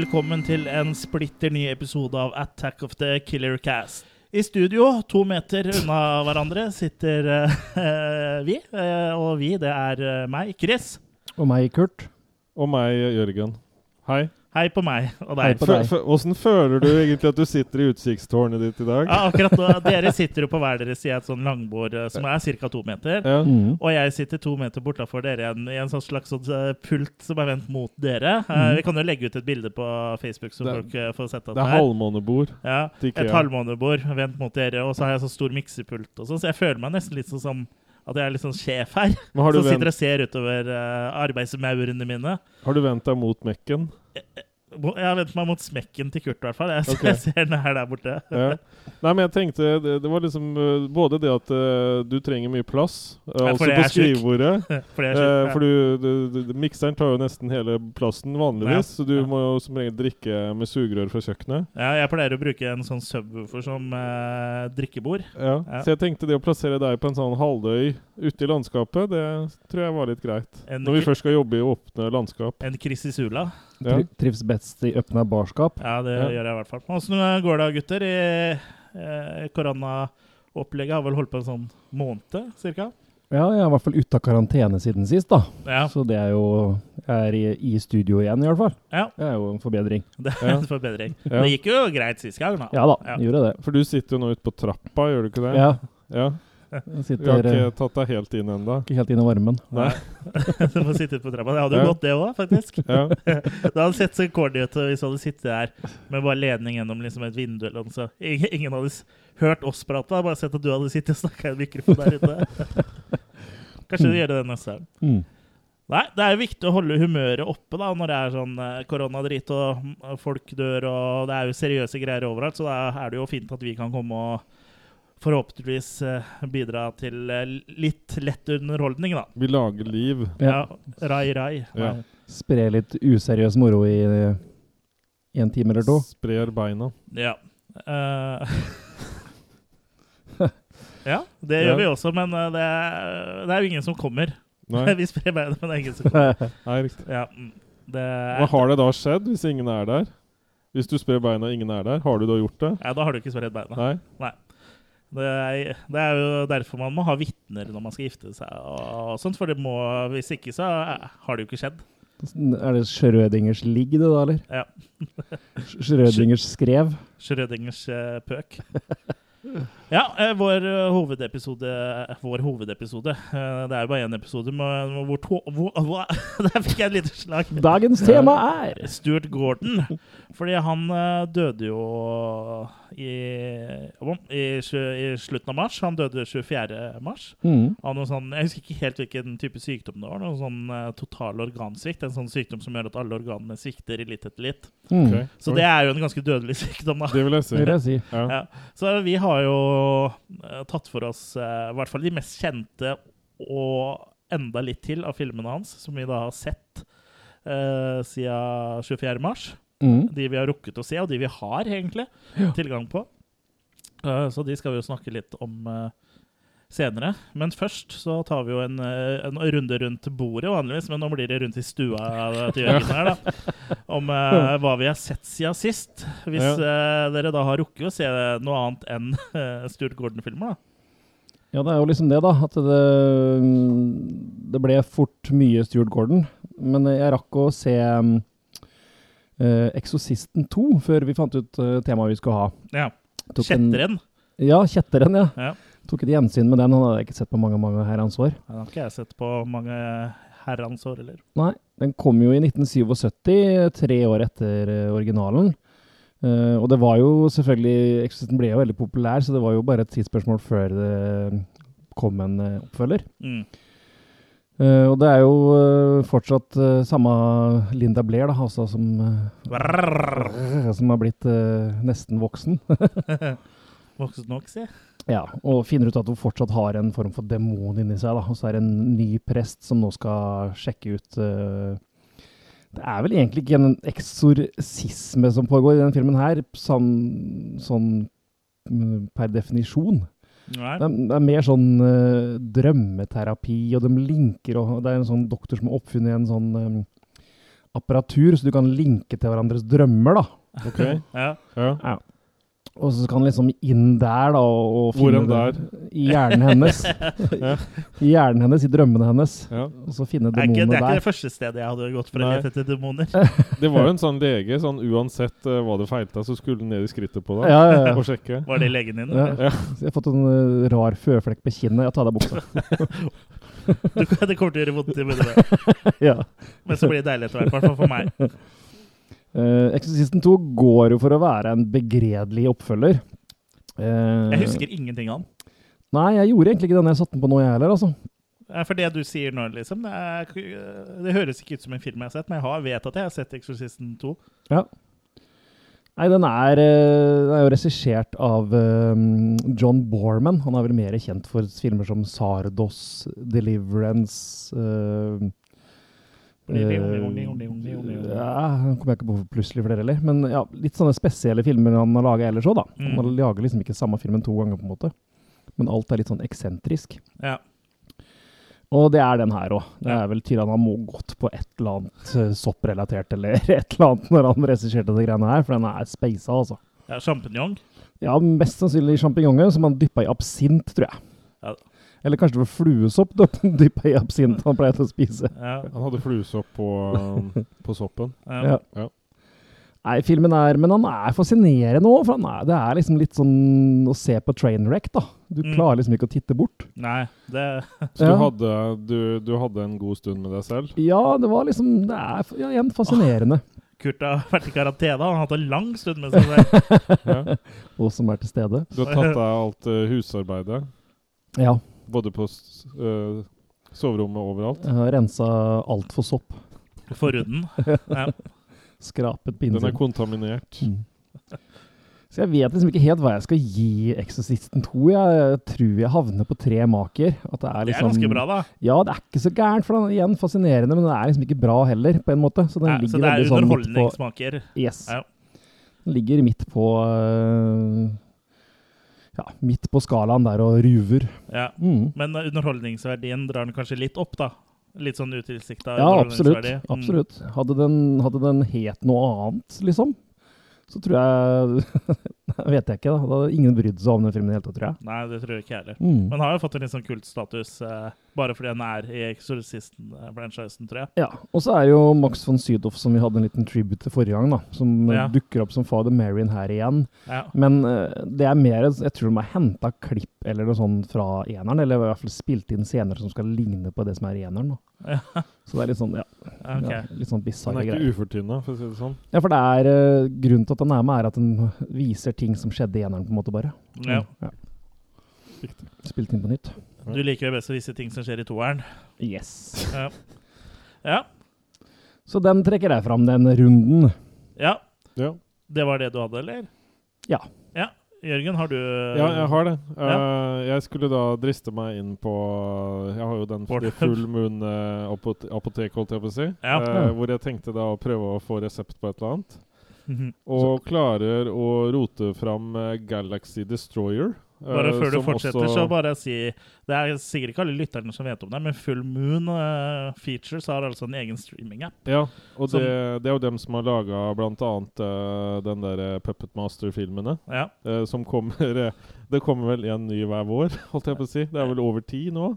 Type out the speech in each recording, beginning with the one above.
Velkommen til en splitter ny episode av Attack of the Killer Cast. I studio, to meter unna hverandre, sitter uh, vi. Uh, og vi, det er eh, meg, Chris. Og meg, Kurt. Og meg, Jørgen. Hei. Hei på meg og deg. Åssen føler du egentlig at du sitter i utsiktstårnet ditt i dag? Ja, akkurat nå, Dere sitter jo på hver deres side av et sånn langbord eh, som er ca. to meter. Ja. Mm. Og jeg sitter to meter bortafor dere igjen i en sånn slags sånn, eh, pult som er vendt mot dere. Eh, Mhm. Vi kan jo legge ut et bilde på Facebook, så Det- folk får sett at Det er her. halvmånebord Ja, et halvmånebord vendt mot dere, og så har jeg sånn stor miksepult og sånn, så jeg føler meg nesten litt sånn som at jeg er litt sånn sjef her. Som sitter og ser utover uh, arbeidsmaurene mine. har du vendt deg mot Mekken? Jeg har vendt meg mot smekken til Kurt, i hvert fall. Jeg, okay. jeg ser den her der borte. Ja. Nei, men jeg tenkte Det, det var liksom uh, både det at uh, du trenger mye plass, uh, Ja, altså på skrivebordet er Uh, for du, du, du, mikseren tar jo nesten hele plassen vanligvis, så du Ja. må jo som regel drikke med sugerør fra kjøkkenet. ja, jeg pleier å bruke en sånn subwoofer som eh, drikkebord. Ja. Ja. Så jeg tenkte det å plassere deg på en sånn halvøy ute i landskapet, det tror jeg var litt greit. En, Når vi først skal jobbe i åpne landskap. en Krisisula. Ja. Tri trives best i åpna barskap. Ja, det Ja. gjør jeg i hvert fall. Åssen går det, gutter? I eh, Koronaopplegget har vel holdt på en sånn måned, cirka? Ja, jeg er i hvert fall ute av karantene siden sist, da. Ja. Så det er jo Jeg er i, i studio igjen, i hvert fall. ja. Det er jo en forbedring. Det er en forbedring. Ja. Det gikk jo greit sist gang, da. Ja da, Ja. gjorde det. For du sitter jo nå ute på trappa, gjør du ikke det? Ja, Ja. Jeg Vi har ikke eh, tatt deg helt inn ennå. ikke helt inn i varmen. Nei. du må sitte på trappa. Det hadde jo Ja. gått, det òg, faktisk. Ja. Det hadde sett så corny ut hvis du hadde sittet der med bare ledning gjennom liksom et vindu. eller noe, så ingen, ingen hadde hørt oss prate. Bare sett at du hadde sittet og snakka i en mikrofon der ute. Kanskje du gjør det neste gang. Mm. Nei, det er jo viktig å holde humøret oppe da når det er sånn eh, koronadrit og mm, folk dør og det er jo seriøse greier overalt. Så da er det jo fint at vi kan komme og forhåpentligvis eh, bidra til eh, litt lett underholdning, da. Vi lager liv. Ja. Rai, rai. Ja. Spre litt useriøs moro i, en time eller to. Sprer beina. Ja. Uh, ja, det Ja. gjør vi også, men det er, det er jo ingen som kommer. Nei, vi sprer beina, men det er ingen som kommer. Nei riktig. Ja, mm. Hva har det da skjedd hvis ingen er der? Hvis du sprer beina og ingen er der, har du da gjort det? ja, da har du ikke spredd beina. Nei. Nei? Det er, det er jo derfor man må ha vitner når man skal gifte seg. og sånt, for det må, Hvis ikke, så eh, har det jo ikke skjedd. Er det Schrødingers ligg, det da, eller? Ja. Schrødingers skrev. Schrødingers eh, pøk. Ja, eh, vår hovedepisode Vår hovedepisode Det er jo bare én episode, men hvor, to, hvor, hvor Der fikk jeg et lite slag. Dagens tema er Stuart Gordon. Fordi han eh, døde jo i, i, i slutten av mars. Han døde 24. mars. mm. Av noe sånn, jeg husker ikke helt hvilken type sykdom det var. Noe sånn eh, total organsvikt. En sånn sykdom som gjør at alle organene svikter i litt etter litt. Mm. Okay. Så det er jo en ganske dødelig sykdom, da. Det vil jeg si. Vil jeg si. Ja. Ja. Så vi har jo eh, tatt for oss i hvert fall de mest kjente og enda litt til av filmene hans, som vi da har sett uh, siden 24. mars. Mm. De vi har rukket å se, og de vi har egentlig tilgang på. Uh, så de skal vi jo snakke litt om uh, senere. Men først så tar vi jo en, uh, en runde rundt bordet vanligvis, men nå blir det rundt i stua til Jørgen her, da. Om hva vi har sett siden sist. Hvis dere da har rukket å se noe annet enn Stuart Gordon-filmer, da. Ja, det er jo liksom det, da. At det, det ble fort mye Stuart Gordon. Men jeg rakk å se um, Exorcisten 2 før vi fant ut uh, temaet vi skulle ha. Ja. Kjetteren. Ja, Kjetteren, ja. Ja. Tok et gjensyn med den. Han hadde jeg ikke sett på mange mange herrens år. Den har ikke jeg sett på mange herrens år, eller? Nei, den kom jo i 1977, tre år etter eh, originalen. Eh, og det var jo selvfølgelig Exorcisten ble jo veldig populær, så det var jo bare et tidsspørsmål før det kom en eh, oppfølger. Mm. Eh, og det er jo uh, fortsatt uh, samme Linda Blair, da, altså, som, som har blitt nesten voksen. Voksen nok, si. ja, og finner ut at hun fortsatt har en form for demon inni seg. Da. Og så er det en ny prest som nå skal sjekke ut Det er vel egentlig ikke en eksorsisme som pågår i denne filmen her, sånn, sånn mm, per definisjon. Det er, det er mer sånn uh, drømmeterapi, og de linker, og det er en sånn doktor som har oppfunnet en sånn um, apparatur, så du kan linke til hverandres drømmer, da. Ok. Ja. Ja. Og så skal han liksom inn der, da, og, finne der? det i hjernen hennes. I hjernen hennes, i drømmene hennes. ja. Og så finne demonene der. det er ikke det første stedet jeg hadde gått for å lete etter demoner. Det var jo en sånn lege, sånn uansett uh, hva det feilte, så skulle han ned i skrittet på deg Ja, ja, ja. og sjekke. Var det legen din? Ja. jeg har fått en uh, rar føflekk på kinnet. Ja, ta av deg buksa. Du, det kommer til å gjøre vondt i munnen, ja. men så blir det deilig etter hvert. I hvert fall for meg. Uh, Exorcisten 2 går jo for å være en begredelig oppfølger. Uh, Jeg husker ingenting av den. Nei, jeg gjorde egentlig ikke det når jeg satte den på nå, jeg heller. altså. For det du sier nå, liksom, det, er, det høres ikke ut som en film jeg har sett, men jeg har, vet at jeg har sett 'Exorcisten 2'. Ja. Nei, den er, eh, den er jo regissert av um, John Borman. Han er vel mer kjent for filmer som Sardos, Deliverance eh, Ja, Han kommer jeg ikke på plutselig flere heller. Men ja, litt sånne spesielle filmer han har laga ellers òg, da. Mm. Han lager liksom ikke samme filmen to ganger, på en måte. Men alt er litt sånn eksentrisk. Ja. Og det er den her òg. Det er vel tydelig han må gått på et eller annet eh, sopprelatert eller et eller annet når han regisserte de greiene her, for den er speisa, altså. ja Sjampinjong? Ja, mest sannsynlig sjampinjonger som han dyppa i absint, tror jeg. Ja. Eller kanskje det var fluesopp dyppa i absint han pleide å spise. Ja. Han hadde fluesopp på, um, på soppen. Ja. Ja. Ja. Nei, filmen er Men han er fascinerende òg, for han er, det er liksom litt sånn å se på trainwreck, da. Du Mm. klarer liksom ikke å titte bort. Nei, det Så du, hadde, du, du hadde en god stund med deg selv? Ja, det var liksom Det er ja, igjen fascinerende. Kurt har vært i karantene. Han har hatt en lang stund med seg selv. Ja. Og som er til stede. Du har tatt deg alt eh, husarbeidet? Ja. Både på eh, soverommet og overalt? Jeg har rensa alt for sopp. Forhuden. Ja. Skrapet på Den er kontaminert. Mm. Så jeg vet liksom ikke helt hva jeg skal gi Exorcisten 2. Jeg tror jeg havner på tre maker. At det er Det er liksom ganske bra, da. Ja, det er ikke så gærent, for den er igjen fascinerende, men det er liksom ikke bra heller, på en måte. Så den Nei, så det er sånn underholdningsmaker. Yes. Ja. Den ligger midt på øh, Ja, midt på skalaen der og ruver. Ja. Mm. Men underholdningsverdien drar den kanskje litt opp, da. Litt sånn utilsikta Ja, absolutt. underholdningsverdi. Mm. absolutt. Hadde, den, hadde den het noe annet, liksom, så tror jeg Vet jeg ikke, da. Da hadde ingen brydd seg om den filmen i det hele tatt, tror jeg. Nei, det tror jeg ikke heller. Mm. Men har jo fått en litt sånn kultstatus eh, bare fordi den er i Exorcisten-franchisen, tror jeg. Ja, og så er jo Max von Sydow, som vi hadde en liten tribute til forrige gang, da, som eh, Ja. dukker opp som Father Marion her igjen. Ja. Men eh, det er mer Jeg tror de har henta klipp eller noe sånt fra eneren, eller i hvert fall spilt inn scener som skal ligne på det som er i eneren. da. Ja. Så det er litt sånn ja, Okay. ja, litt sånn Den er ikke greier. ufortynna, for å si det sånn. Ja, for det er eh, grunnen til at den er med, er at den viser ting som skjedde i eneren, på en måte, bare. Ja. Ja. Spilt inn på nytt. Du liker jo best å vise ting som skjer i toeren. Yes. Ja. ja. Så den trekker jeg fram, den runden. ja. Ja. Det var det du hadde, eller? Ja. Ja. Jørgen, har du ja, jeg har det. Ja. Eh, jeg skulle da driste meg inn på Jeg har jo den. Full Moon-apotek, holdt jeg på å si. Ja. Eh, Ja. hvor jeg tenkte da å prøve å få resept på et eller annet. Mhm. Og klarer å rote fram eh, Galaxy Destroyer. eh, Bare før du fortsetter, så bare si Det er sikkert ikke alle lytterne som vet om det, men Full Moon uh, Features har altså en egen streaming-app. Ja, og Som- det, det er jo dem som har laga bl.a. Uh, den der Puppet Master-filmene. Ja. Uh, som kommer uh, Det kommer vel en ny hver vår, holdt jeg på å si. Det er vel over ti nå?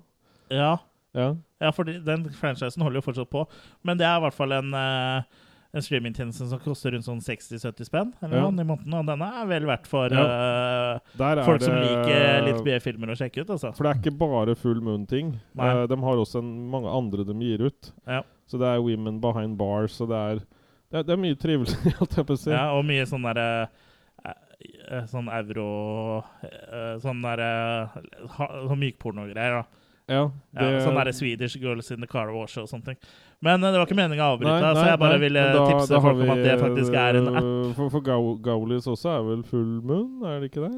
ja. Ja. Ja, for den franchisen holder jo fortsatt på. Men det er i hvert fall en, eh, en streamingtjeneste som koster rundt sånn 60-70 spenn eller Ja. noe i måneden. Og denne er vel verdt for Ja. uh, folk det, som liker litt B-filmer å sjekke ut, altså. For det er ikke bare Full Moon-ting. Nei. Eh, de har også en, mange andre de gir ut. Ja. Så det er Women Behind Bars, og det er det er, det er mye trivelig, holdt jeg på å si. Ja, og mye sånn derre uh, Sånn euro eh, Sånn derre Sånn mykpornogreier, da. Ja, Ja, sånn derre Swedish Girls in the Car Wash og sånne ting. Men eh, det var ikke meningen å avbryte, Nei, så jeg bare nei, ville da- tipse da folk folk om at det faktisk er en app. øh, For, for Gaulis også er vel Full Moon, er det ikke det?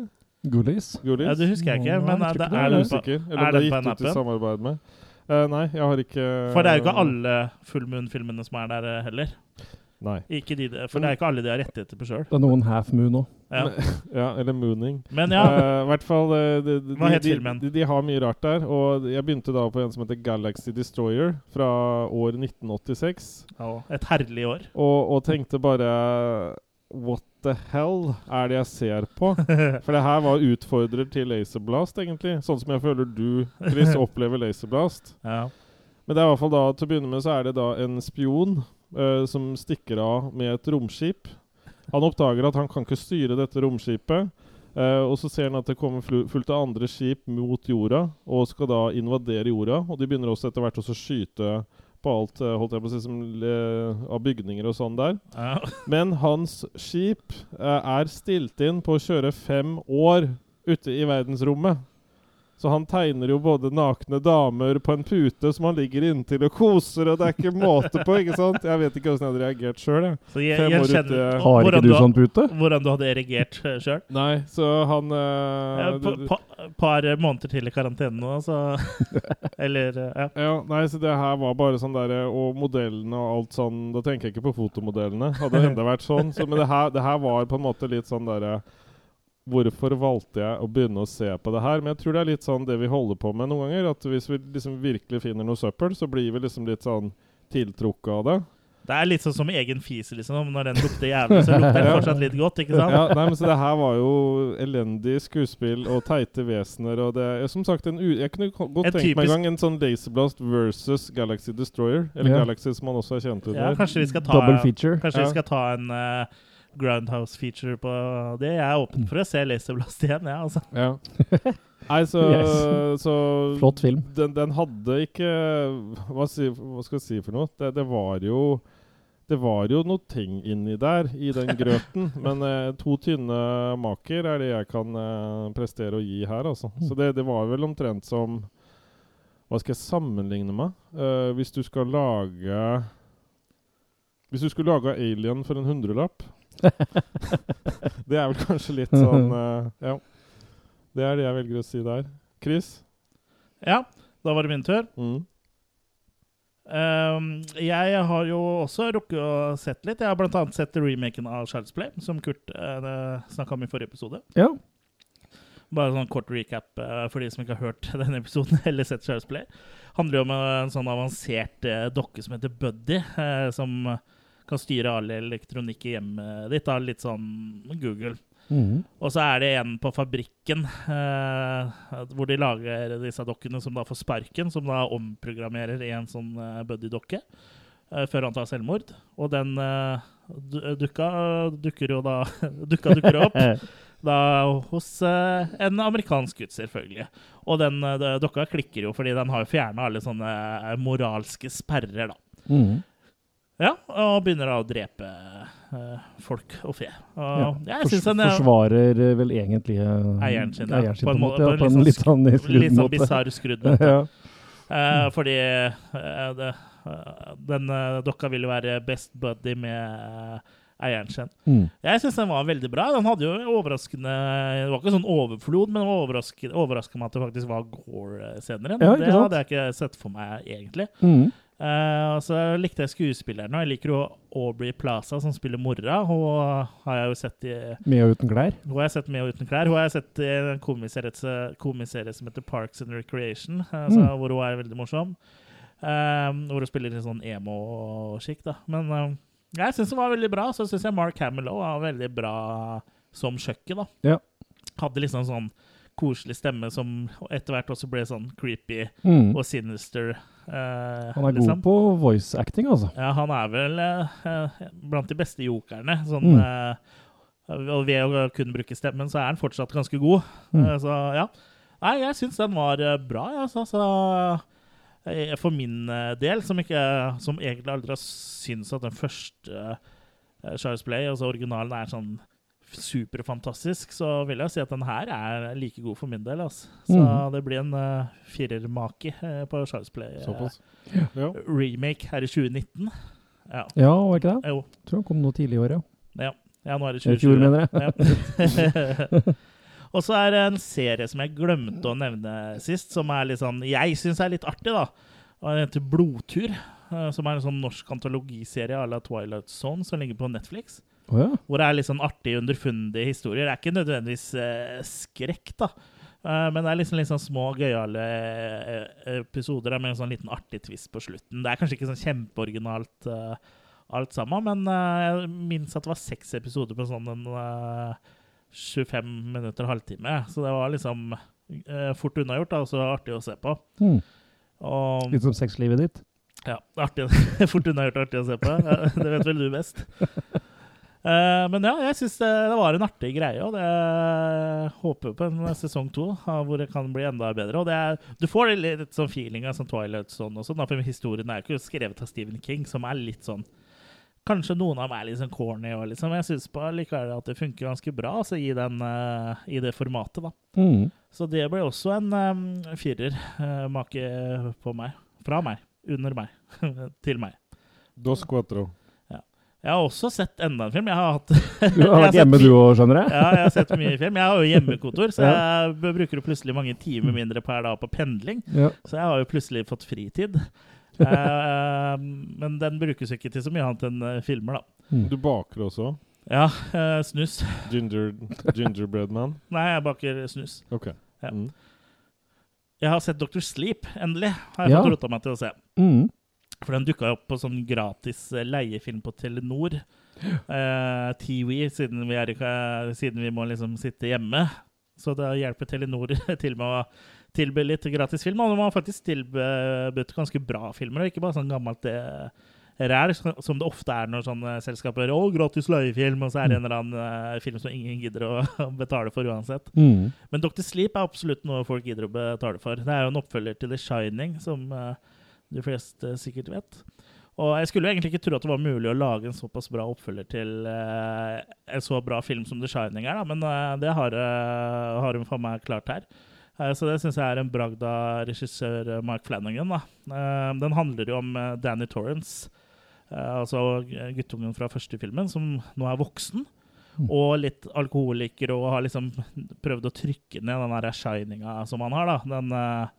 Gaulis? Ja, det husker jeg ikke, Nei, men jeg eh, det er det på. Eller er det er på gitt ut i samarbeid med. Uh, nei, jeg har ikke For det er jo ikke alle Full Moon-filmene som er der eh, heller. Nei. Ikke de, for det er ikke alle de har rettigheter på sjøl. Det er noen half moon òg. Ja. Ja, eller Mooning. Men ja, Uh, hvert fall eh, de, de, Hva het filmen? De, de har mye rart der. Og jeg begynte da på en som heter Galaxy Destroyer fra år 1986. ja, et herlig år. Og, og tenkte bare What the hell er det jeg ser på? For det her var utfordrer til Laserblast, egentlig. Sånn som jeg føler du, Chris, opplever Laserblast. Ja. Men det er i hvert fall da, til å begynne med så er det da en spion uh, som stikker av med et romskip. Han oppdager at han kan ikke styre dette romskipet. Uh, og så ser han at det kommer fullt av andre skip mot jorda, og skal da invadere jorda. Og de begynner også etter hvert å skyte på alt eh, holdt jeg på å si, som, uh, av bygninger og sånn der. Ja. Men hans skip er stilt inn på å kjøre fem år ute i verdensrommet. Så han tegner jo både nakne damer på en pute som han ligger inntil og koser, og det er ikke måte på, ikke sant? Jeg vet ikke åssen jeg hadde reagert sjøl, jeg. Så jeg, jeg kjenner, ut, Har ikke du sånn pute? Hvordan du hadde reagert sjøl. Nei, så han eh, Et det- det- pa, par måneder til i karantene nå, så Eller eh, ja. Ja, nei, så det her var bare sånn derre Og modellene og alt sånn Da tenker jeg ikke på fotomodellene. Hadde det enda vært sånn. Så, men det her, det her var på en måte litt sånn derre Hvorfor valgte jeg å begynne å se på det her? Men jeg tror det er litt sånn det vi holder på med noen ganger. At hvis vi liksom virkelig finner noe søppel, så blir vi liksom litt sånn tiltrukket av det. Det er litt sånn som egen fise, liksom. Når den lukter jævlig, så lukter den fortsatt litt godt, ikke sant? Ja, nei, men så det her var jo elendig skuespill og teite vesener. Og det er som sagt en u Jeg kunne godt tenkt meg en gang en sånn Laserblast versus Galaxy Destroyer. Eller Ja. Galaxy, som han også er kjent under. Ja, kanskje vi skal ta Double feature. Kanskje Ja. vi skal ta en uh, Groundhouse-feature på det. Jeg er åpen for å se Laserblast igjen, jeg, ja, altså. Ja. Nei, så, Yes. så Flott film. Den, den hadde ikke hva, si, hva skal jeg si for noe? Det, det var jo det var jo noe ting inni der, i den grøten. men eh, to tynne maker er det jeg kan eh, prestere å gi her, altså. Så det, det var vel omtrent som Hva skal jeg sammenligne med? Eh, hvis du skal lage Hvis du skulle lage Alien for en hundrelapp Det er vel kanskje litt sånn uh, Ja. Det er det jeg velger å si der. Chris? Ja, da var det min tur. Mm. Um, jeg har jo også rukket å sett litt. Jeg har annet sett remaken av Child's Play, som Kurt uh, snakka om i forrige episode. Ja. Bare sånn kort recap uh, for de som ikke har hørt denne episoden eller sett Child's Play. handler jo om en sånn avansert uh, dokke som heter Buddy, eh, som kan styre all elektronikk i hjemmet ditt. Da, litt sånn Google. Mm. Og så er det en på fabrikken eh, hvor de lager disse dokkene som da får sparken, som da omprogrammerer i en sånn eh, buddy-dokke eh, før han tar selvmord. Og den eh, dukka dukker jo da Dukka dukker opp da hos eh, en amerikansk gutt, selvfølgelig. Og den eh, dokka klikker jo fordi den har jo fjerna alle sånne eh, moralske sperrer, da. Mhm. Ja, og begynner da å drepe uh, folk og fe. Og Ja. jeg Fors den er forsvarer eh, vel egentlig eh, Eieren sin, ja. På en måte. må- Ja, på en litt sånn litt skrudd sånn måte. bisarr skrudd måte. ja. Uh, fordi eh, det, eh, den eh, dokka ville være best buddy med eh, eieren sin. Mm. Jeg syns den var veldig bra. Den hadde jo overraskende Det var ikke sånn overflod, men overraska meg at det faktisk var Gore senere. Ja, det hadde jeg ikke sett for meg, egentlig. Mhm. Eh, og så likte jeg skuespillerne, og jeg liker jo Aubrey Plaza, som spiller mora. Hun har jeg jo sett i Med og uten klær. hun har jeg sett med og uten klær. Hun har jeg sett i en komiserie, komiserie som heter Parks and Recreation, eh, Mm. hvor hun er veldig morsom. Uh, hvor hun spiller i sånn emo-skikt, da. Men jeg syns hun var veldig bra. Så syns jeg Mark Hamill var veldig bra som kjøkken, da. Ja. Hadde liksom sånn koselig stemme som etter hvert også ble sånn creepy mm. og sinister. eh, Han er liksom. god på voice acting, altså. Ja, han er vel eh, eh, blant de beste jokerne. Sånn, Mm. eh, og ved å kunne bruke stemmen, så er han fortsatt ganske god. Mm. Eh, så ja. Nei, jeg syns den var eh, bra, jeg, altså. Så, for min del, som, ikke, som egentlig aldri har syntes at den første Charles Play, altså originalen, er sånn superfantastisk, så vil jeg si at den her er like god for min del. Altså. Så mm. det blir en uh, firermake uh, på Charles Play. Uh, Såpass. Ja. remake her i 2019. Ja. Ja, var ikke det? Jo. Tror han kom noe tidlig i år, ja. Ja, ja nå er det 2020. mener jeg. Ja. Og så er det en serie som jeg glemte å nevne sist, som er litt sånn, jeg syns er litt artig. da. Og Den heter Blodtur, som er en sånn norsk antologiserie à la Twilight Zone, som ligger på Netflix. Å ja. Hvor det er litt sånn artig, underfundige historier. Det er ikke nødvendigvis eh, skrekk, da. Eh, men det er liksom litt sånn små, gøyale eh, episoder med en sånn liten artig twist på slutten. Det er kanskje ikke sånn kjempeoriginalt eh, alt sammen, men eh, jeg minnes at det var seks episoder på sånn en eh, 25 minutter, halvtime. Så det var liksom fort unnagjort, da, og så artig å se på. Mm. Og Litt som sexlivet ditt. ja, artig, fort unnagjort og artig å se på. Det vet vel du best. Eh, men ja, jeg syns det, det var en artig greie, og det håper på en sesong to hvor det kan bli enda bedre. Og det er, du får litt, litt sånn feeling av sånn Twilight sånn også, da, for historien er jo ikke skrevet av Stephen King, som er litt sånn Kanskje noen av dem er litt sånn corny, og liksom, men jeg syns likevel at det funker ganske bra altså, i, den, uh, i det formatet. da. Mm. Så det ble også en um, firer uh, make på meg. Fra meg. Under meg. Til meg. Dos cuatro. Jeg har også sett enda en film. Jeg har hatt Du har vært hjemme, du òg, skjønner jeg? Ja, jeg har sett mye film. Jeg har jo hjemmekontor, så jeg bruker jo plutselig mange timer mindre per dag på pendling. Ja. Så jeg har jo plutselig fått fritid. Eh, men den brukes ikke til så mye annet enn eh, filmer, da. Hmm. Du baker også? Ja, eh, snus. Ginger, gingerbread man? Nei, jeg baker snus. Ok. Ja. Mm. Jeg har sett Dr. Sleep, endelig. Har jeg Ja. fått rota meg til å se. Hmm. For den dukka opp på sånn gratis eh, leiefilm på Telenor. Uh, Tiwi, siden vi, er, siden vi må liksom sitte hjemme. Så det hjelper Telenor til med å tilby litt gratis film. Og de har faktisk tilbudt ganske bra filmer, og ikke bare sånn gammelt det ræl, som det ofte er når sånne selskaper Å, gratis leiefilm, og så er det en eller annen eh, film som ingen gidder å betale for uansett. Mm. Men Dr. Sleep er absolutt noe folk gidder å betale for. Det er jo en oppfølger til The Shining, som eh, de fleste sikkert vet. Og jeg skulle jo egentlig ikke tro at det var mulig å lage en såpass bra oppfølger til eh, en så bra film som The Shining er, da. men eh, det har, uh, har hun for meg klart her. Eh, så det syns jeg er en bragd av regissør eh, Mark Flanagan. Da. Eh, den handler jo om eh, Danny Torrance, eh, altså guttungen fra første filmen, som nå er voksen. Mm. Og litt alkoholiker og har liksom prøvd å trykke ned den shininga som han har. da. Den, eh,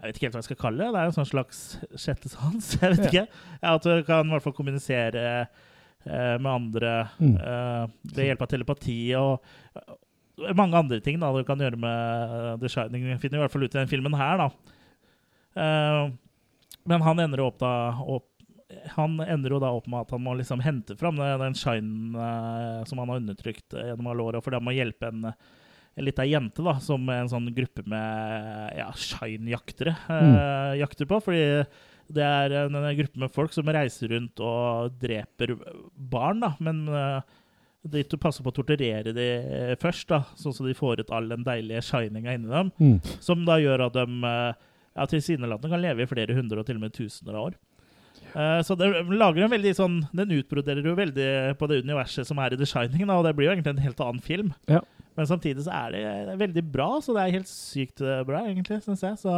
jeg vet ikke helt hva jeg skal kalle det. Det er en sånn slags sjette sans. Jeg vet ikke. Ja, at du kan i hvert fall kommunisere eh, med andre Mm. eh, ved hjelp av telepati og eh, mange andre ting da du kan gjøre med eh, The Shining. Vi finner i hvert fall ut i den filmen her, da. Eh, men han ender jo opp da opp han ender jo da opp med at han må liksom hente fram den, den shinen eh, som han har undertrykt gjennom alle åra, fordi han må hjelpe en, en lita jente da, som en sånn gruppe med ja, shine-jaktere eh, jakter på. Fordi det er en, en gruppe med folk som reiser rundt og dreper barn, da, men eh, de passer på å torturere de eh, først, da, sånn at de får ut all den deilige shininga inni dem. Mm. Som da gjør at de eh, ja, tilsynelatende kan leve i flere hundre og til og med tusener av år. Uh, så det lager en veldig sånn Den utbroderer jo veldig på det universet som er i The Shining, da, og det blir jo egentlig en helt annen film. Ja. Men samtidig så er det, det er veldig bra, så det er helt sykt eh, bra, egentlig, syns jeg. Så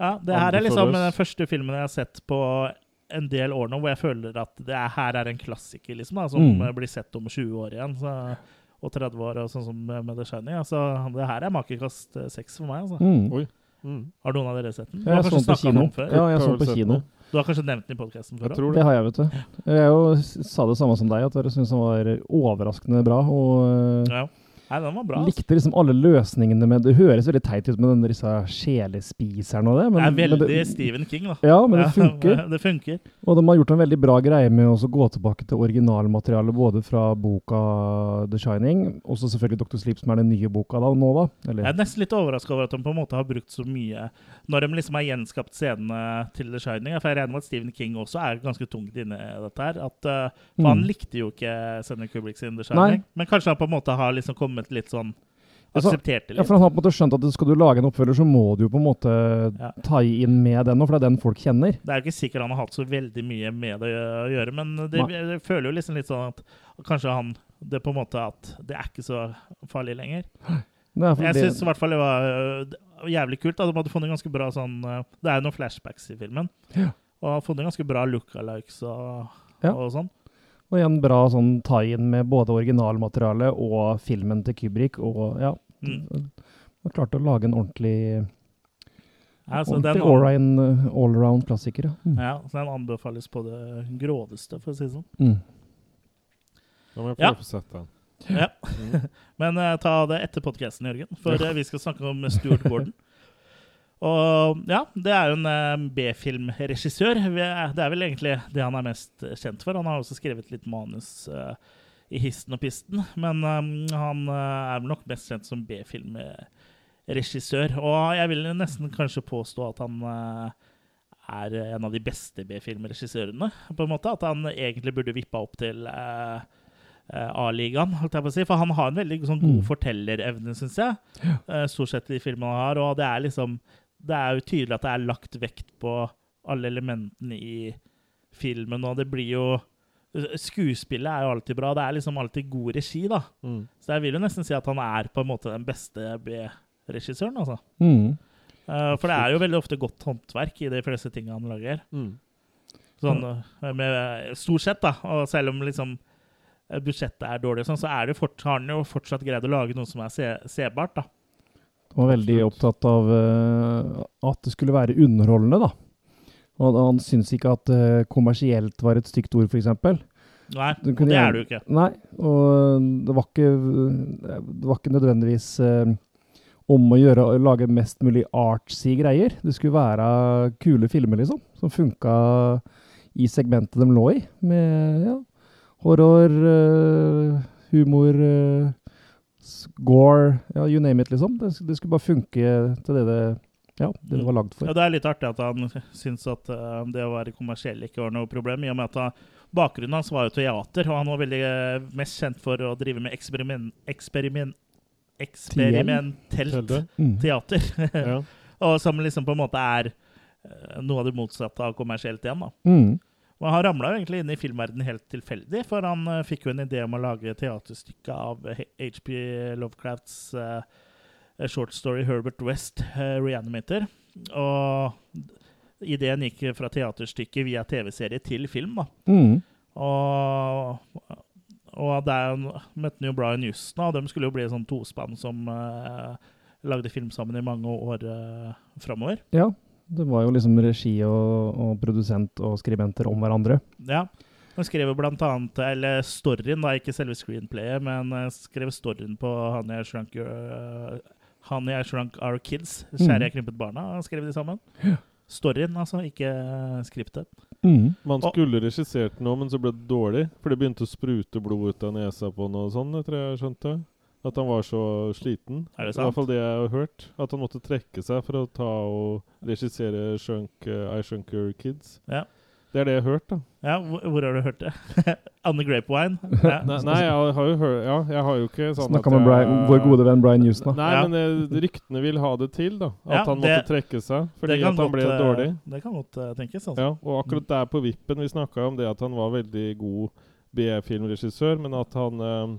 ja, det her er liksom den første filmen jeg har sett på en del år nå hvor jeg føler at det er, her er en klassiker, liksom, da, som Mm. eh, blir sett om 20 år igjen. Så, og 30 år, og sånn som med The Shining. Altså, det her er makekast eh, seks for meg. Altså. Mm. Oi. Mm. Har noen av dere sett den? Du Jeg så den på kino. Ja, jeg så den på kino. Du har kanskje nevnt den i podkasten Jeg før? tror Det det. har jeg, vet du. Jeg jo sa det samme som deg, at dere syntes den var overraskende bra. Og Ja. Nei, den var bra. altså. likte liksom alle løsningene med Det høres veldig teit ut med den disse sjelespiserne og det, men, det er veldig Stephen King, da. Ja, men det funker. det funker. Og de har gjort en veldig bra greie med å gå tilbake til originalmaterialet, både fra boka The Shining, og så selvfølgelig Dr. Sleep, som er den nye boka da, nå, da. Jeg er nesten litt overraska over at de på en måte har brukt så mye når de liksom har gjenskapt scenene til The Shining. For jeg regner med at Stephen King også er ganske tungt inne i dette her. At, for for han Mm. likte jo ikke Stanley Kubrick sin The Shining. Men kanskje han på en måte har liksom kommet litt sånn aksepterte litt. ja, for han har på en måte skjønt at skal du lage en oppfølger, så må du jo på en måte Ja. ta inn med den for det er den folk kjenner. Det er jo ikke sikkert han har hatt så veldig mye med det å gjøre, men det, jeg føler jo liksom litt sånn at kanskje han Det på en måte at det er ikke så farlig lenger. Er Jeg syns i hvert fall det var øh, jævlig kult. Da. De hadde funnet ganske bra sånn øh, Det er jo noen flashbacks i filmen. Ja. Og har funnet ganske bra lookalikes og, Ja. og sånn. Og igjen bra sånn tie-in med både originalmaterialet og filmen til Kubrick. Og ja, Mm. Man klarte å lage en ordentlig, Altså, så den, ordentlig allround, allround klassiker. Ja. Mm. ja, så den anbefales på det grådeste, for å si det sånn. Mm. Da må jeg Ja. å sette den. Ja. Mm. Men uh, ta det etter podkasten, Jørgen, for eh, vi skal snakke om Stuart Gordon. Og ja, det er jo en eh, B-filmregissør. Det er vel egentlig det han er mest eh, kjent for. Han har også skrevet litt manus uh, i histen og pisten, men um, han er vel nok mest kjent som B-filmregissør. Og jeg vil nesten kanskje påstå at han uh, er en av de beste B-filmregissørene, på en måte. At han egentlig burde vippa opp til eh, A-ligaen, holdt jeg på å si. For han har en veldig sånn, god Mm. fortellerevne, syns jeg. Eh, stort sett i filmene han har. Og det er liksom Det er jo tydelig at det er lagt vekt på alle elementene i filmen, og det blir jo Skuespillet er jo alltid bra. Det er liksom alltid god regi, da. Mm. Så jeg vil jo nesten si at han er på en måte den beste B-regissøren, altså. Mm. Uh, for det er jo veldig ofte godt håndverk i de fleste tingene han lager. Mm. Sånn, eh, med, stort sett, da. Og selv om liksom eh, budsjettet er dårlig, sånn, så er det fort, har han jo fortsatt greid å lage noe som er se, sebart. da. Han var veldig Absolutt. opptatt av uh, at det skulle være underholdende, da. Og han syntes ikke at uh, kommersielt var et stygt ord, f.eks. Nei, og det er det jo ikke. Nei, og det var ikke, det var ikke nødvendigvis uh, om å gjøre å lage mest mulig artsy greier. Det skulle være kule filmer, liksom, som funka i segmentet de lå i. Med ja, horror, humor, gore, ja, you name it, liksom. Det, det skulle bare funke til det det, ja, det, det var lagd for. Ja, Det er litt artig at han syns at eh, det å være kommersiell ikke var noe problem, i og med at han, bakgrunnen hans var jo teater, og han var veldig eh, mest kjent for å drive med eksperiment... eksperiment eksperimentelt. Mm. teater. Ja. og som liksom på en måte er eh, noe av det motsatte av kommersielt igjen. da. Mm. Og han ramla egentlig inn i filmverdenen helt tilfeldig, for han uh, fikk jo en idé om å lage teaterstykke av HP Lovecrafts uh, short story Herbert West, uh, 'Reanimator'. Og ideen gikk fra teaterstykke via TV-serie til film. da. Mm. Og, og der møtte han jo Brian Houston, og de skulle jo bli et sånn tospann som lagde film sammen i mange år uh, framover. Ja, det var jo liksom regi og, og produsent og skribenter om hverandre. Ja. Han skrev jo blant annet, eller storyen, da, ikke selve screenplayet, men eh, skrev storyen på Honey I Shrunk, Your, eh, Honey I Shrunk Our Kids, Kjære jeg krympet barna, skrev de sammen. Storyen, altså, ikke eh, skriptet. Mm. Man Og- skulle regissert noe, men så ble det dårlig. For det begynte å sprute blod ut av nesa på noe sånt, jeg tror jeg skjønte. At han var så sliten. Er det I hvert fall det jeg har hørt. At han måtte trekke seg for å ta og regissere Shunk, uh, I Shunker Kids. Ja. Det er det jeg har hørt, da. Ja, hvor, hvor har du hørt det? Anne Grapewine? Ja. Nei, nei jeg har jo hørt Ja, jeg har jo ikke sånn Snakka med Brian, vår gode venn Brian Houston. da. Nei, Ja. men eh, ryktene vil ha det til, da. At Ja, han det- måtte trekke seg fordi at han ble godt, eh, dårlig. Det kan godt eh, tenkes. Altså. Ja, og akkurat der på vippen Vi snakka om det at han var veldig god BF-filmregissør, men at han eh,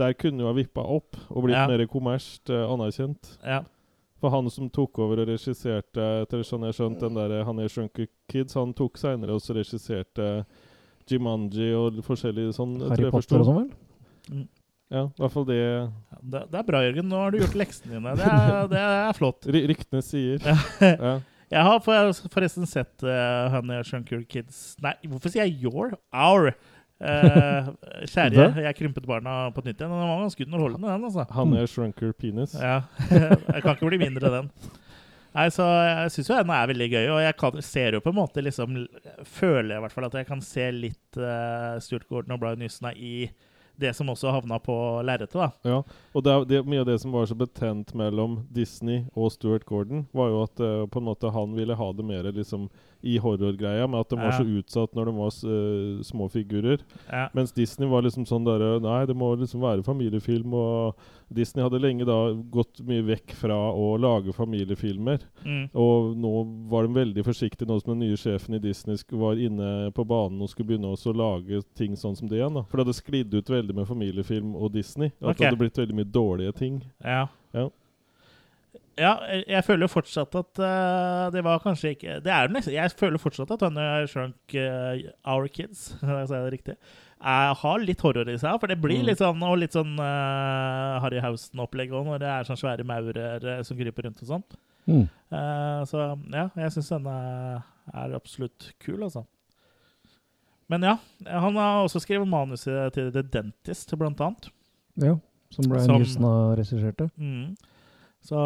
der kunne jo ha vippa opp og blitt Ja. mer kommersielt uh, anerkjent. Ja. For han som tok over og regisserte etter sånn jeg skjønt, den der Han er Shrunker Kids, han tok seinere og regisserte Jimanji og forskjellige sånn. Harry Potter og sånn, vel? Ja, i hvert fall det Det, det er bra, Jørgen. Nå har du gjort leksene dine. Det er, det er flott. R ryktene sier. Ja. ja. Jeg har forresten sett uh, Honey I Shrunk Kids Nei, hvorfor sier jeg your? Our. Eh, kjære, jeg krympet barna på nytt igjen. Den var ganske underholdende, den. altså. Han er Shrunker Penis. Ja, Jeg kan ikke bli mindre den. Nei, så Jeg syns jo den er veldig gøy, og jeg kan, ser jo på en måte liksom Føler jeg i hvert fall at jeg kan se litt uh, Stuart Gordon og Brian Houston i det som også havna på lerretet, da. Ja, og det, det, mye av det som var så betent mellom Disney og Stuart Gordon, var jo at uh, på en måte han ville ha det mer liksom i horrorgreia, med at de var så utsatt når de var uh, små figurer. Ja. Mens Disney var liksom sånn der Nei, det må liksom være familiefilm. Og Disney hadde lenge da gått mye vekk fra å lage familiefilmer. Mm. Og nå var de veldig forsiktige, nå som den nye sjefen i Disney var inne på banen og skulle begynne å lage ting sånn som det igjen. da For det hadde sklidd ut veldig med familiefilm og Disney. At okay. det hadde blitt veldig mye dårlige ting. Ja. Ja. Ja, jeg, føler fortsatt at uh, det var kanskje ikke Det er jo nesten Jeg føler fortsatt at Honey I Shrunk uh, Our Kids, jeg sier det riktig, er, har litt horror i seg. For det blir Mm. litt sånn og litt sånn uh, Harry Hausten-opplegg òg, når det er sånne svære maurer eh, som kryper rundt og sånn. Mm. Eh, så ja, jeg syns denne er absolutt kul, altså. Men ja, han har også skrevet manuset til The Dentist, blant annet. Ja, som Brian Som- Houston har regissert. Mm. Så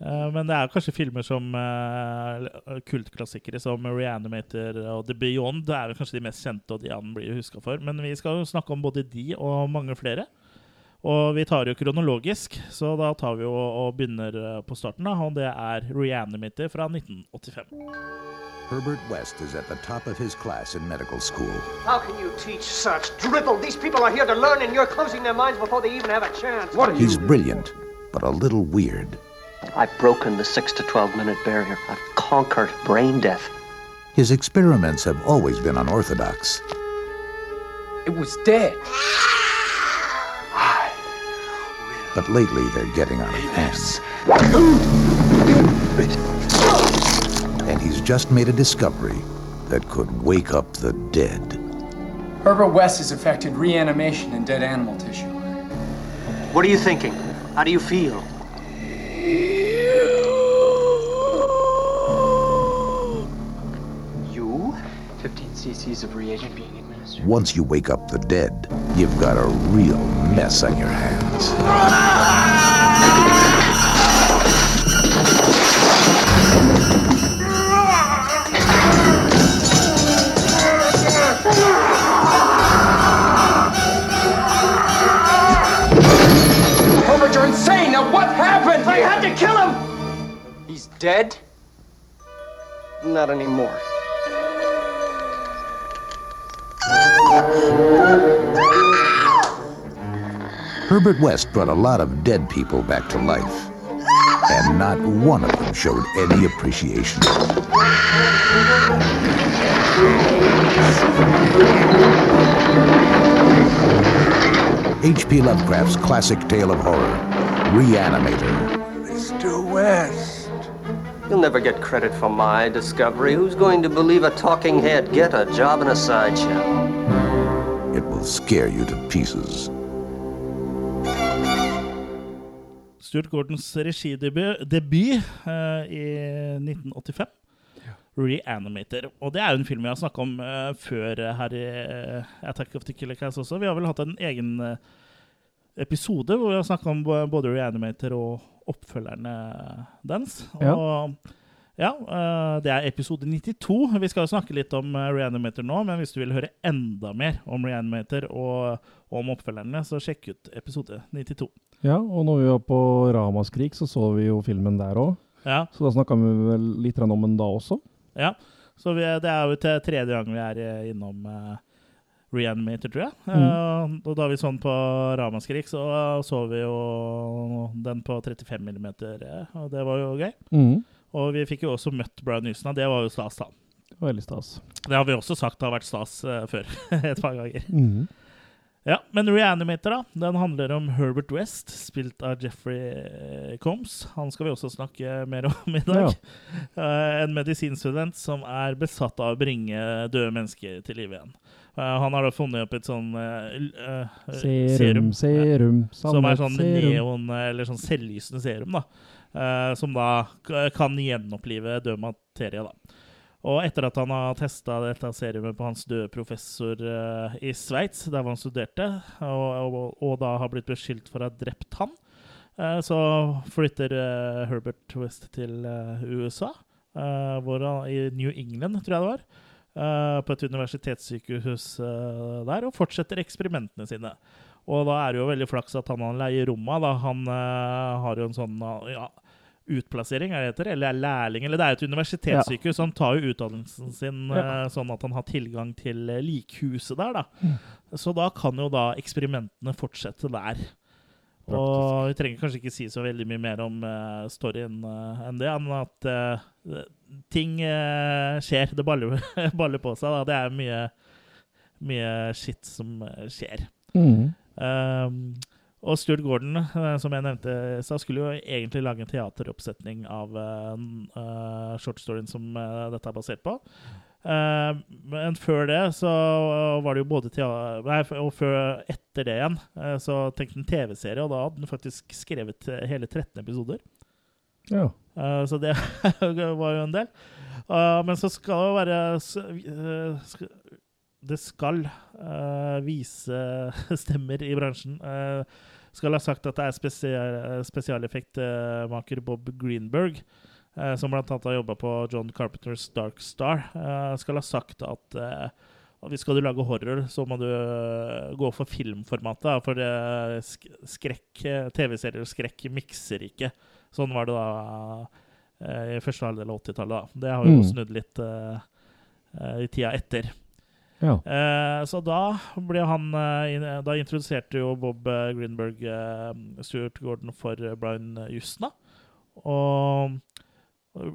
eh, Men det er kanskje filmer som uh, kultklassikere som Reanimator og The Beyond. Det er vel kanskje de mest kjente, og de han blir huska for. Men vi skal jo snakke om både de og mange flere. Og vi tar jo kronologisk, så da tar vi jo og begynner eh, på starten. da, Og det er Reanimator fra 1985. Herbert West is at the top of his class in medical school. How can you teach such dribble? These people are here to learn, and you're closing their minds before they even have a chance. What are He's brilliant, but a little weird. I've broken the 6 to 12 minute barrier. I've conquered brain death. His experiments have always been unorthodox. It was dead. But lately, they're getting on of hand. And he's just made a discovery that could wake up the dead. Herbert West has affected reanimation in dead animal tissue. What are you thinking? How do you feel? You? 15 cc's of reagent being administered. Once you wake up the dead, you've got a real mess on your hands. Dead? Not anymore. Herbert West brought a lot of dead people back to life. And not one of them showed any appreciation. H.P. Lovecraft's classic tale of horror, Reanimator. Mr. West. You'll never get credit for my discovery. Who's going to believe a talking head get a job in a sideshow? It will scare you to pieces. Stuart Gordons regidebut debut, eh, i 1985. Reanimator. Og det er jo en film vi har snakka om uh, før uh, her i uh, Attack of the Killer Cats også. Vi har vel hatt en egen episode hvor vi har snakka om både Reanimator og oppfølgerne dens. Og ja, eh, det er episode 92. Vi skal jo snakke litt om eh, Reanimator nå, men hvis du vil høre enda mer om Reanimator og, og om oppfølgerne, så sjekk ut episode 92. Ja, og når vi var på Ramaskrik, så så vi jo filmen der òg. Ja, Så da snakka vi vel litt om den da også. Ja, så vi, det er jo til tredje gang vi er eh, innom eh, Reanimator, tror jeg. Eh, og da vi sånn på Ramaskrik, så så vi jo den på 35 mm, eh, og det var jo gøy. Mm. Og vi fikk jo også møtt Brian Newson, og det var jo stas, da. Det var veldig stas. Det har vi også sagt har vært stas uh, før, et par ganger. Mm. Ja, men Reanimator, da. Den handler om Herbert West, spilt av Jeffrey Combs. Han skal vi også snakke mer om i dag. Eh, en medisinstudent som er besatt av å bringe døde mennesker til live igjen. Eh, han har da funnet opp et sånn eh, eh, Serum, serum, som er sånn serum. neon, eller sånn selvlysende serum, da. Som da kan gjenopplive død materie, da. Og etter at han har testa dette serumet på hans døde professor uh, i Sveits, der hvor han studerte, og, og, og da har blitt beskyldt for å ha drept han, uh, så flytter uh, Herbert West til USA, hvor han, i New England, tror jeg det var, på et universitetssykehus eh, der, og fortsetter eksperimentene sine. Og da er det jo veldig flaks at han han leier rommet. Da. Han eh, har jo en sånn eh, ja, utplassering, er det heter, eller er lærling. Eller det er et universitetssykehus, så han tar jo utdannelsen sin eh, sånn at han har tilgang til eh, likhuset der. Da. Så da kan jo da eksperimentene fortsette der. Og vi trenger kanskje ikke si så veldig mye mer om uh, storyen uh, enn det, enn at eh, ting uh, skjer. Det baller, baller på seg. Da. Det er mye, mye shit som eh, skjer. Mm. Um, og Stuart Gordon, eh, som jeg nevnte, i skulle jo egentlig lage en teateroppsetning av uh, shortstoryen som uh, dette er basert på. Uh, men før det så var det jo både teater... Nei, og før, etter det igjen så tenkte han TV-serie, og da hadde han faktisk skrevet hele 13 episoder. Ja. Uh, så det var jo en del. Uh, men så skal det være sk- Det skal vise stemmer i bransjen. Skal ha sagt at det er spesial, spesialeffektmaker Bob Greenberg, som bl.a. har jobba på John Carpenters Dark Star, skal ha sagt at hvis skal du lage horror, så må du gå for filmformatet. For skrekk, TV-serier og skrekk mikser ikke. Sånn var det da uh, i første halvdel av 80-tallet. Det har jo Mm. snudd litt uh, uh, i tida etter. Ja. Eh, så da ble han eh, Da introduserte jo Bob eh, Greenberg eh, Stuart Gordon for eh, Brian Justna. Og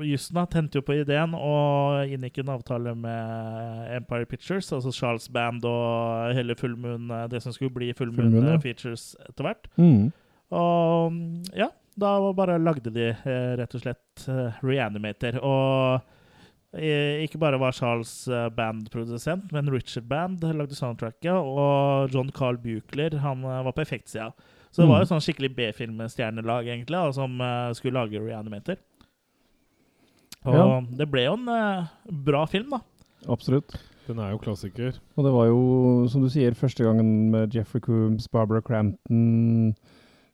Justna tente jo på ideen og inngikk en avtale med Empire Pictures, altså Charles Band og hele Full Moon, eh, det som skulle bli Full Moon, Full Moon, ja. eh, Features etter hvert. Mm. Og ja, da bare lagde de eh, rett og slett eh, Reanimator. Og eh, ikke bare var Charles Band produsent, men Richard Band lagde soundtracket. Og John Carl Buchler han var på effektsida. Så det var jo sånn skikkelig B-filmstjernelag egentlig, da, som skulle lage Reanimator. Og Ja. det ble jo en bra film, da. Absolutt. Den er jo klassiker. Og det var jo, som du sier, første gangen med Jeffrey Coombs, Barbara Crampton,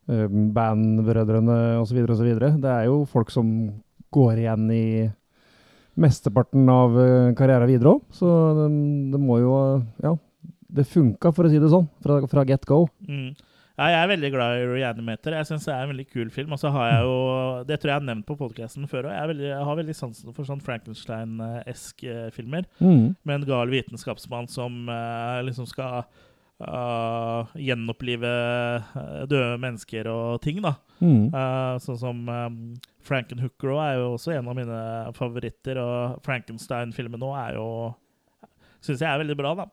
bandbrødrene osv. osv. Det er jo folk som går igjen i mesteparten av eh, karrieren videre òg. Så det, det må jo Ja, det funka, for å si det sånn, fra, fra get go. Mm. Ja, jeg er veldig glad i Reanimator. Jeg synes det er en veldig kul film. Og så har jeg jo, Det tror jeg jeg har nevnt på podkasten før òg. Jeg, jeg har veldig sansen for sånn Frankenstein-esk eh, filmer. Mm. Med en gal vitenskapsmann som eh, liksom skal eh, gjenopplive eh, døde mennesker og ting, da. Mm. Uh, sånn som um, Frankenhooker er jo også en av mine favoritter. Og Frankenstein-filmen nå er jo Syns jeg er veldig bra, da.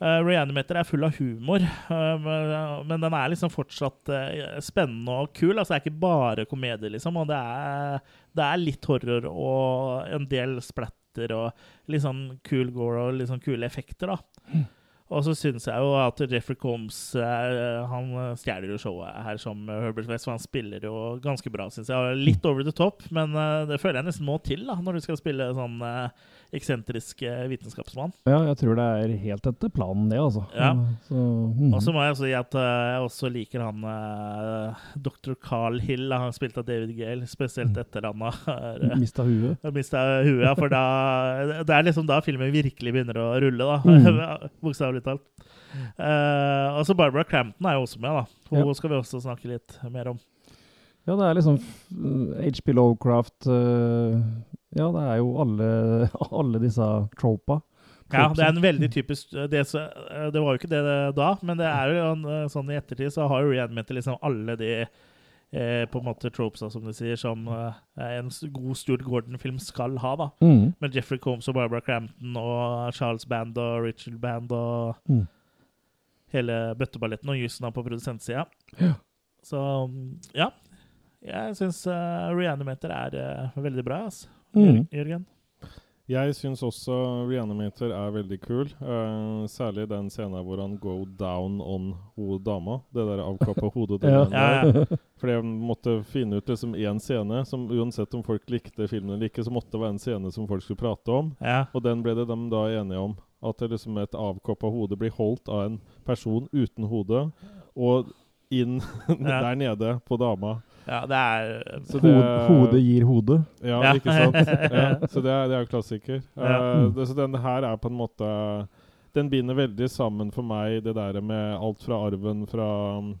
Uh, Reanimator er full av humor, men, men den er liksom fortsatt spennende og kul. Altså, det er ikke bare komedie, liksom. Og det er, det er litt horror og en del splatter og litt sånn cool gore og litt sånn kule effekter, da. Og så syns jeg jo at Jeffrey Combs eh, Han stjeler jo showet her som Herbert West, for han spiller jo ganske bra, syns jeg. Litt over the top, men eh, det føler jeg nesten må til da, når du skal spille sånn eh, eksentrisk eh, vitenskapsmann. Ja, jeg tror det er helt etter planen, det, altså. Ja. Så, mm. Og så må jeg si at eh, jeg også liker han uh, dr. Carl Hill. Han spilte av David Gale, spesielt etter han har Mista huet. mista huet. Ja, for da, det er liksom da filmen virkelig begynner å rulle, da. Mm. Bokstavelig talt. Uh, og så Barbara Crampton er jo også med, da. Hun Ja. skal vi også snakke litt mer om. Ja, det er liksom HP Lovecraft eh, Ja, det er jo alle, alle disse tropa. Ja, det er en veldig typisk det, så, eh, det var jo ikke det da, men det er jo en, eh, sånn i ettertid så har jo Reanimator liksom alle de eh, på en måte tropesa, som du sier, som eh, en god Stuart Gordon-film skal ha, da. Mm. Med Jeffrey Combs og Barbara Crampton og Charles Band og Richard Band og Mm. hele bøtteballetten og Jusna på produsentsida. Ja. Så ja. Jeg syns uh, Reanimator er uh, veldig bra, altså. Mm. Jørgen. Jeg syns også Reanimator er veldig kul. Uh, særlig den scenen hvor han go down on ho dama. Det der avkappa hodet. Ja. den Ja. Fordi jeg måtte finne ut liksom én scene som uansett om folk likte filmen eller ikke, så måtte det være en scene som folk skulle prate om. ja. Og den ble det de da enige om. At det liksom et avkappa hode blir holdt av en person uten hode, og inn Ja. der nede på dama. Ja, det er Så det- Hode, hodet gir hodet. Ja, Ja. ikke sant? Ja, så det er, det er jo klassiker. Ja. Eh, det, så denne her er på en måte Den binder veldig sammen for meg det der med alt fra arven fra um,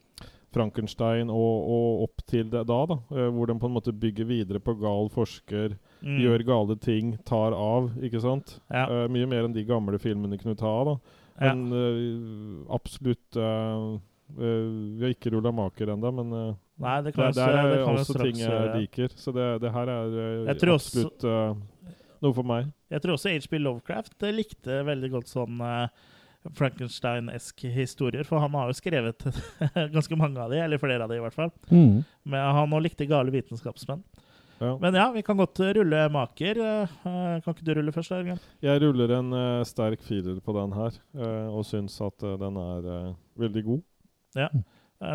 Frankenstein og, og opp til det da, da. eh, hvor den på en måte bygger videre på gal forsker, mm, gjør gale ting, tar av, ikke sant? ja, Uh, mye mer enn de gamle filmene kunne ta av, da. ja. Men eh, absolutt uh, eh, Vi har ikke rulla maker ennå, men Nei, det kan det, der s- er det også straks ting jeg liker. Så det, det her er absolutt også- absolutt eh, noe for meg. Jeg tror også HB Lovecraft eh, likte veldig godt sånn uh, Frankenstein-esk historier, for han har jo skrevet ganske mange av de, eller flere av de i hvert fall. Mm. Men han òg likte gale vitenskapsmenn. Ja. Men ja, vi kan godt eh, rulle maker. Eh, eh, Kan ikke du rulle først, Ergen? Jeg ruller en uh, sterk firer på den her, uh, og syns at uh, den er eh, veldig god. Eh,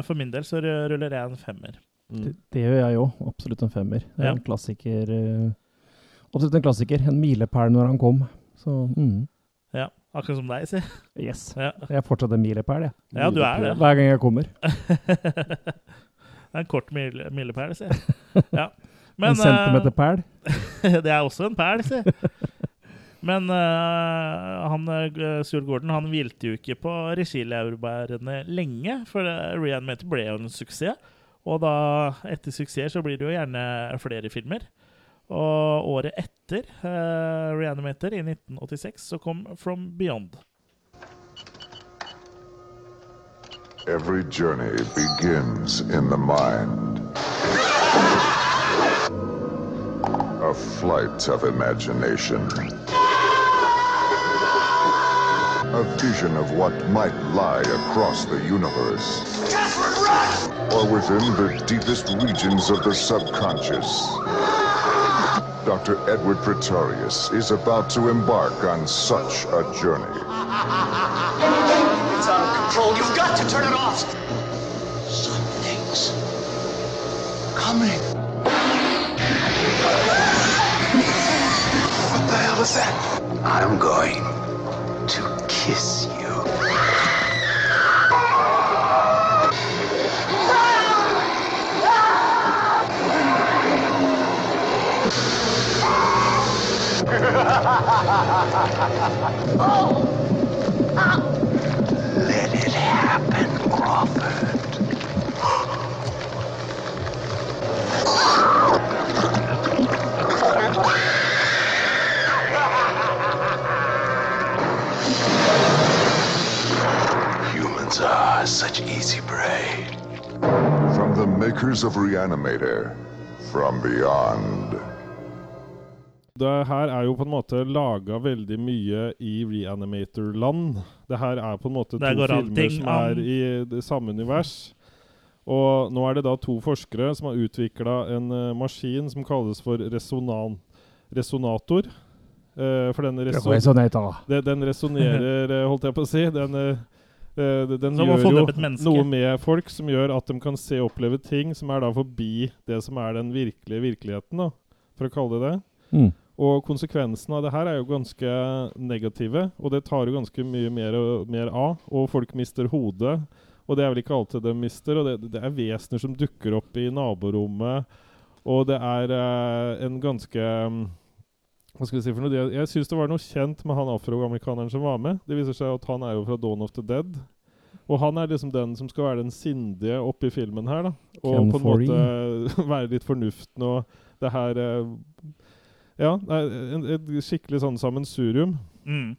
For min del så ruller jeg en femmer. Mm. Det, det gjør jeg òg. Absolutt en femmer. Det er Ja. en klassiker. eh, Absolutt en klassiker. En milepæl når han kom. Så mm. Ja, akkurat som deg, si. yes. Ja. Jeg er fortsatt en milepæl, jeg. ja, du er det. Hver gang jeg kommer. Er en kort mile- milepæl, si. Ja. Men, en centimeterpæl? eh, det er også en pæl, si. Men uh, han, uh, Stuart Gordon han hvilte jo ikke på regilaurbærene lenge, for uh, Reanimator ble jo en suksess. Og da, etter suksess så blir det jo gjerne flere filmer. Og året etter uh, Reanimator, i 1986, så kom From Beyond. Every journey begins in the mind. A flight of imagination. A vision of what might lie across the universe. Or within the deepest regions of the subconscious. Dr. Edward Pretorius is about to embark on such a journey. It's out of control. You've got to turn it off. Something's coming. What the hell is that? I'm going to kiss you. Let oh. Are such easy prey. From the makers of Reanimator, From Beyond. Det her er jo på en måte laga veldig mye i Reanimator-land. Det her er på en måte to filmer som er i det samme univers. Og nå er det da to forskere som har utvikla en uh, maskin som kalles for resonan resonator. Uh, for den, reson den resonnerer, eh, holdt jeg på å si. Den, eh, eh, den Som gjør jo noe med folk som gjør at de kan se og oppleve ting som er da forbi det som er den virkelige virkeligheten, da, for å kalle det det. Mm. Og konsekvensen av det her er jo ganske negative, og det tar jo ganske mye mer og mer av. Og folk mister hodet, og det er vel ikke alltid de mister. Og det, det er vesener som dukker opp i naborommet, og det er uh, en ganske mm, Hva skal vi si for noe? Jeg, jeg syns det var noe kjent med han afroamerikaneren som var med. Det viser seg at han er jo fra Dawn of the Dead. Og han er liksom den som skal være den sindige oppi filmen her, da. Og Ken på en måte være litt fornuften og det her eh, Ja, et skikkelig sånn sammensurium. Mm.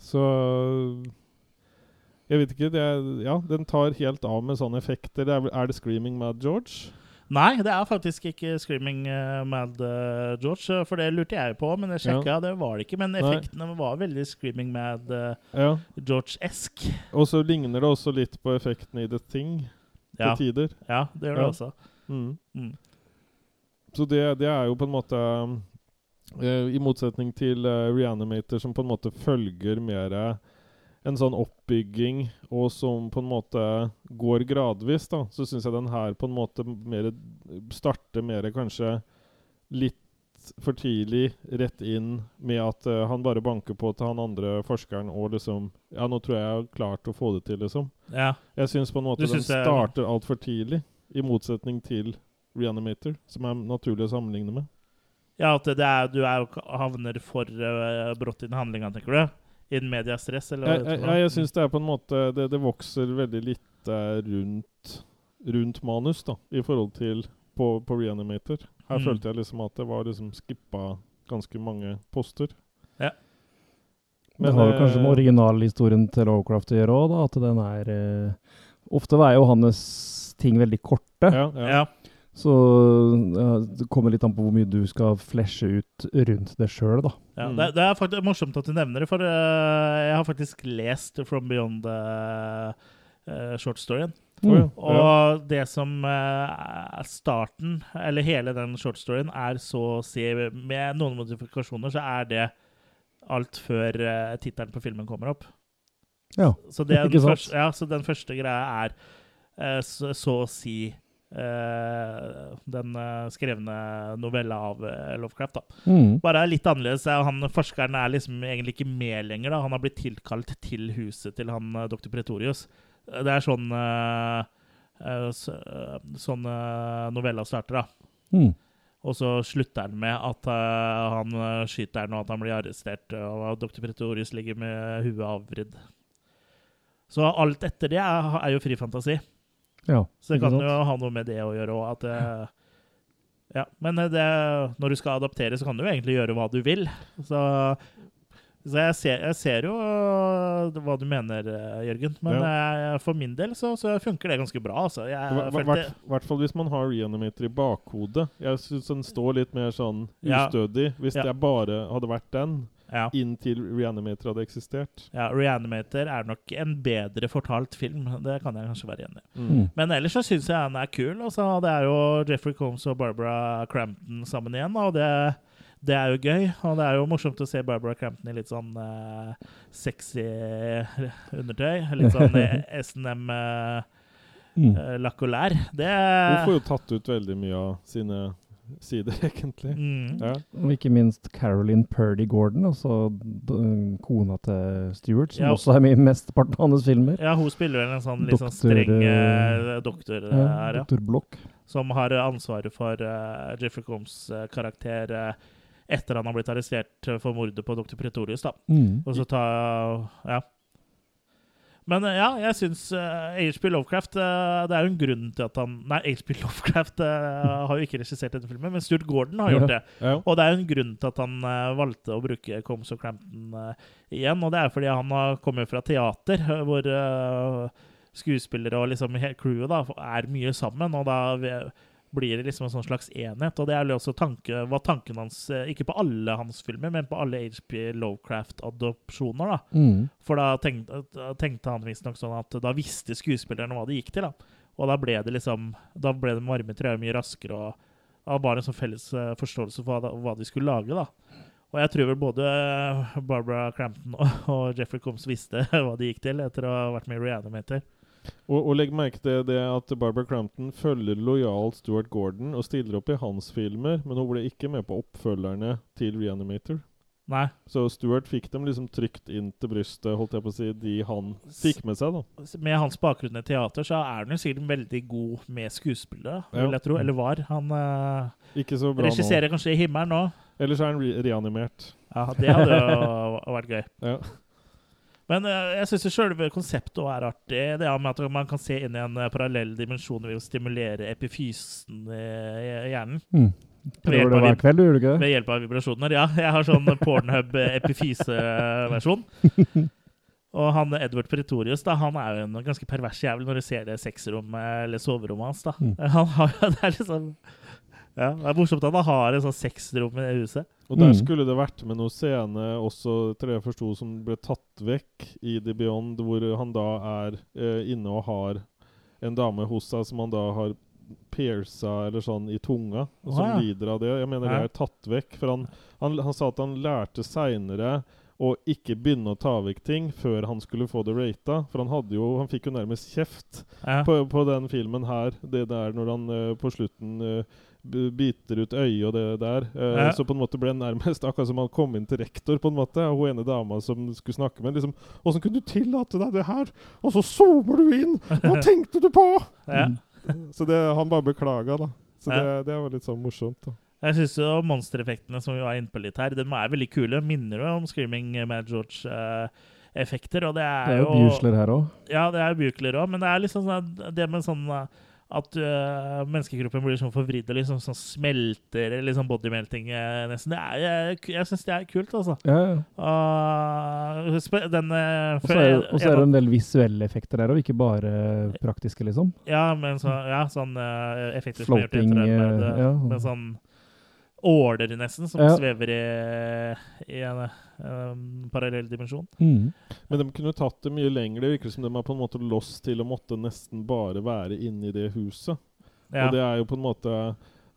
Så Jeg vet ikke. Det er, ja, den tar helt av med sånne effekter. Er, er det 'Screaming Mad George'? Nei, det er faktisk ikke Screaming eh, Mad eh, George, eh, for det lurte jeg på, men jeg sjekka, det var det ikke. Men Nei. effektene var veldig Screaming Mad Ja. George-esk. Og så ligner det også litt på effekten i The Thing Ja. til tider. ja, det gjør det Ja. også. Mm. Mm. Så det, det er jo på en måte I motsetning til Reanimator, som på en måte følger mer en sånn oppbygging, og som på en måte går gradvis, da, så syns jeg den her på en måte mer starter mer kanskje litt for tidlig rett inn med at uh, han bare banker på til han andre forskeren og liksom Ja, nå tror jeg jeg har klart å få det til, liksom. Ja. Jeg syns på en måte den starter altfor tidlig, i motsetning til Reanimator, som er naturlig å sammenligne med. ja, at det er, du er, jo- havner for uh, brått inn i handlinga, tenker du? I en mediastress, eller? hva Jeg, det jeg, heter for jeg syns det er på en måte Det, det vokser veldig lite rundt, rundt manus, da, i forhold til på, på Reanimator. Her Mm. følte jeg liksom at det var liksom skippa ganske mange poster. Ja. Men det har jo kanskje med eh, originalhistorien til Lovecraft å gjøre òg, da. At den er eh, Ofte er jo hans ting veldig korte. ja, ja. Ja. Så ja, det kommer litt an på hvor mye du skal flesje ut rundt det sjøl, da. Ja, Mm. det, det er faktisk morsomt at du nevner det, for eh, jeg har faktisk lest From Beyond uh, shortstoryen. Å, ja. Mm. Og det som eh, er starten, eller hele den short storyen, er så å si Med noen modifikasjoner så er det alt før uh, tittelen på filmen kommer opp. Ja. Så, det er Ikke sant? første, ja, så den første greia er eh, så, så å si eh, den eh, skrevne novella av eh, Lovecraft. da. Mm. Bare litt annerledes. er Han Forskeren er liksom egentlig ikke med lenger. da. Han har blitt tilkalt til huset til han eh, dr. Pretorius. Det er sånn eh, eh, eh, sånn eh, novella starter, da. Mm. Og så slutter han med at uh, han eh, skyter den, og at han blir arrestert, og dr. Pretorius ligger med huet avvridd. Så alt etter det er, er jo fri fantasi. Ja, Så det kan sant? jo ha noe med det å gjøre òg, at eh, Ja. Men eh, det, når du skal adaptere, så kan du jo egentlig gjøre hva du vil. Så, så jeg, ser, jeg ser jo øh, hva du mener, Jørgen. Men eh, for min del så, så funker det ganske bra. Altså. I hvert- fall hvis man har Reanimator i bakhodet. Jeg syns den står litt mer sånn Ja. ustødig. Hvis Ja. det bare hadde vært den, ja. inntil Reanimator hadde eksistert. ja, Reanimator er nok en bedre fortalt film. Det kan jeg kanskje være enig i. Mm. Men ellers så syns jeg den er kul. Altså, det er jo Jeffrey Combs og Barbara Crampton sammen igjen, og det, det er jo gøy. Og det er jo morsomt å se Barbara Crampton i litt sånn uh, sexy undertøy. Litt sånn eh, SNM uh, Mm. lakolær. Det Hun får jo tatt ut veldig mye av sine sider, egentlig. mm. Ja. Og ikke minst Caroline Purdy Gordon, altså kona til Stewart, som Ja. også er med i mesteparten av hans filmer. Ja, hun spiller vel en sånn litt sånn Doktor, streng eh, eh, doktor Ja, her, ja. Doktor Block. Som har ansvaret for uh, Jeffrey Combs uh, karakter eh, etter han har blitt arrestert eh, for mordet på dr. Pretorius. da. Mm. Og så ta Ja. Men eh, ja, jeg syns HP Lovecraft uh, Det er jo en grunn til at han Nei, HP Lovecraft uh, har jo ikke regissert denne filmen, men Stuart Gordon har gjort det. Ja. Og det er jo en grunn til at han eh, valgte å bruke Combs og Crampton eh, igjen. Og det er fordi han har kommet fra teater, eh, hvor eh, skuespillere og liksom crewet da, er mye sammen. Og da blir det liksom en sånn slags enhet. Og det er også tanke, var tanken hans, eh, ikke på alle hans filmer, men på alle HP Lovecraft-adopsjoner. da. Mm. For da tenkte, tenkte han visstnok sånn at da visste skuespillerne hva det gikk til. da. Og da ble det liksom, da ble det varme trær mye raskere, og det var en sånn felles eh, forståelse for hva, hva de skulle lage. da. Og jeg tror vel både Barbara Crampton og, og Jeffrey Combs visste hva de gikk til etter å ha vært med i Reanimator. Og, og legg merke til det at Barbara Crampton følger lojalt Stuart Gordon og stiller opp i hans filmer, men hun ble ikke med på oppfølgerne til Reanimator. Nei, Så Stuart fikk dem liksom trygt inn til brystet, holdt jeg på å si, de han fikk med seg, da. med hans bakgrunn i teater så er han jo sikkert veldig god med skuespillere, Ja. vil jeg tro. Eller var. Han uh, Ikke så bra nå. regisserer kanskje i himmelen nå. Ellers er han re reanimert. Ja, det hadde jo vært gøy. Ja. Men eh, jeg syns selve konseptet også er artig. Det er med at man kan se inn i en eh, parallell dimensjon ved å stimulere epifysen i i hjernen. Mm. Prøver det av hver kveld, gjør du ikke det? Ved hjelp av vibrasjoner. Ja, jeg har sånn Pornhub epifyse-versjon. Og han Edward Pretorius da, han er jo en ganske pervers jævel når du ser det sexrommet eller soverommet hans. da. Mm. Han har, det er liksom ja, Det er morsomt at han har et sånn sexrom i huset. Og der Mm. skulle det vært med noen scene også, tror jeg forsto, som ble tatt vekk i The Beyond, hvor han da er eh, inne og har en dame hos seg som han da har pierca eller sånn i tunga, og som ja. lider av det. Jeg mener Ja. det er tatt vekk. For han, han, han sa at han lærte seinere å ikke begynne å ta vekk ting før han skulle få det rata. For han hadde jo Han fikk jo nærmest kjeft Ja. på, på den filmen her. Det der når han uh, på slutten b- biter ut øyet og det der. Eh, Ja. Så på en måte ble det nærmest akkurat som han kom inn til rektor, på en måte. Og hun ene dama som skulle snakke med liksom 'Åssen kunne du tillate deg det her?' Og så zoomer du inn! Hva tenkte du på?! Ja. Så det, han bare beklaga, da. Så Ja. det, det var litt sånn morsomt. da. Jeg syns monstereffektene som vi var inne på litt her, de er veldig kule. Minner jo om Screaming Mad George-effekter. og det er, Det er jo jo Buesler her òg. Ja, det er Buchler òg, men det er liksom sånn det med sånn uh, at uh, menneskekroppen blir sånn forvridd og liksom sånn smelter, liksom bodymelting uh, nesten. Det er, jeg jeg syns det er kult, altså. Ja, ja. Uh, den uh, Og så er, det- er det en del visuelle effekter der òg, ikke bare praktiske, liksom. Ja, men så, ja, sånn effekter som gjør det, eh, uh, ja. Med sånn åler, nesten, som Ja. svever i, i en um, parallell dimensjon. Mm. Men de kunne tatt det mye lenger. Det virker som de er på en måte lost til å måtte nesten bare være inne i det huset. Ja. Og det er jo på en måte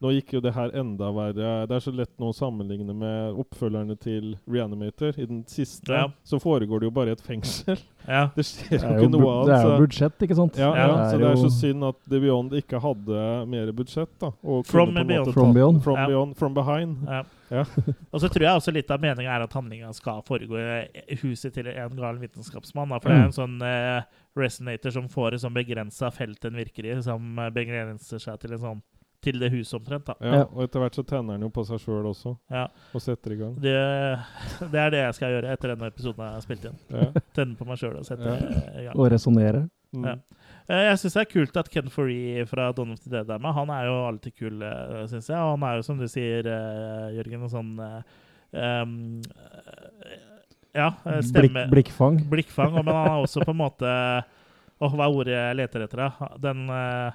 Nå gikk jo det her enda verre. Det er så lett nå å sammenligne med oppfølgerne til Reanimator. I den siste Ja. så foregår det jo bare i et fengsel. Ja. Det skjer Det jo ikke noe annet. det er jo budsjett, ikke sant? ja, ja, så det er så synd at The Beyond ikke hadde mer budsjett. da og From kunne på Beyond. måte From Beyond. From, Ja. beyond, from behind. Ja. Ja. Og så tror jeg også litt av meninga er at handlinga skal foregå i huset til en gal vitenskapsmann. Da, for det er en sånn uh, resonator som får et sånn begrensa felt den virker i, som begrenser seg til en sånn til det huset omtrent. da. Ja. Og etter hvert så tenner han jo på seg sjøl også, Ja. og setter i gang. Det, det er det jeg skal gjøre etter denne episoden jeg har spilt inn. Ja. Tenne på meg sjøl og sette Ja. eh, i gang. Og resonnere. Mm. Ja. Eh, Jeg syns det er kult at Ken Foree fra Don of the Dead er med. Han er jo alltid kul, syns jeg. Og han er jo, som du sier, eh, Jørgen, en sånn eh, um, eh, Ja, eh, stemme Blikk, blikkfang. Blikkfang. og- Men han er også på en måte Åh, hva er ordet jeg leter etter? da? Den eh,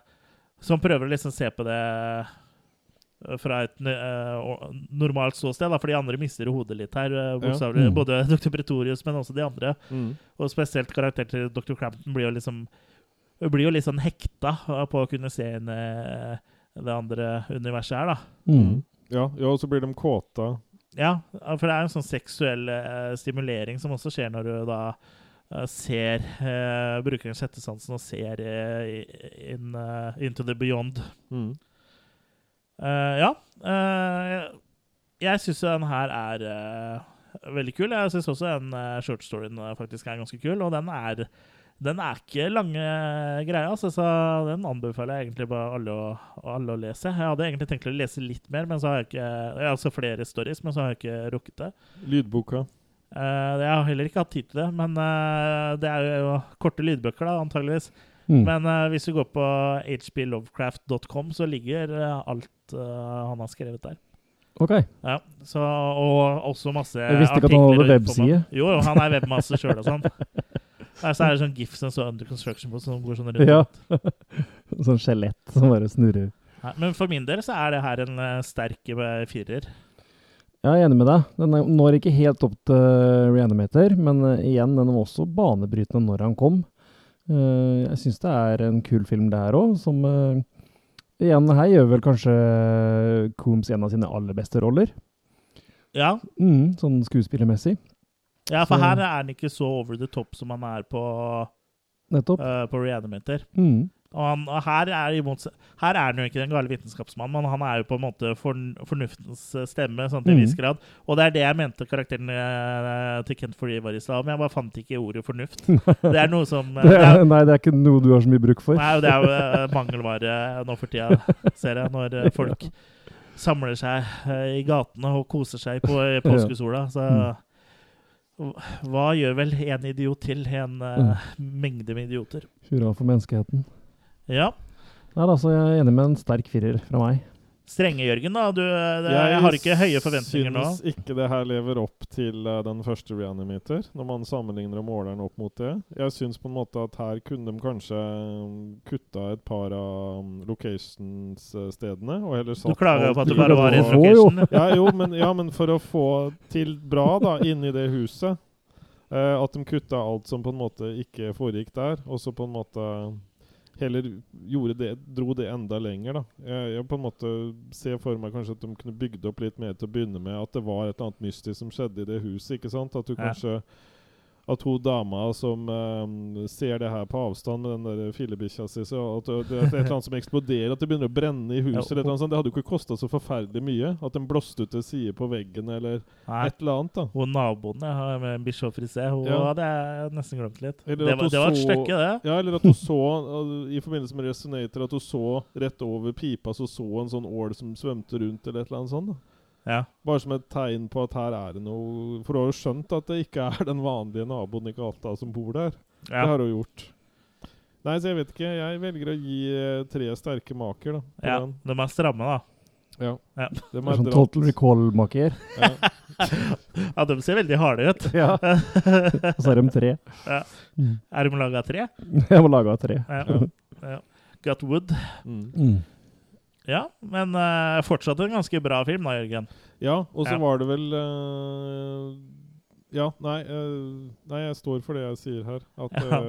som prøver å liksom se på det eh, fra et uh, normalt ståsted. da, For de andre mister hodet litt her, eh, bokstavelig. Mm. Både Dr. Pretorius, men også de andre. Mm. Og spesielt karakteren til Dr. Crampton blir jo liksom blir jo litt sånn hekta på å kunne se inn i det andre universet her, da. Mm. Ja, ja, og så blir de kåta. Ja, for det er en sånn seksuell stimulering som også skjer når du da ser uh, brukeren sansen og ser eh, i- inn, eh, into the beyond. Mm. Eh, ja. eh, jeg syns den her er eh, veldig kul. Jeg syns også den short storyen eh, faktisk er ganske kul, og den er den er ikke lange greier, altså, så den anbefaler jeg egentlig bare alle å, alle å lese. Jeg hadde egentlig tenkt å lese litt mer, men så har jeg ikke jeg har flere stories, men så har jeg ikke rukket det. Lydboka. Eh, jeg har heller ikke hatt tid til det, men uh, det er jo korte lydbøker, da, antageligvis. Mm. Men uh, hvis du går på hblovecraft.com, så ligger alt han har skrevet der. OK. Ja, så, Og også masse Jeg visste ikke at han hadde webside. Jo, jo, han er webmaster sjøl og sånn. Nei, så er det sånn gifs og så under construction på som går sånn rundt. Ja. sånn skjelett som bare snurrer. Ja, men for min del så er det her en sterk eh, firer. Jeg er enig med deg. Den når ikke helt opp til Reanimator, men eh, igjen, den var også banebrytende når han kom. Eh, jeg syns det er en kul film, det her òg, som eh, Igjen, her gjør vel kanskje Coombs en av sine aller beste roller. Ja, Mm, sånn skuespillermessig. ja, for Så- her er han ikke så over the top som han er på, Nettopp. Uh, på Reanimator. Mm. Og, han, og her, er imot, her er han jo ikke den gale vitenskapsmannen, men han er jo på en måte forn, fornuftens eh, stemme, sånn til en viss grad. Og det er det jeg mente karakteren eh, til Kent Foree var i stad, men jeg bare fant ikke ordet fornuft. Det er noe som eh, Det er, nei, det er ikke noe du har så mye bruk for. Nei, det er jo eh, mangelvare nå for tida, ser jeg, når eh, folk samler seg i gatene og koser seg på påskesola. Så hva gjør vel en idiot til en uh, mengde med idioter? Hurra for menneskeheten. Ja. Det er altså jeg er enig med en sterk firer fra meg. Strenge, Jørgen. da. Du, det, jeg, har ikke høye forventninger nå. Jeg syns ikke det her lever opp til uh, den første Reanimator, når man sammenligner og måler den opp mot det. Jeg syns på en måte at her kunne de kanskje um, kutta et par av um, locations-stedene, og heller satt... Du klager jo på at du bare var i en location. ja, jo, men, ja, men for å få til bra da, inni det huset Uh, At de kutta alt som på en måte ikke foregikk der, og så på en måte heller gjorde det, dro det enda lenger. da. Jeg, jeg på en måte ser for meg kanskje at de kunne bygd opp litt mer til å begynne med. At det var et eller annet mystisk som skjedde i det huset. ikke sant? At du Ja. kanskje at hun dama som eh, ser det her på avstand med den der fillebikkja si, at det, det er et eller annet som eksploderer, at det begynner å brenne i huset. Ja, Det hadde jo ikke kosta så forferdelig mye. At den blåste ut til side på veggen eller Nei. et eller annet. da. Hun naboen jeg har med Bichot Frisé, hun Ja. hadde jeg nesten glemt litt. Det var, det var et stykke, det. Ja, eller at hun så, uh, i forbindelse med Resonator, at hun så rett over pipa, så så en sånn ål som svømte rundt, eller et eller annet sånt. da. Ja. Bare som et tegn på at her er det noe For hun har jo skjønt at det ikke er den vanlige naboen i gata som bor der. Ja. Det har hun gjort. Nei, så jeg vet ikke. Jeg velger å gi eh, tre sterke maker, da. ja. den. De er stramme, da. Ja. Ja. Det Det er sånn. Total Recall-maker. Ja. Ja, de ser veldig harde ut. Ja. Og så er de tre. Ja. Mm. Er de laga av tre? Jeg må lage av tre. Ja. ja. Got wood. Mm. Mm. Ja, men uh, fortsatt en ganske bra film, da, Jørgen. Ja, og så Ja. var det vel uh, Ja, nei, uh, nei, jeg står for det jeg sier her. At, Ja,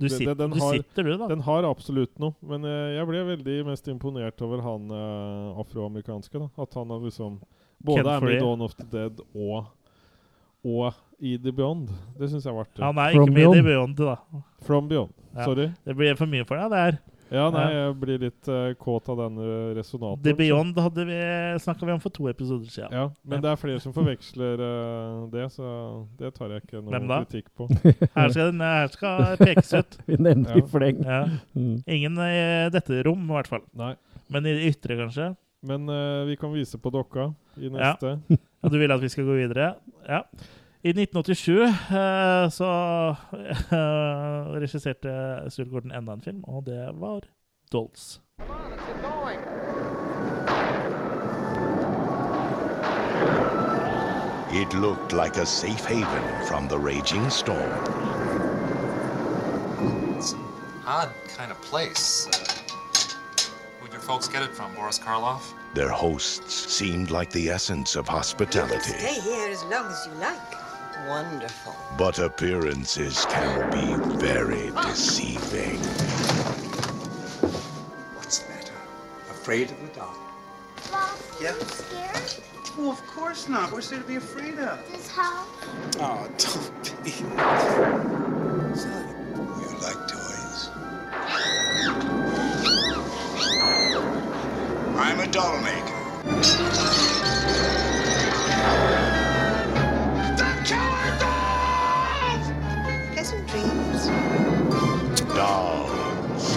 Du, sitter, det- den du har- sitter, du, da. Den har absolutt noe, men jeg ble veldig mest imponert over han afroamerikanske. da At han har liksom både Ken er med i Dawn of the Dead og, og i The Beyond. Det syns jeg var artig. Han er From ikke med i The Beyond, da. From Beyond. Ja. Sorry. Det blir for mye for deg, det her. Ja, nei, jeg blir litt uh, kåt av den resonatoren. The Beyond hadde vi, snakka vi om for to episoder siden. Ja, men det er flere som forveksler uh, det, så det tar jeg ikke noen kritikk på. Her skal, den- her skal pekes ut. Vi nevner i Ja. fleng. Ja. Mm. Ingen i dette rom, i hvert fall. Nei. Men i det ytre, kanskje. Men uh, vi kan vise på dokka i neste. Ja. Og du vil at vi skal gå videre? Ja. I 1987 eh, så eh, regisserte Sture Gordon enda en film, og det var Dolls. It looked like a safe haven from the raging storm. It's an odd kind of place. Uh, where'd your folks get it from, Boris Karloff? Their hosts seemed like the essence of hospitality. Stay here as long as you like. Wonderful. But appearances can be very deceiving. What's the matter? Afraid of the dark? Yeah? Scared? Oh, of course not. What's there to be afraid of? This house? Oh, don't be. Son, oh, you like toys? I'm a doll maker. Dolls.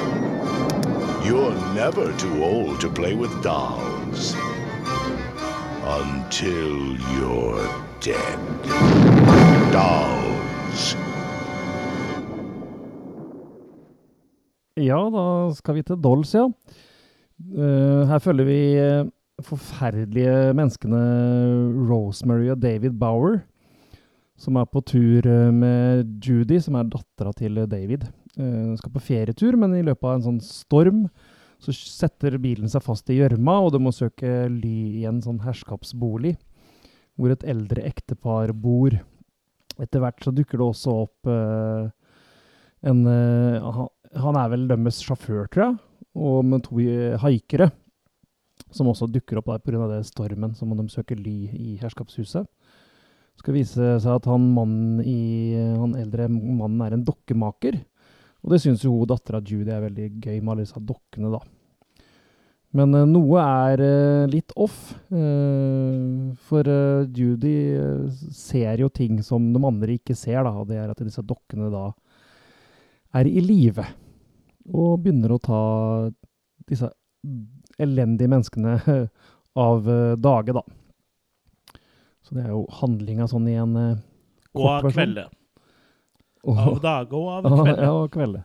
You're never too old to play with dolls. Until you're dead. Dolls. Ja, da skal vi til Dolls, ja. Eh, her følger vi eh, forferdelige menneskene Rosemary og David Bower, som er på tur eh, med Judy, som er dattera til David. Uh, skal på ferietur, men i løpet av en sånn storm så setter bilen seg fast i gjørma, og de må søke ly i en sånn herskapsbolig, hvor et eldre ektepar bor. Etter hvert så dukker det også opp uh, en uh, han, er vel deres sjåfør, tror jeg, og med to eh, haikere, som også dukker opp der pga. stormen, så må de søke ly i herskapshuset. Det skal vise seg at han, i, han eldre mannen er en dokkemaker, og det syns jo hun dattera Judy er veldig gøy med alle disse dokkene, da. Men uh, noe er uh, litt off, uh, for Judy ser jo ting som de andre ikke ser, da, og det er at disse dokkene da er i live og begynner å ta disse elendige menneskene av dage, da. Så det er jo handlinga sånn i en Og kort av versjon. Og- Av dager og av kvelder. kvelde. Ja, og kvelde.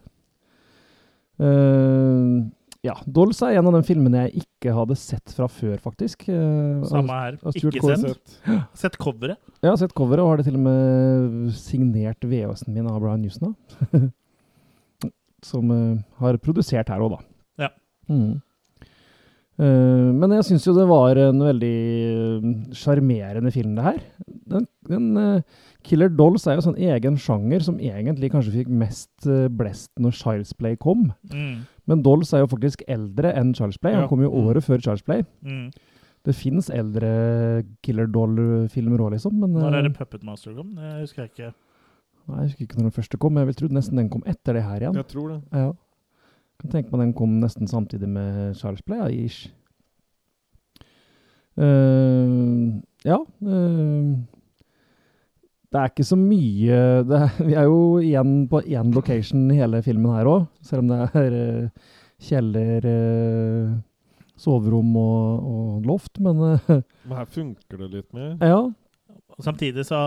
Uh, ja, Dolls er en av de filmene jeg ikke hadde sett fra før, faktisk. Eh, Samme her. Ikke sett. Sett coveret. Ja, sett coveret, og har det til og med signert VHS-en min av Brian Newson. da. Som uh, har produsert her òg, da. Ja. Mm. Uh, men jeg syns jo det var en veldig sjarmerende film, det her. Den, den Killer Dolls er jo sånn egen sjanger som egentlig kanskje fikk mest uh, blest når Child's Play kom. Mm. Men Dolls er jo faktisk eldre enn Child's Play. Han Ja. kom jo Mm. året før Child's Play. Mm. Det fins eldre Killer Doll-filmer òg, liksom. Men, Når er eh, det Puppet Master kom? Det husker jeg ikke. Nei, Jeg husker ikke når den første kom, men jeg vil tro nesten den kom etter det her igjen. Jeg tror det. Ja. Kan tenke meg den kom nesten samtidig med Charles Play, ja, ish. Uh, ja. eh, det er ikke så mye det er, Vi er jo igjen på én location i hele filmen her òg, selv om det er uh, kjeller, uh, soverom og, og loft, men uh, Men her funker det litt mer. ja. Og Samtidig så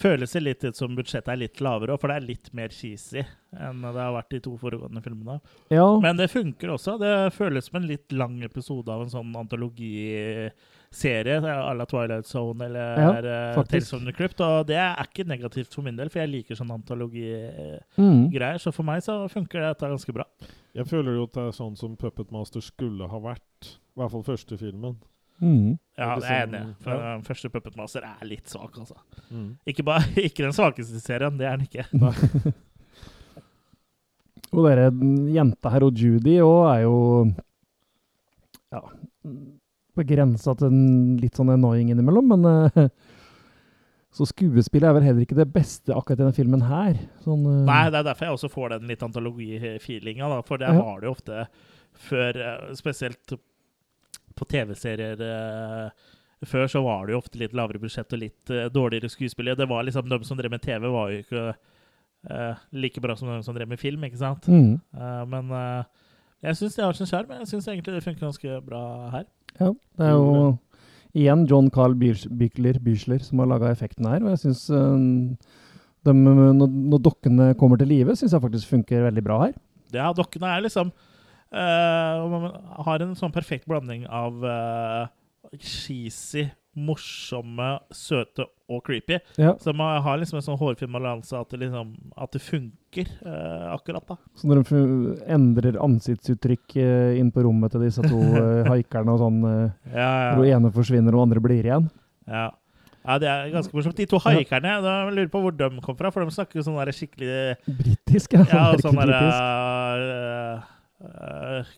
føles det litt ut som budsjettet er litt lavere, for det er litt mer cheesy enn det har vært de to foregående filmene. Ja. Men det funker også. Det føles som en litt lang episode av en sånn antologiserie à la Twilight Zone eller Ja, eh. Tales from the Crypt. Og det er ikke negativt for min del, for jeg liker sånn antologigreier. Mm. Så for meg så funker dette ganske bra. Jeg føler jo at det er sånn som Puppet Master skulle ha vært. I hvert fall første filmen. Mm. Ja, Det det er jeg enig. i. For ja. den første Puppet Master er litt svak, altså. Mm. Ikke, bare, ikke den svakeste serien, det er den ikke. Og dere jenta her og Judy òg er jo ja, på grensa til en litt sånn annoying innimellom, men uh, Så skuespillet er vel heller ikke det beste akkurat i denne filmen her. Sånn, uh, Nei, det er derfor jeg også får den litt antologi-feelinga. For det Ja. var det jo ofte før, eh, spesielt på TV-serier før, så var det jo ofte litt lavere budsjett og litt uh, dårligere skuespillere. Det var liksom De som drev med TV, var jo ikke uh, like bra som de som drev med film, ikke sant? Mm. Uh, men jeg syns det har sin sjarm. Jeg syns egentlig det funker ganske bra her. Ja, det er jo igjen John Carl Bykler, Bysler som har laga effekten her, og jeg syns når, når dokkene kommer til live, syns jeg faktisk funker veldig bra her. Ja, dokkene er liksom uh, Har en sånn perfekt blanding av uh, cheesy, morsomme, søte og creepy. Ja. Så man har liksom en sånn hårfin balanse at, det liksom, at det funker eh, akkurat, da. Så når de endrer ansiktsuttrykk eh, inn på rommet til disse to eh, haikerne og sånn, eh, Ja, ja. hvor den ene forsvinner og andre blir igjen Ja. ja, det er ganske morsomt. De to haikerne, da lurer på hvor de kom fra, for de snakker jo sånn der skikkelig Britisk, ja. Ja, og sånn Merkelig der uh, eh,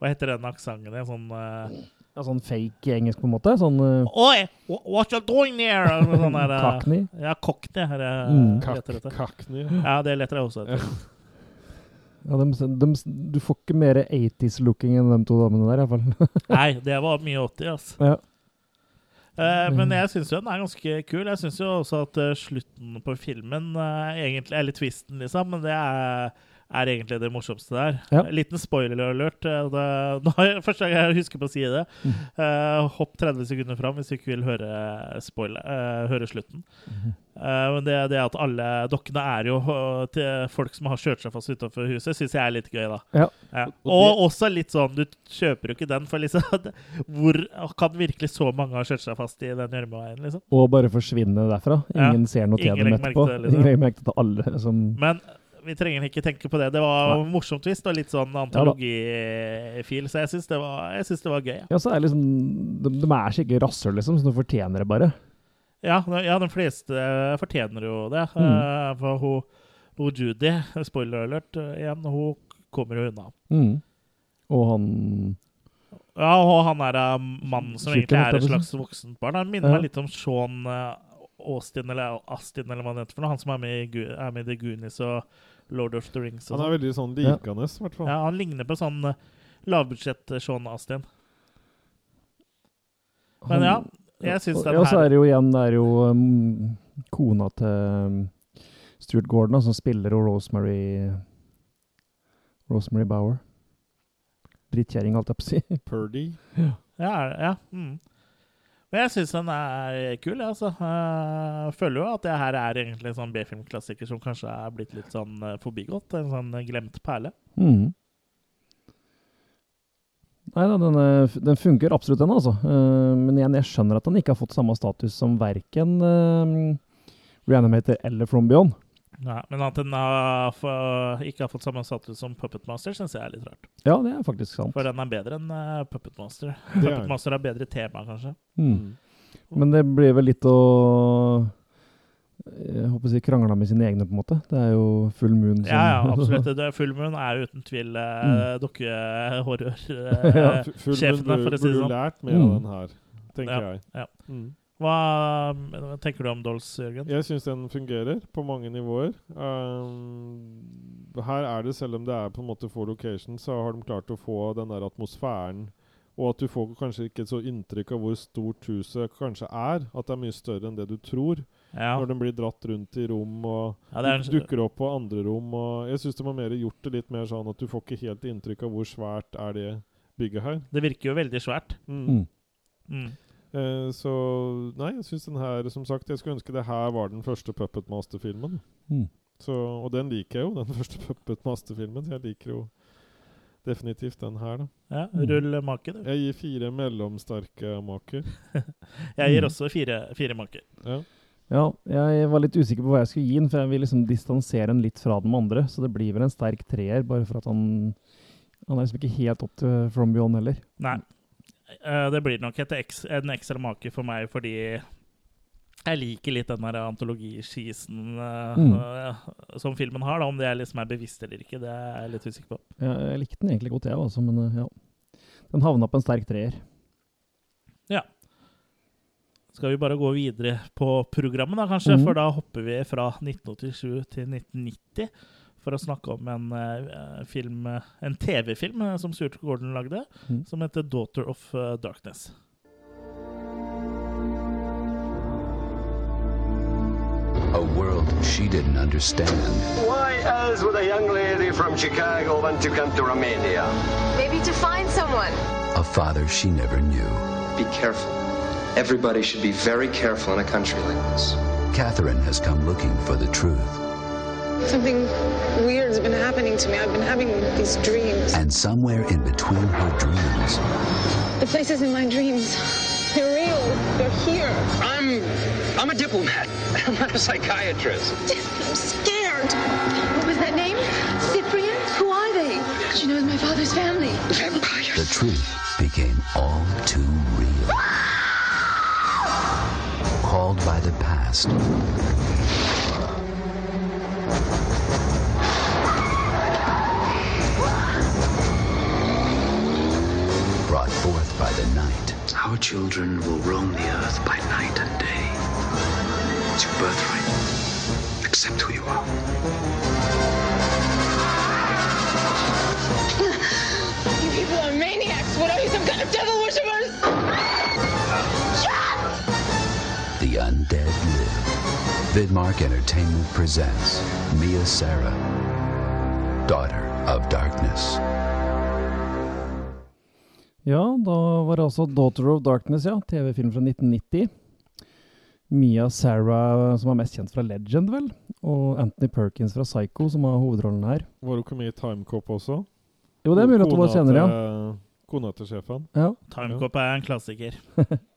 Hva heter den aksenten? Sånn eh, Ja, sånn fake engelsk, på en måte. Sånn uh, Oi, wha- what you doing there? Sånn der, uh, Cockney? Ja, cockney. Her, er, Mm. leter. Cockney. Ja, det leter jeg også etter. ja, de, de, Du får ikke mer 80s-looking enn de to damene der, iallfall. Nei, det var mye 80, altså. ja. Uh, men jeg syns jo den er ganske kul. Jeg syns jo også at eh, slutten på filmen eh, egentlig Eller twisten, liksom. Men det er, er egentlig det morsomste der. Ja. Liten spoiler-alert. eh, første gang jeg husker på å si det. Mm. Uh, hopp 30 sekunder fram hvis du ikke vil høre, spoiler, uh, høre slutten. Mm. Uh, men det, det at alle dokkene er jo til folk som har kjørt seg fast utenfor huset, syns jeg er litt gøy, da. Ja. Og, og også litt sånn Du kjøper jo ikke den, for liksom Hvor kan virkelig så mange ha kjørt seg fast i den gjørmeveien, liksom? Og bare forsvinne derfra. Ja. Ingen ser noe til dem etterpå. liksom. Ingen legger merke til alle som Men vi trenger ikke tenke på det. Det var Nei. morsomt visst, og litt sånn antologifil, så jeg syns det, det var gøy. Ja. Ja, så er det liksom De, de er skikkelig rasshøl, liksom, så de fortjener det bare. Ja, ja, de fleste fortjener jo det. Mm. Eh, For hun, hun Judy, spoiler alert eh, igjen, hun kommer jo unna. Mm. Og han Ja, og han er eh, mannen som egentlig er et å slags voksent barn. Han minner Ja. meg litt om Sean Austin, eller Astin, eller hva han heter for noe. Han som er med i, er med i The Goonies og Lord of the Rings. Og Han er sånn. veldig sånn likende, i hvert fall. Ja, han ligner på sånn eh, lavbudsjett eh, Astin. Men ja, jeg syns den Ja, så er det jo igjen Det er jo um, kona til um, Stuart Gordon som spiller og Rosemary Rosemary Bower. Drittkjerring, holdt jeg på å si. Purdy. Ja, ja. Mm. Men jeg syns den er kul, jeg, altså. Jeg føler jo at det her er egentlig en sånn B-filmklassiker som kanskje er blitt litt sånn eh, forbigått. En sånn glemt perle. Mm. Nei da, den, den funker absolutt, den, altså. Eh, men igjen, jeg skjønner at den ikke har fått samme status som verken Reanimator eller From Beyond. Nei, men at den har, ikke har fått samme status som Puppet Master, syns jeg er litt rart. Ja, det er faktisk sant. For den er bedre enn uh, Puppet Master. Det er Puppet er. Master har bedre tema, kanskje. Mm. Men det blir vel litt å jeg håper å si krangla med sine egne, på en måte. Det er jo full moon som Ja, ja, absolutt. Det, Full Moon er uten tvil uh, Mm. dokkehorror-sjefene, Ja, for å si det burde du lært mer av Mm. den her, tenker ja, jeg. Ja. Mm. Hva hva tenker du om Dolls, Jørgen? Jeg syns den fungerer på mange nivåer. Um, her er det, selv om det er på en måte for location, så har de klart å få den der atmosfæren. Og at du får kanskje ikke så inntrykk av hvor stort huset kanskje er. At det er mye større enn det du tror. Ja. Når den blir dratt rundt i rom og Ja, en- dukker opp på andre rom. Og jeg syns de har mer gjort det litt mer sånn at du får ikke helt inntrykk av hvor svært er det bygget her. Det virker jo veldig svært. Mm. Mm. Eh, så nei, jeg syns den her Som sagt, jeg skulle ønske det her var den første Puppet Master-filmen. Mm. Og den liker jeg jo, den første Puppet Master-filmen. Så jeg liker jo definitivt den her, da. Ja, rull make, du. Jeg gir fire mellomsterke maker. Jeg gir også fire, fire maker. Ja. Ja, jeg var litt usikker på hva jeg skulle gi den, for jeg vil liksom distansere den litt fra de andre. Så det blir vel en sterk treer, bare for at han Han er liksom ikke helt opp til From Beyond heller. Nei. Eh, det blir nok et eks, en ekstra make for meg fordi jeg liker litt den antologiskisen uh, Mm. uh, som filmen har. da Om det er, liksom er bevisst eller ikke, det er jeg litt usikker på. Ja, jeg likte den egentlig godt, jeg, altså, men ja. Den havna på en sterk treer. Ja. Skal vi bare gå videre på programmet, da, kanskje? Mm. For da hopper vi fra 1987 til 1990 for å snakke om en eh, film, en TV-film eh, som Stuart Gordon lagde, Mhm. som heter 'Daughter of eh, Darkness'. A world she didn't understand. Why else would a young lady from Chicago want to come to Romania? Maybe to find someone. A father she never knew. Be careful. Everybody should be very careful in a country like this. Catherine has come looking for the truth. Something weird's been happening to me. I've been having these dreams. And somewhere in between her dreams, The places in my dreams, they're real. They're here. I'm I'm a diplomat. I'm not a psychiatrist. I'm scared. What was that name? Cyprian? Who are they? She knows my father's family. Vampires. the truth became all too real. Called by the past. Brought forth by the night. Our children will roam the earth by night and day. It's your birthright. Accept who you are. You people are maniacs. What are you, some kind of devil worshippers? Vidmark Entertainment presents Mia Sarah, Daughter of Darkness. Ja, da var det altså 'Daughter of Darkness', ja. TV-film fra 1990. Mia Sarah, som er mest kjent fra Legend, vel. Og Anthony Perkins fra Psycho, som har hovedrollen her. Var hun ikke med i Timecop også? Jo, det er mulig at hun var senere, ja. Kona til sjefen. Ja. Timecop er en klassiker.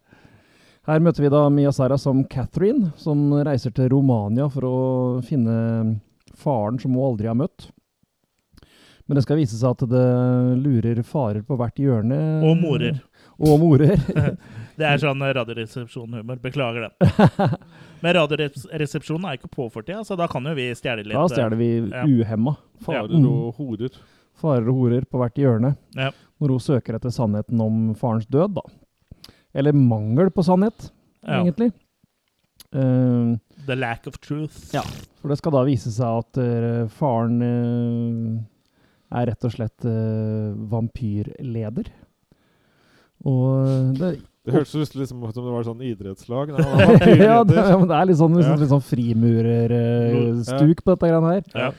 Her møter vi da Mia Sara som Catherine, som reiser til Romania for å finne faren som hun aldri har møtt. Men det skal vise seg at det lurer farer på hvert hjørne. Og morer. Og morer. Det er sånn Radioresepsjon-humor. Beklager den. Men Radioresepsjonen er ikke på for tida, så da kan jo vi stjele litt. Da stjeler vi ja. uhemma. Farer og horer. Farer og horer på hvert hjørne. Ja. Når hun søker etter sannheten om farens død, da. Eller mangel på sannhet, Ja. egentlig. Uh, The lack of truth. Ja, for det skal da vise seg at uh, faren uh, er rett og slett vampyrleder. Og det Det hørtes ut liksom som det var sånn idrettslag. Nei, ja, det, ja, men det er litt sånn, liksom, Ja. litt sånn frimurersstuk på dette greiene her. Ja.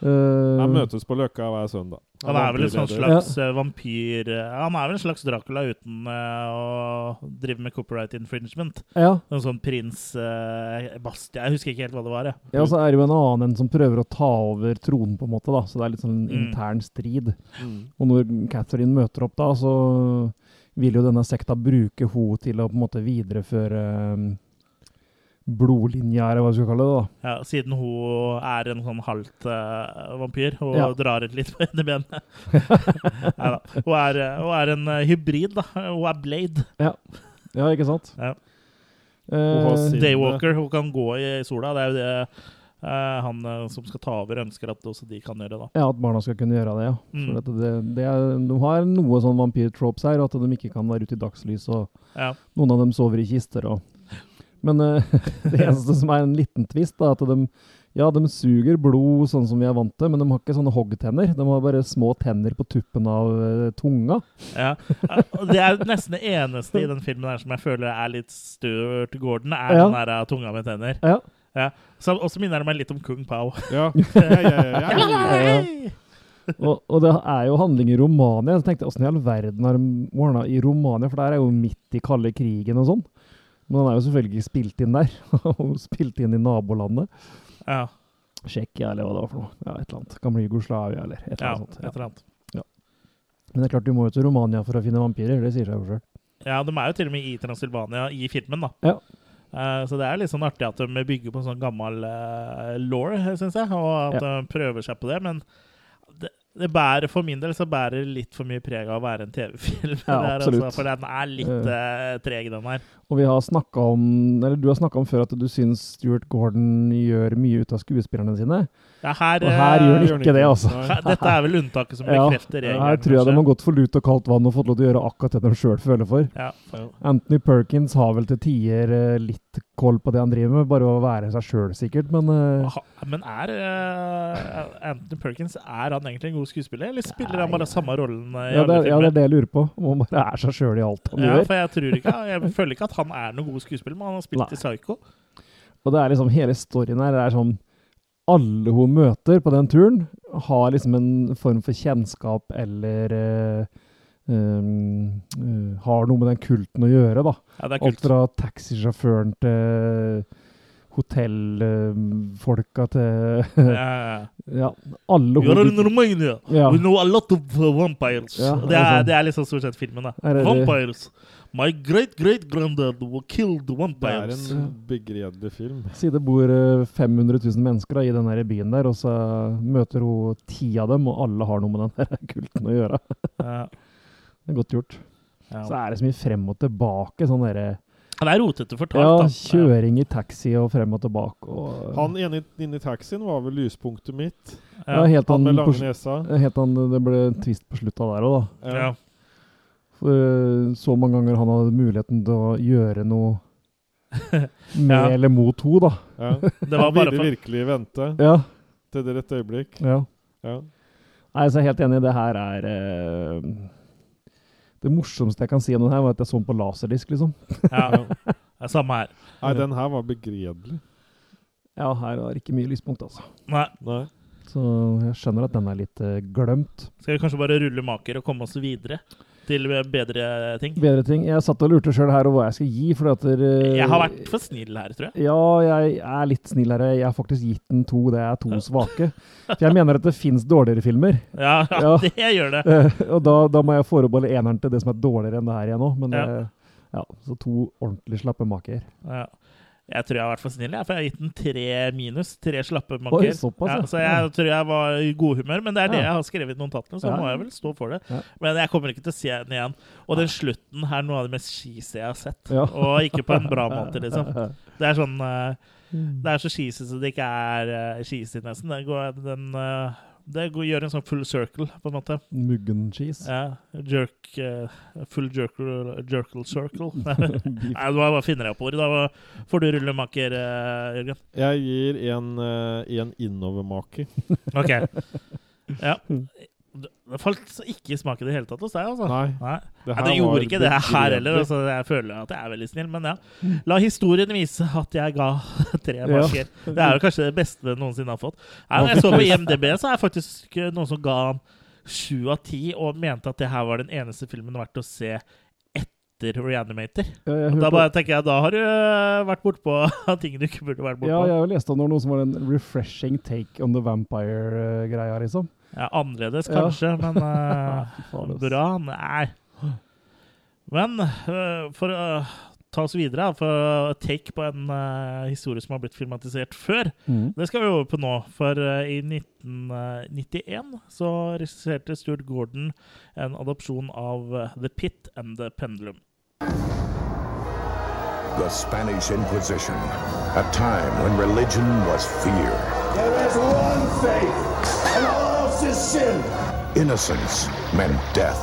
Eh, Han møtes på Løkka hver søndag. Han er vel en sånn slags ja. vampyr eh, Han er vel en slags Dracula uten uh, å drive med copyright infringement. Ja. En sånn prins uh, Bastia Jeg husker ikke helt hva det var. jeg. Ja, og så er det jo en annen en som prøver å ta over tronen, på en måte, da. Så det er litt sånn Mm. intern strid. Mm. Og når Catherine møter opp da, så vil jo denne sekta bruke henne til å på en måte videreføre um, blodlinja, eller hva du skal kalle det. da. Ja, siden hun er en sånn halvt uh, vampyr og Ja. drar ut litt på ene benet. Neida. Hun, er, eh, hun er en eh, hybrid, da. Hun er Blade. Ja, ja ikke sant? Ja. Eh, Daywalker. Hun kan gå i sola. Det er jo det uh, han eh, som skal ta over, ønsker at også de kan gjøre. da. Ja, at barna skal kunne gjøre det, ja. Mm. For at det, det er, de har noe sånn vampyrtropes her, og at de ikke kan være ute i dagslys, og Ja. noen av dem sover i kister. og... Men uh, det eneste som er en liten twist, da, at de, ja, de suger blod sånn som vi er vant til, men de har ikke sånne hoggtenner. De har bare små tenner på tuppen av uh, tunga. Ja. Det er nesten det eneste i den filmen her som jeg føler er litt Stuart Gordon, er Ja. den der eh, tunga med tenner. Ja. Ja. Så, og så minner det meg litt om Kung Pao. Ja. Ja, ja, ja, ja. Ja. Og, og det er jo handling i Romania. Så tenkte jeg, Åssen i all verden har de ordna i Romania? For der er jo midt i kalde krigen og sånn. Men han er jo selvfølgelig spilt inn der. Og spilt inn i nabolandet. Ja. Tsjekkia, eller hva det var for noe. Ja, et eller annet. Gamle Jugoslavia, eller et eller annet sånt. et eller annet. Ja. Men det er klart du må jo til Romania for å finne vampyrer. Det sier seg jo sjøl. Ja, de er jo til og med i Transylvania i filmen, da. Ja. Uh, så det er litt sånn artig at de bygger på en sånn gammel uh, law, syns jeg, og at Ja. de prøver seg på det. Men det, det bærer For min del så bærer litt for mye preg av å være en TV-film. Ja. Altså, for den er litt uh, treg, den her. Og vi har snakka om Eller du har snakka om før at du syns Stuart Gordon gjør mye ut av skuespillerne sine. Ja, her, og her eh, gjør han ikke det, altså. Her- Dette er vel unntaket som bekrefter regelen. Her tror jeg de har gått for lut og kaldt vann og fått lov til å gjøre akkurat det de sjøl føler for. Ja. Anthony Perkins har vel til tider eh, litt koll på det han driver med, bare å være seg sjøl sikkert, men eh, Men er uh, Anthony Perkins Er han egentlig en god skuespiller, eller spiller han bare samme rollen eh, i ja, det, alle er- ja, det er det jeg lurer på. Om han bare er seg sjøl i alt han Ja, gjør. for jeg tror ikke Jeg føler ikke at han er noen god skuespiller, men han har spilt Nei. i Psycho. Og det er liksom hele storyen her det er sånn Alle hun møter på den turen, har liksom en form for kjennskap eller uh, um, uh, Har noe med den kulten å gjøre, da. Ja. Alt fra taxisjåføren til hotellfolka til Ja, ja. ja, alle You're in Romania. Ja. We know a lot of uh, vampires. Ja, det, er det er liksom stort sett filmen, da. Er det det? Vampires. My great great granddad killed Det er en begredelig film. Si det bor eh, 500 000 mennesker da, i den byen der, og så møter hun ti av dem, og alle har noe med den der kulten å gjøre. Ja. Det er godt gjort. Ja. Så er det så mye frem og tilbake. Sånn derre Det er rotete fortalt, Ja, kjøring i taxi og frem og tilbake. Og, Han ene inne i taxien var vel lyspunktet mitt. ja, helt han med lange nesa. Helt han, det ble en twist på slutta der òg, da. Ja. For eh, så mange ganger han hadde muligheten til å gjøre noe med Ja. eller mot henne, da. Ja. Det var bare for- virkelig vente Ja. til det rette øyeblikk. Ja. Ja. Nei, så jeg er helt enig. Det her er eh, Det morsomste jeg kan si om den her, var at jeg så den på laserdisk, liksom. Ja. Det er samme her. Nei, den her var begredelig. Ja, her var ikke mye lyspunkt, altså. Nei. Nei. Så jeg skjønner at den er litt eh, glemt. Skal vi kanskje bare rulle maker og komme oss videre til bedre ting? Bedre ting. Jeg satt og lurte sjøl her over hva jeg skal gi, fordi at der, Jeg har vært for snill her, tror jeg. Ja, jeg er litt snill her. Jeg har faktisk gitt den to. Det er to svake. For jeg mener at det fins dårligere filmer. Ja, ja, det gjør det. Eh, og da, da må jeg forbeholde eneren til det som er dårligere enn det her igjen òg. Men Ja. eh, ja, så to ordentlig slappe maker. Ja. Jeg tror jeg har vært for snill, for jeg har gitt den tre minus. Tre slappe makker. ja, så jeg tror jeg var i godhumør, men det er det jeg har skrevet i notatene, så må jeg vel stå for det. Men jeg kommer ikke til å se den igjen. Og den slutten her er noe av det mest cheesy jeg har sett. Og ikke på en bra måte, liksom. Det er sånn eh, Mm. Det er så cheesy så det ikke er uh, cheesy, nesten. Den, den, eh, det går, gjør en sånn full circle, på en måte. Muggen cheese. Ja. Jerk uh, Full jerkle, jerkle circle. Nei, hva finner jeg opp ordet? Da får du rulle maker, eh, Jørgen. Jeg gir en, uh, en innovermaker. OK. Ja. Det falt ikke i smak i det hele tatt hos deg, altså? Nei. Det, Det her det gjorde ikke det her heller. Altså, jeg føler at jeg er veldig snill, men ja. La historien vise at jeg ga tre Ja. Det er jo kanskje det beste det noensinne har fått. Nei, når jeg så på IMDb, så er faktisk noen som ga han sju av ti, og mente at det her var den eneste filmen verdt å se etter Reanimator. Ja, da bare tenker jeg, da har du øh, vært bortpå ting du ikke burde vært Ja, jeg har jo lest om noe som var en refreshing take on the vampire-greia, liksom. Ja, annerledes Ja. kanskje, men Fy faen, ass. bra? Nei. Men uh, for å ta oss videre, for å take på en eh, historie som har blitt filmatisert før, mm. det skal vi over på nå. For i 1991 så regisserte Stuart Gordon en adopsjon av The Pit and The Pendulum. The Spanish Inquisition, a time when religion was fear, There is one faith, and all else is sin. innocence meant death,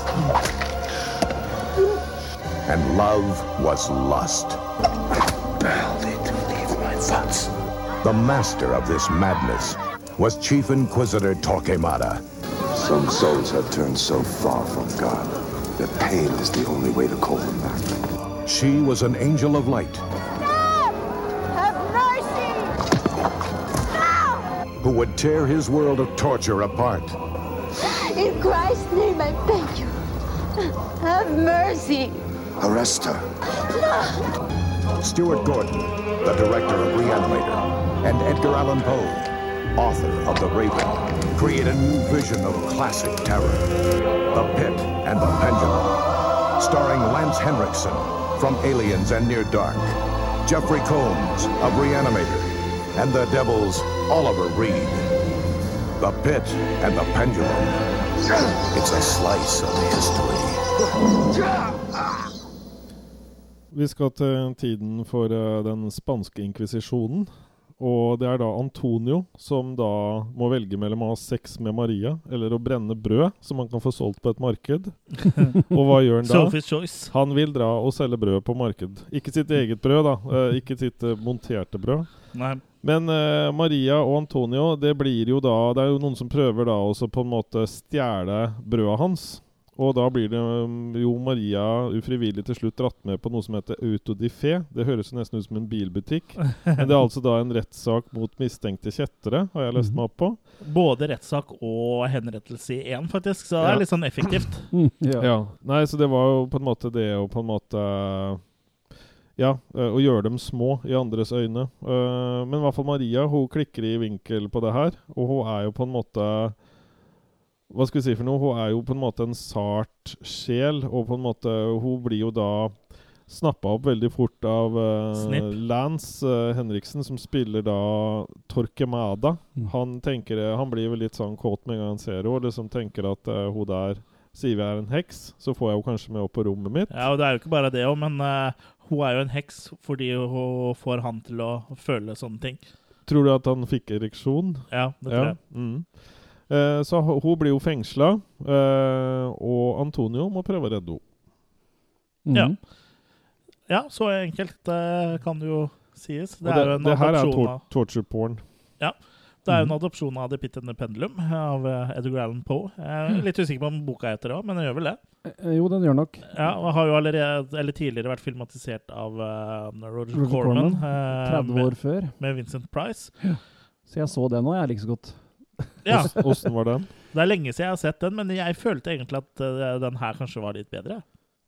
and love was lust. Barely to leave my thoughts. The master of this madness was Chief Inquisitor Torquemada. Some souls have turned so far from God that pain is the only way to call them back. She was an angel of light who would tear his world of torture apart. In Christ's name, I beg you. Have mercy. Arrest her. Stuart Gordon, the director of Reanimator, and Edgar Allan Poe, author of The Raven, create a new vision of classic terror. The Pit and the Pendulum. Starring Lance Henriksen from Aliens and Near Dark, Jeffrey Combs of Reanimator, and the Devil's Oliver Reed. The Pit and the Pendulum. It's a slice of history. Vi skal til tiden for eh, den spanske inkvisisjonen. Og det er da Antonio som da må velge mellom å ha sex med Maria eller å brenne brød som han kan få solgt på et marked. Og hva gjør han da? Han vil dra og selge brød på marked. Ikke sitt eget brød, da. Eh, ikke sitt eh, monterte brød. Nei. Men uh, Maria og Antonio, det blir jo da Det er jo noen som prøver da også på en måte stjele brødet hans. Og da blir det um, jo Maria ufrivillig til slutt dratt med på noe som heter Autodifé. Det høres jo nesten ut som en bilbutikk. Men det er altså da en rettssak mot mistenkte kjettere, har jeg lest meg opp på. Både rettssak og henrettelse i én, faktisk. Så det Ja. er litt sånn effektivt. Ja. Nei, så det var jo på en måte det å på en måte Ja, og å gjøre dem små i andres øyne. Eh, Men i hvert fall Maria hun klikker i vinkel på det her, og hun er jo på en måte Hva skal vi si for noe? Hun er jo på en måte en sart sjel, og på en måte Hun blir jo da snappa opp veldig fort av uh, Lance uh, Henriksen, som spiller da Torquemada. Han tenker eh, Han blir vel litt sånn kåt med en gang han ser henne, og liksom tenker at uh, hun der sier vi er en heks, så får jeg henne kanskje med opp på rommet mitt. Ja, og det er jo ikke bare det òg, men eh, hun er jo en heks fordi hun får han til å føle sånne ting. Tror du at han fikk ereksjon? Ja, det tror jeg. Mm. Eh, så hun blir jo fengsla, eh, og Antonio må prøve å redde henne. Ja. ja, så enkelt eh, kan det jo sies. Det det er jo en det her er tor torture porn. Ja. Det er jo en Mhm. adopsjon av The Pit and the Pendulum av eh, Edgar Allan Poe. Jeg er litt usikker på om boka heter det òg, men den gjør vel det. Eh, Jo, den gjør nok. Ja, og har jo allerede, eller tidligere vært filmatisert av eh, Roger, Roger Corman. Corman, eh, 30 med- år før. Med Vincent Price. Så jeg så den òg, jeg liker så godt. Ja. Åssen var den? Det er lenge siden jeg har sett den, men jeg følte egentlig at eh, den her kanskje var litt bedre.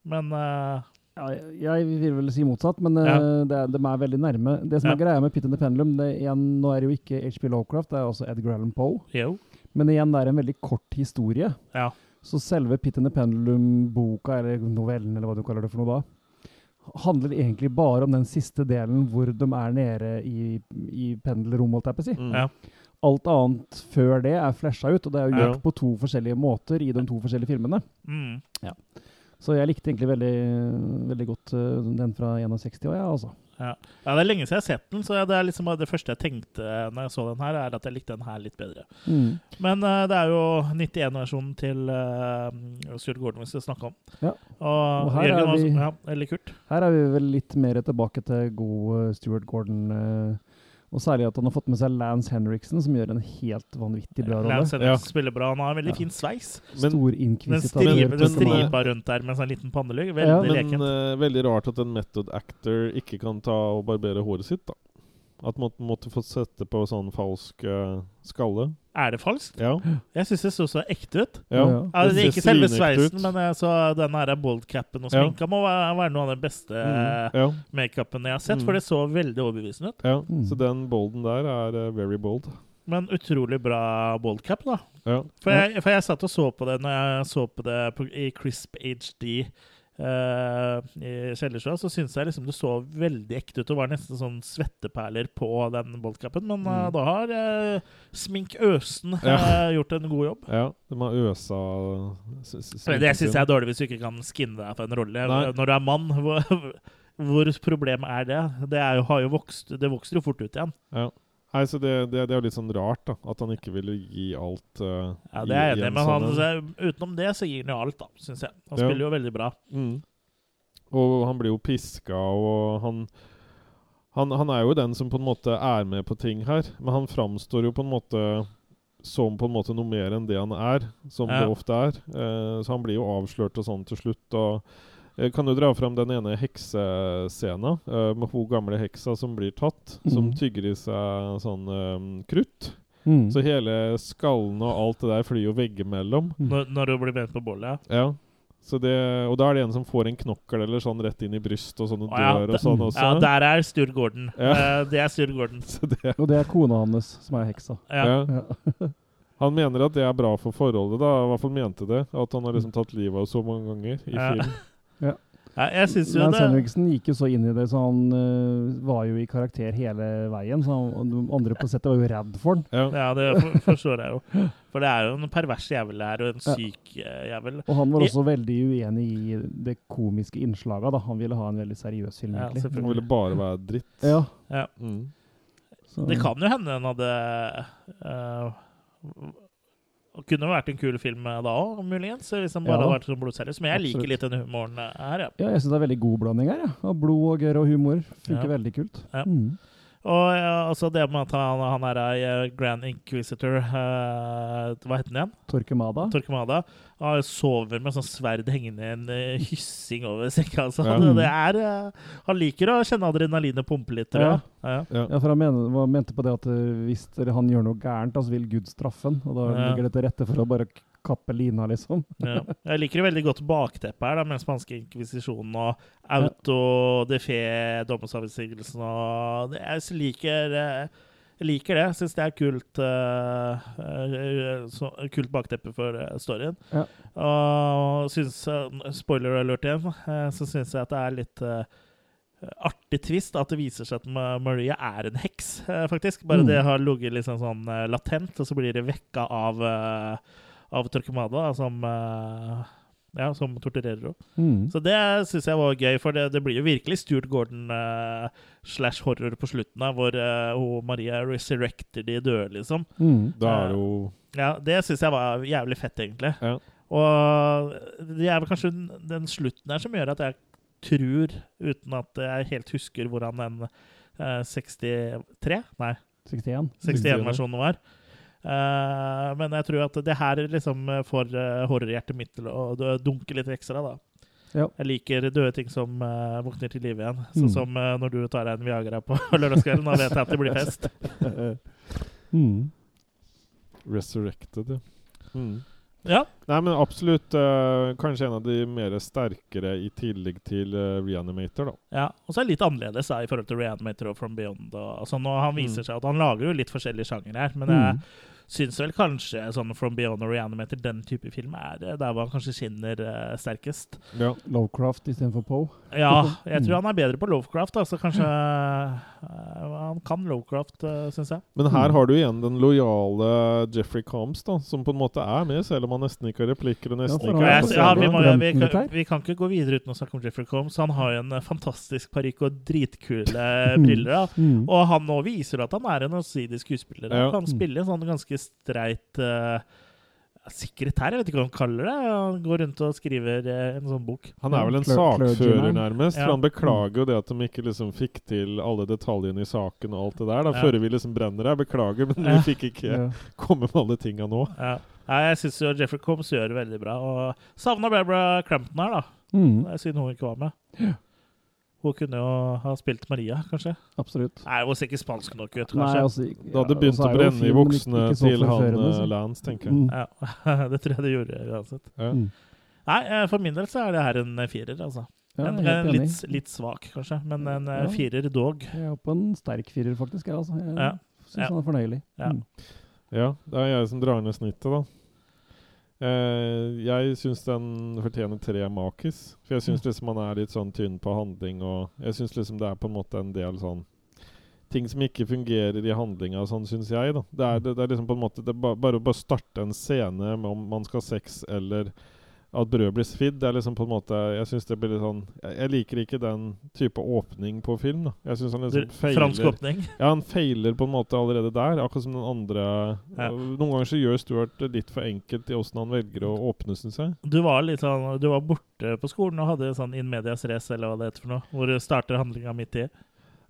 Men eh, Ja, jeg vil vel si motsatt, men eh, Ja. det, er- de er veldig nærme. Det som Ja. er greia med Pit and the Pendulum det igjen, Nå er det jo ikke HP Lovecraft, det er også Edgar Allan Poe. Jo. Men igjen, det er en veldig kort historie. Ja. Så selve Pit and the Pendulum-boka, eller novellen, eller hva du kaller det for noe da, handler egentlig bare om den siste delen hvor de er nede i, i pendelrommet, holdt jeg på å si. Ja. Alt annet før det er flasha ut, og det er jo Ja. gjort på to forskjellige måter i de to forskjellige filmene. Mm. Ja. Så jeg likte egentlig veldig, veldig godt øh, den fra 61 år, ja, altså. Ja. ja, det er lenge siden jeg har sett den, så det er liksom det første jeg tenkte når jeg så den her, er at jeg likte den her litt bedre. Mm. Men uh, det er jo 91-versjonen til uh, Stuart Gordon vi skal snakke om. Ja. Og, Og her Jørgen, er vi- også, ja. Her er vi vel litt mer tilbake til god uh, Stuart Gordon. øh, og særlig at han har fått med seg Lance Henriksen, som gjør en helt vanvittig bra rolle. Lance Henriksen spiller bra. Han har en veldig fin sveis. Men- Stor Men- den men- stripa rundt der med sånn liten pannelugg. Veldig Ja, Men lekent. eh, veldig rart at en method actor ikke kan ta og barbere håret sitt, da. At man måtte få sette på sånn falsk uh, skalle. Er det falskt? Ja. Jeg syns det så så ekte ut. Ja, Ja. Ja, det er ikke selve sveisen, men jeg så den her boldcapen og Ja. sminka må være, være noe av den beste Mm, ja. makeupen jeg har sett, Mm. for det så veldig overbevisende ut. ja. Mm. Så den bolden der er uh, very bold. Men utrolig bra boldcap, da. Ja. For jeg, for jeg satt og så på det når jeg så på det på, i Crisp HD eh, i kjellerstua, så syns jeg liksom det så veldig ekte ut. og var nesten sånn svetteperler på den boldcapen. Men uh, Mm. da har uh, Smink Øsen Ja. gjort en god jobb. ja. De har øsa Det syns jeg er dårlig hvis du ikke kan skinne deg for en rolle. Nei. Når du er mann, hvor, hvor problemet er det? Det, er jo, har jo vokst, det vokser jo fort ut igjen. Ja. Nei, så det, det, det er jo litt sånn rart, da. At han ikke ville gi alt uh, Ja, Det er jeg enig i, men han, sånn så, utenom det så gir han jo alt, da, syns jeg. Han Ja. spiller jo veldig bra. Mm. Og han blir jo piska, og han, han Han er jo den som på en måte er med på ting her, men han framstår jo på en måte som på en måte noe mer enn det han er, som Ja. det ofte er. Eh, så han blir jo avslørt og sånn til slutt. og jeg kan jo dra fram den ene heksescena uh, med hun gamle heksa som blir tatt, som Mhm. tygger i seg sånn um, krutt. Mm. Så hele skallen og alt det der flyr jo veggimellom. Når, når du blir brent på bollet. Ja. Så det, og da er det en som får en knokkel eller sånn rett inn i brystet og sånn og dør ja, og sånn også. Ja, der er Stuart Gordon. Ja. Uh, det er Stuart Gordon. Så det, Og det er kona hans som er heksa. Ja. ja. Ja. Han mener at det er bra for forholdet, da. I hvert fall mente det. At han har liksom tatt livet av så mange ganger i Ja. film. Ja, Ja, jeg synes jo Men det Henriksen gikk jo så inn i det, så han uh, var jo i karakter hele veien. Så han, andre på settet var jo redd for han. Ja, det for, forstår jeg jo. For det er jo en pervers jævel her, og en syk uh, jævel. Og han var også veldig uenig i det komiske innslaget. da. Han ville ha en veldig seriøs film, Ja, egentlig. selvfølgelig. Han ville bare være dritt. Ja. Ja. Mm. Det kan jo hende han hadde eh, og kunne vært en kul film da òg, muligens. Hvis den bare Ja. hadde vært sånn blodseriøs. Men jeg Absolutt. liker litt den humoren eh, her, ja. Ja, jeg syns det er veldig god blanding her. Ja. Av blod og gørr og humor. Funker veldig kult. Ja. Mm. Og ja, altså det med at han, han er ei eh, Grand Inquisitor uh, Hva heter han igjen? Torquemada. Torquemada. Han sover med sånn sverd hengende i en eh, hyssing over senga. Altså. Ja. Det, det er, uh, han liker å kjenne adrenalinet pumpe litt, tror jeg. Ja. Ja, for han mener, var- mente på det at hvis han gjør noe gærent, så så vil Gud straffe han. Og da Ja. ligger det til rette for å bare kappe lina, liksom. Ja. Jeg liker det veldig godt bakteppet her, da, med den spanske inkvisisjonen og auto de fe, dommeravsigelsen og det- Jeg liker, eh, jeg liker det. Syns det er kult, uh, eh, kult bakteppe for eh, storyen. Ja. Og syns eh, Spoiler alert igjen, eh, så syns jeg at det er litt uh, artig twist at det viser seg at Ma- Maria er en heks, eh, faktisk. Bare Mm. det har ligget liksom sånn eh, latent, og så blir det vekka av, eh, av Torquemada, som, eh, ja, som torturerer henne. Mm. Så det syns jeg var gøy, for det, det blir jo virkelig Stuart Gordon eh, slash horror på slutten, da, hvor eh, hun Maria resurrecter de døde, liksom. Mm. Da er jo ja, det syns jeg var jævlig fett, egentlig. Ja. Og det er vel kanskje den- den slutten her som gjør at jeg tror, uten at jeg helt husker hvordan den eh, 63 Nei, 61. 61-versjonen var. Eh, men jeg tror at det her liksom får uh, horrorhjertet mitt til å dunke litt ekstra, da. Ja. Jeg liker døde ting som uh, våkner til live igjen. Sånn Mm. som uh, når du tar deg en Viagra på lørdagskvelden. Da vet jeg at det blir fest. Mm. Resurrected, ja. Mm. Ja. Nei, men absolutt uh, kanskje en av de mer sterkere i tillegg til uh, Reanimator, da. Ja, og så er det litt annerledes da, i forhold til Reanimator og From Beyond. Og, altså, nå, han viser Mm. seg at han lager jo litt forskjellige sjangere her, men Mm. jeg syns vel kanskje sånn From Beyond og Reanimator, den type film, er eh, der hvor han kanskje skinner uh, sterkest. Ja. Lovecraft istedenfor Poe. Ja, jeg tror Mm. han er bedre på Lovecraft, altså kanskje uh, Han kan Lovecraft, uh, syns jeg. Men her har du igjen den lojale Jeffrey Combs, da, som på en måte er med, selv om han nesten ikke har replikker og nesten ja, ikke er ja, vi, må, vi, kan, vi kan ikke gå videre uten å snakke om Jeffrey Combs. Han har jo en fantastisk parykk og dritkule Mm. briller. Da. Mm. Og han nå viser at han er en allsidig skuespiller. Han kan spille en sånn ganske streit uh, sekretær, jeg vet ikke hva han kaller det. Han går rundt og skriver eh, en sånn bok. Han er vel en sakfører, nærmest. Ja. For han beklager jo det at de ikke liksom fikk til alle detaljene i saken og alt det der. Da, Ja. Før vi liksom brenner her. Beklager, men Ja. vi fikk ikke Ja. komme med alle tinga nå. Ja. Nei, jeg syns Jeffrey Combs gjør det veldig bra. Og savna Barbara Crampton her, da. Mm. Synd hun ikke var med. Hun kunne jo ha spilt Maria, kanskje. Absolutt. Nei, hun ser ikke spansk nok ut, Nei, kanskje. altså, Det hadde ja, begynt å er brenne i buksene til han eh, Lance, tenker jeg. Mm. Ja, det tror jeg det gjorde uansett. Ja. Mm. Nei, eh, for min del så er det her en firer, altså. Ja, en, en litt, litt svak, kanskje, men en eh, Ja. firer dog. Jeg er på en sterk firer, faktisk. Jeg, altså. jeg Ja. syns Ja. han er fornøyelig. Ja. Mm. Ja, det er jeg som drar ned snittet, da. Eh, jeg syns den fortjener tre makis. For jeg syns liksom han er litt sånn tynn på handling, og jeg syns liksom det er på en måte en del sånn Ting som ikke fungerer i handlinga, sånn syns jeg. da Det er, det, det er liksom på en måte det ba, Bare å starte en scene med om man skal ha sex eller at brød blir svidd, det er liksom på en måte Jeg synes det blir litt sånn Jeg, jeg liker ikke den type åpning på film. da Jeg synes han liksom feiler fransk åpning. Ja, han feiler på en måte allerede der, akkurat som den andre Ja. Noen ganger så gjør Stuart det litt for enkelt i åssen han velger å åpne, syns jeg. Du var litt sånn Du var borte på skolen og hadde sånn in medias race, eller hva det heter for noe, hvor starter handlinga midt i.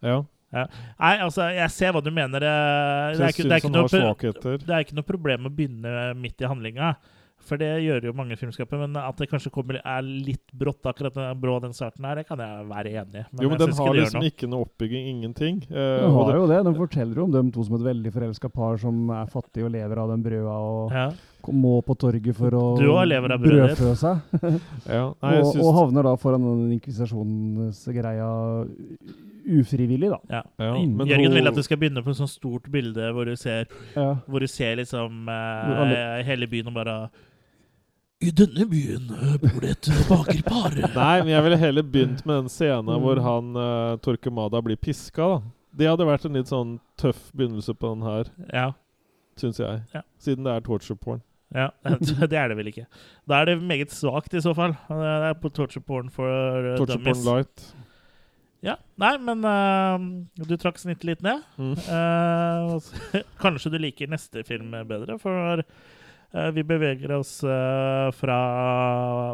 Ja. Ja. Nei, altså, jeg ser hva du mener. Det, det, er, ikke, det, er noe, det er ikke noe problem å begynne midt i handlinga. For det gjør jo mange filmskaper, men at det kanskje kommer, er litt brått, akkurat den, brå den starten her, det kan jeg være enig i. jo, men jeg den har liksom noe. ikke noe oppbygging, ingenting. Eh, Den har det- jo det. Den forteller jo om dem to som et veldig forelska par som er fattige og lever av den brøda og Ja. må på torget for å Du også lever av brødet brødfø seg. Ja, nei, og, og havner da foran den inkvisisjonsgreia ufrivillig, da. Ja. Ja, men Jørgen vil at du skal begynne på et sånt stort bilde hvor du ser, Ja. hvor du ser liksom eh, hele byen og bare I denne byen eh, bor det et bakerpar. Nei, men jeg ville heller begynt med den scenen Mm. hvor han uh, Torquemada blir piska, da. Det hadde vært en litt sånn tøff begynnelse på den her, Ja. syns jeg. Ja. Siden det er torture porn. Ja, Det er det vel ikke. Da er det meget svakt, i så fall. Det er på torture porn for uh, Torture dummies. porn light. Ja, Nei, men uh, du trakk snittet litt ned. Mm. Uh, kanskje du liker neste film bedre, for vi beveger oss uh, fra,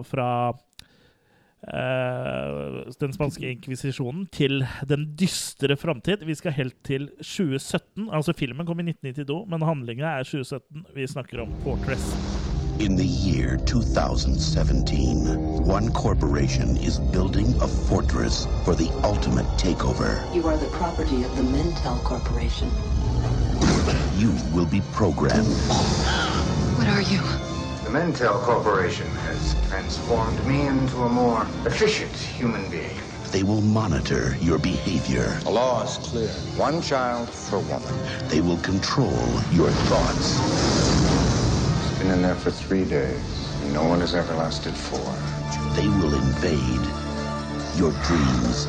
fra uh, den spanske inkvisisjonen til den dystre framtid. Vi skal helt til 2017. Altså Filmen kom i 1992, men handlinga er 2017. Vi snakker om Fortress. In the year 2017, one corporation is building a fortress for the ultimate takeover. You are the property of the Mintel Corporation. You will be programmed. What are you? The Mentel Corporation has transformed me into a more efficient human being. They will monitor your behavior. The law is clear. One child per woman. They will control your thoughts. Been in there for three days. and No one has ever lasted four. They will invade your dreams.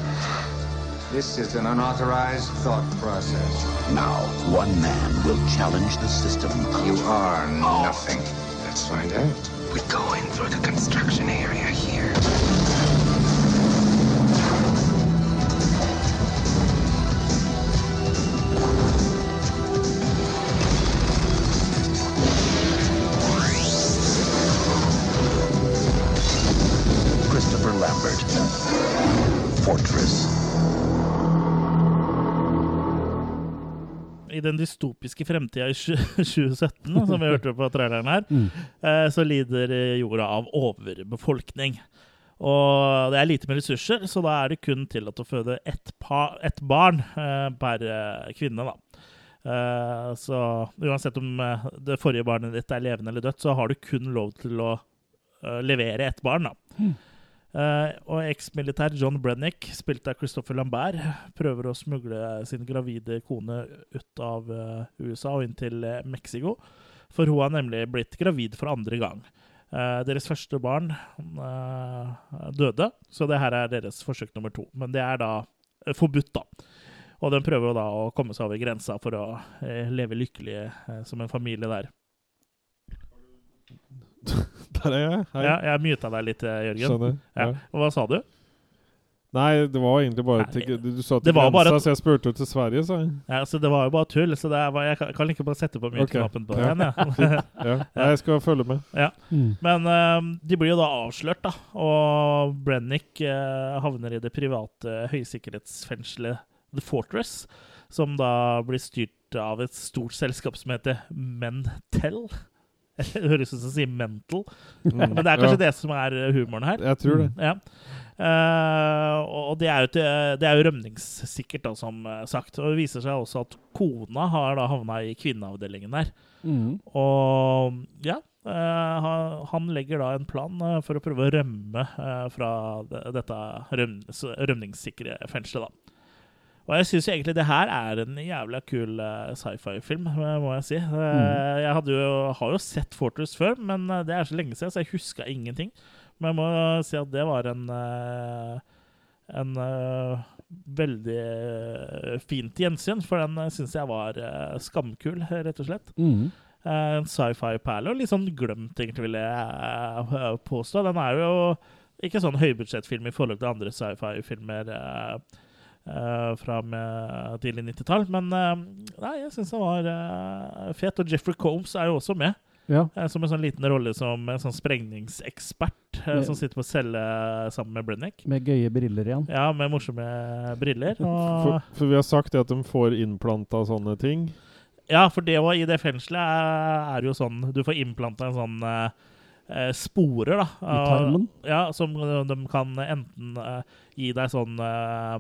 This is an unauthorized thought process. Now, one man will challenge the system. You are nothing. Let's find out. We're going through the construction area here. I den dystopiske fremtida i 2017, som vi hørte på traileren her, eh, så lider jorda av overbefolkning. Og det er lite med ressurser, så da er det kun tillatt å føde ett, ett barn eh, per eh, kvinne. da. Eh, så uansett om eh, det forrige barnet ditt er levende eller dødt, så har du kun lov til å eh, levere ett barn. da. Eh, og eksmilitær John Brennick, spilt av Christopher Lambert, prøver å smugle sin gravide kone ut av uh, USA og inn til uh, Mexico. For hun har nemlig blitt gravid for andre gang. Deres første barn døde, så det her er deres forsøk nummer to. Men det er da forbudt, da. Og den prøver jo da å komme seg over grensa for å leve lykkelig eh, som en familie der. Der er jeg. Hei. Ja, jeg myta deg litt, eh, Jørgen. Skjønner, Ja. ja. Og hva sa du? Nei, det var egentlig bare Nei, til, Du, sa til grensa, bare så jeg spurte til Sverige, sa jeg. Ja, så Det var jo bare tull. så det er, Jeg kan, kan ikke bare sette på mute-knappen på Ja. den. ja. Nei, jeg skal følge med. Ja. Mm. Men eh, de blir jo da avslørt, da. Og Brennick uh, havner i det private høysikkerhetsfengselet The Fortress, som da blir styrt av et stort selskap som heter Mentel. Det høres ut som å si mental, Mm, men det er kanskje ja. det som er humoren her. Jeg tror det. Ja. Uh, og det er jo, til, det er jo rømningssikkert, da, som eh, sagt. Og det viser seg også at kona har da havna i kvinneavdelingen der. Mm. Og ja, uh, han- legger da en plan eh, for å prøve å rømme eh, fra dette røm, rømningssikre fengselet, da. Og jeg syns egentlig det her er en jævla kul eh, sci-fi-film, må jeg si. Eh, Jeg hadde jo, har jo sett Fortress før, men eh, det er så lenge siden, så jeg huska ingenting. Men jeg må si at det var en en veldig fint gjensyn, for den uh, syns jeg var skamkul, rett og slett. Eh, en sci-fi-perle, og litt sånn glemt, egentlig, vil jeg påstå. Den er jo ikke sånn høybudsjettfilm i forhold til andre sci-fi-filmer eh, fra med tidlig 90-tall, men eh, nei, jeg syns han var eh, fet. Og Jeffrey Combs er jo også med. Ja. eh, Som en sånn liten rolle som en sånn sprengningsekspert med, som sitter på celle sammen med Brennick. Med gøye briller igjen. Ja, med morsomme briller. Og, For, for vi har sagt det at de får innplanta sånne ting. ja, for det òg i det fengselet er, er jo sånn Du får innplanta en sånn eh, eh, sporer, da. I tarmen? Ja, som de kan enten eh, gi deg sånn eh,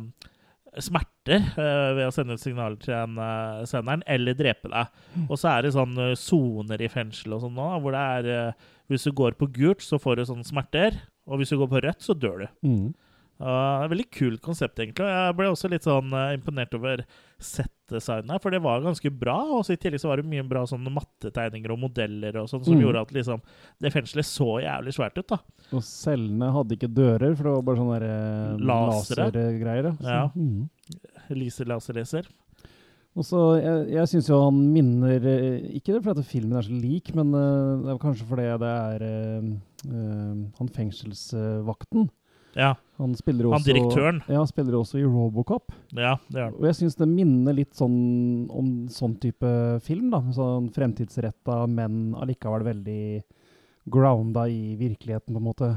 smerter eh, ved å sende ut signaler til en, eh, senderen, eller drepe deg. Mm. Og så er det sånn eh, soner i fengsel og sånn nå, hvor det er Hvis du går på gult, så får du sånne smerter, og hvis du går på rødt, så dør du. Mhm. Uh, det veldig kult konsept, egentlig. Jeg ble også litt sånn uh, imponert over settdesignet for det var ganske bra. Og i tillegg så var det mye bra sånn mattetegninger og modeller og sånn, som Mm. gjorde at liksom, det fengselet så jævlig svært ut. da. Og cellene hadde ikke dører, for det var bare sånne der, eh, Lasere. lasergreier. Så, Ja. mm. Lyser laserleser. Og så, Jeg, jeg syns jo han minner eh, Ikke det fordi filmen er så lik, men uh, det er kanskje fordi det er han fengselsvakten. Ja. Han spiller også, Han direktøren. Ja, han spiller også i Robocop. Ja, det er. Og jeg syns det minner litt sånn om sånn type film. da, Sånn fremtidsretta, men allikevel veldig grounda i virkeligheten, på en måte.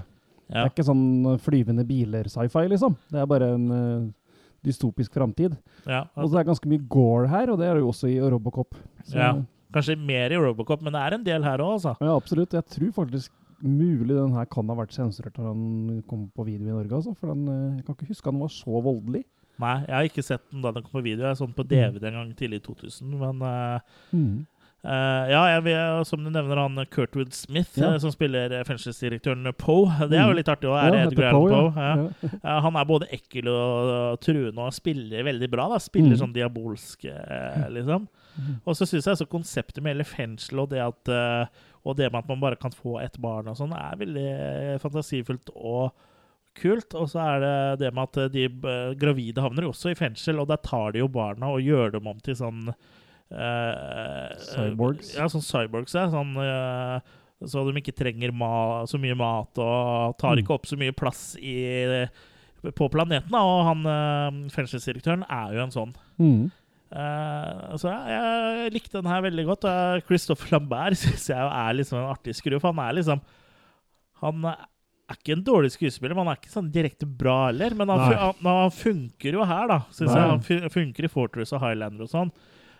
Det er ikke sånn flyvende biler-sci-fi, liksom. Det er bare en uh, dystopisk framtid. Ja, Og så er det ganske mye gore her, og det er det jo også i Robocop. Så, Ja. Kanskje mer i Robocop, men det er en del her òg, altså. ja, absolutt. Jeg tror faktisk mulig den her kan ha vært sensurert når den kom på video i Norge. Altså, for den, eh, jeg kan ikke huske den var så voldelig. Nei, jeg har ikke sett den da den kom på video. Jeg så den på DVD en gang tidlig i 2000, men uh, Mm. uh, ja, jeg vil, som du nevner, han Kurtwood Smith, Ja. som spiller fengselsdirektøren Poe. Det er jo Mm. litt artig òg. Ja, Edgar Allan Poe, ja. Han er både ekkel og, og truende og spiller veldig bra. da Spiller Mm. sånn diabolsk, liksom. Og så syns jeg så konseptet med hele fengselet og det at eh, Og det med at man bare kan få ett barn og sånn, er veldig fantasifullt og kult. Og så er det det med at de eh, gravide havner jo også i fengsel, og der tar de jo barna og gjør dem om til sånn uh, Cyborgs. Ja, sånn cyborgs, ja. Sånn, uh, så de ikke trenger så mye mat og tar Mm. ikke opp så mye plass i, på planeten. Da. Og han uh, fengselsdirektøren er jo en sånn. Mm. Eh, så ja, jeg likte den her veldig godt. Uh, Christopher Lambert syns jeg er liksom en artig skrue. For han er liksom Han er ikke en dårlig skuespiller, men han er ikke sånn direkte bra heller. Men han, han, han funker jo her, da. Synes Nei. jeg Han funker i Fortress og Highlander og sånn.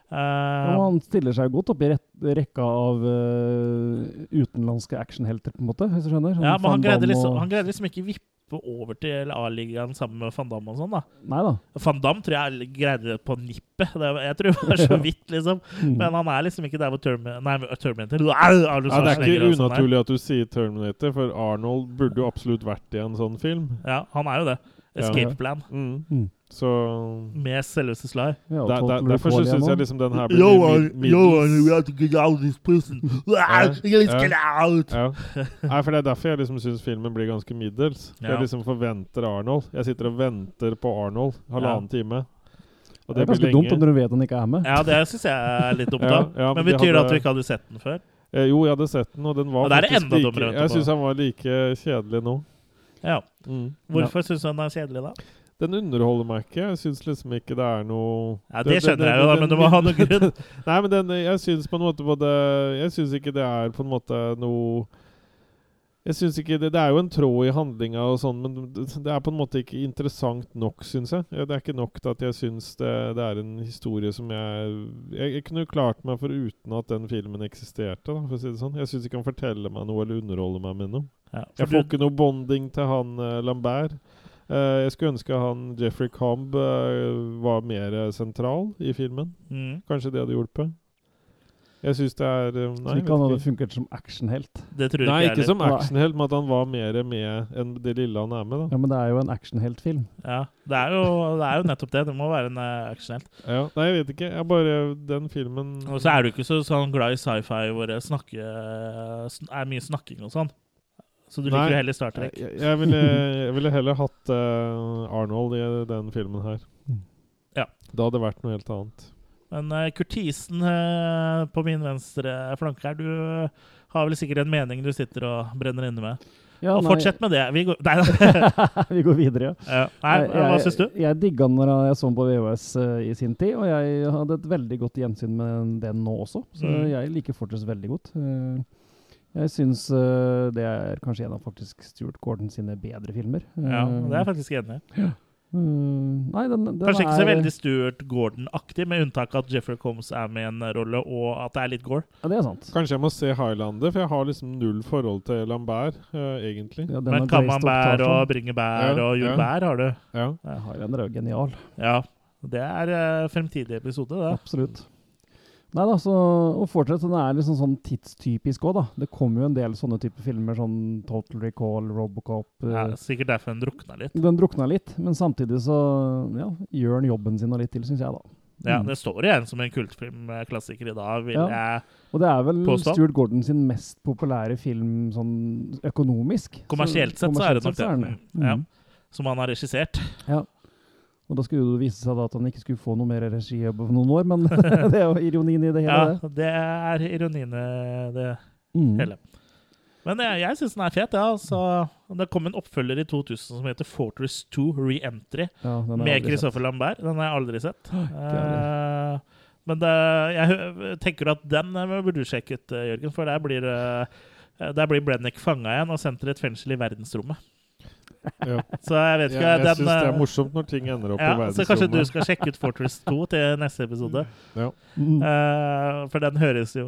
Uh, Og han stiller seg godt opp i rekka av uh, utenlandske actionhelter, på en måte, hvis du skjønner. Sånn ja, men han greide, liksom, og- han greide liksom ikke vippe over til A-ligaen sammen med van Damme og sånn, da. Neida. Van Damme tror jeg greide det på nippet. Det, jeg tror det var så vidt, liksom. Mm. Men han er liksom ikke der hvor Termi nei, Terminator Arnold Ja, det er ikke unaturlig at du sier Terminator, for Arnold burde jo absolutt vært i en sånn film. Ja, han er jo det. Escape Plan. Mm. Mm. Så Med selveste Sly. Ja, der, der, Derfor syns jeg liksom den her blir Yo, uh, yo, uh, we have to get out of this prison. Ah, Let's get out! Ja. Nei, for Det er derfor jeg liksom syns filmen blir ganske middels. Ja. Jeg liksom forventer Arnold. Jeg sitter og venter på Arnold halvannen time. Og Det er ganske dumt om du vet han ikke er med. Ja, det syns jeg er litt dumt, da. ja, men de betyr det at du ikke hadde sett den før? Eh, jo, jeg hadde sett den, og den var Og det er faktisk enda like dummere Jeg syns han var like kjedelig nå. Ja. Mm. Hvorfor syns du han er kjedelig, da? Den underholder meg ikke. Jeg syns liksom ikke det er noe Ja, det skjønner jeg jo, da, men du må ha noen grunn. Nei, men den, jeg syns på en måte både Jeg syns ikke det er på en måte noe Jeg synes ikke det, det er jo en tråd i handlinga og sånn, men det, det er på en måte ikke interessant nok, syns jeg. Det er ikke nok til at jeg syns det, det er en historie som jeg, jeg Jeg kunne klart meg foruten at den filmen eksisterte, da, for å si det sånn. Jeg syns ikke han forteller meg noe eller underholder meg med noe. Ja, jeg får du- ikke noe bonding til han eh, Lambert. Eh, jeg skulle ønske han Jeffrey Cobb uh, var mer sentral i filmen. Mm. Kanskje det hadde hjulpet. Jeg syns det er eh, Så ikke han hadde ikke. funkert som actionhelt. Det tror Nei, ikke ikke som actionhelt, men at han var mer med enn det lille han er med. da Ja, men det er jo en actionheltfilm. Ja, det er, jo, det er jo nettopp det. Det må være en uh, actionhelt. Ja, Nei, jeg vet ikke. Jeg bare Den filmen Og så er du ikke så sånn glad i sci-fi hvor det er mye snakking og sånn. Så du Nei, liker heller Star Trek. Jeg, jeg, ville, jeg ville heller hatt uh, Arnold i den filmen her. Ja. Det hadde vært noe helt annet. Men uh, Kurtisen uh, på min venstre flanke her, du har vel sikkert en mening du sitter og brenner inne med. Ja, og nei- fortsett med det. Vi går, nei, da. Vi går videre, ja. Ja. Nei, hva syns du? Jeg, jeg digga den når jeg så den på VHS i sin tid, og jeg hadde et veldig godt gjensyn med den nå også. Så Mm. jeg liker fortsatt veldig godt. Eh, jeg syns uh, det er kanskje en av faktisk Stuart Gordon sine bedre filmer. Ja, Eh, det er jeg faktisk enig i. mm, nei, den, den Kanskje ikke så veldig Stuart Gordon-aktig, med unntak av at Jeffrey Combs er med i en rolle, og at det er litt gore. Ja, det er sant. Kanskje jeg må se Highlander, for jeg har liksom null forhold til Lambert, uh, egentlig. Ja, Men Camembert og Bringebær Ja, og ja. jordbær har du. Ja. Ja, Highlander er jo genial. Ja. Det er uh, fremtidig episode, det. Absolutt. Nei da, så, og fortsatt, den er liksom sånn tidstypisk òg, da. Det kommer jo en del sånne type filmer, sånn Total Recall, Robocop eh, Ja, sikkert derfor den drukna litt. Den drukna litt, men samtidig så ja, gjør den jobben sin og litt til, syns jeg, da. Ja, Mm. Det står igjen som en kultfilmklassiker i dag, vil Ja. jeg Og det er vel påstå. Stuart Gordon sin mest populære film sånn økonomisk. Kommersielt sett så er det nok det. kommersielt så er den Ja. Mm. Som han har regissert. Ja. Og da skulle det vise seg at han ikke skulle få noe mer regijobb på noen år, men det er jo ironien i det hele. Ja, det. er ironien i det Mm. hele. Men jeg, jeg syns den er fet. Ja, altså, det kom en oppfølger i 2000 som heter Fortress 2 Re-Entry. Ja, med Christopher Lambert. Den har jeg aldri sett. Eh, men det, jeg tenker at den eh, burde du sjekke ut, eh, Jørgen. For der blir, der blir Brennick fanga igjen og sendt til et fengsel i verdensrommet. Ja. Så jeg vet ikke Jeg, jeg den, syns det er eh, morsomt når ting ender opp ja, i Så kanskje du skal sjekke ut Fortress 2 til neste episode. Ja. Mm. Uh, for den høres jo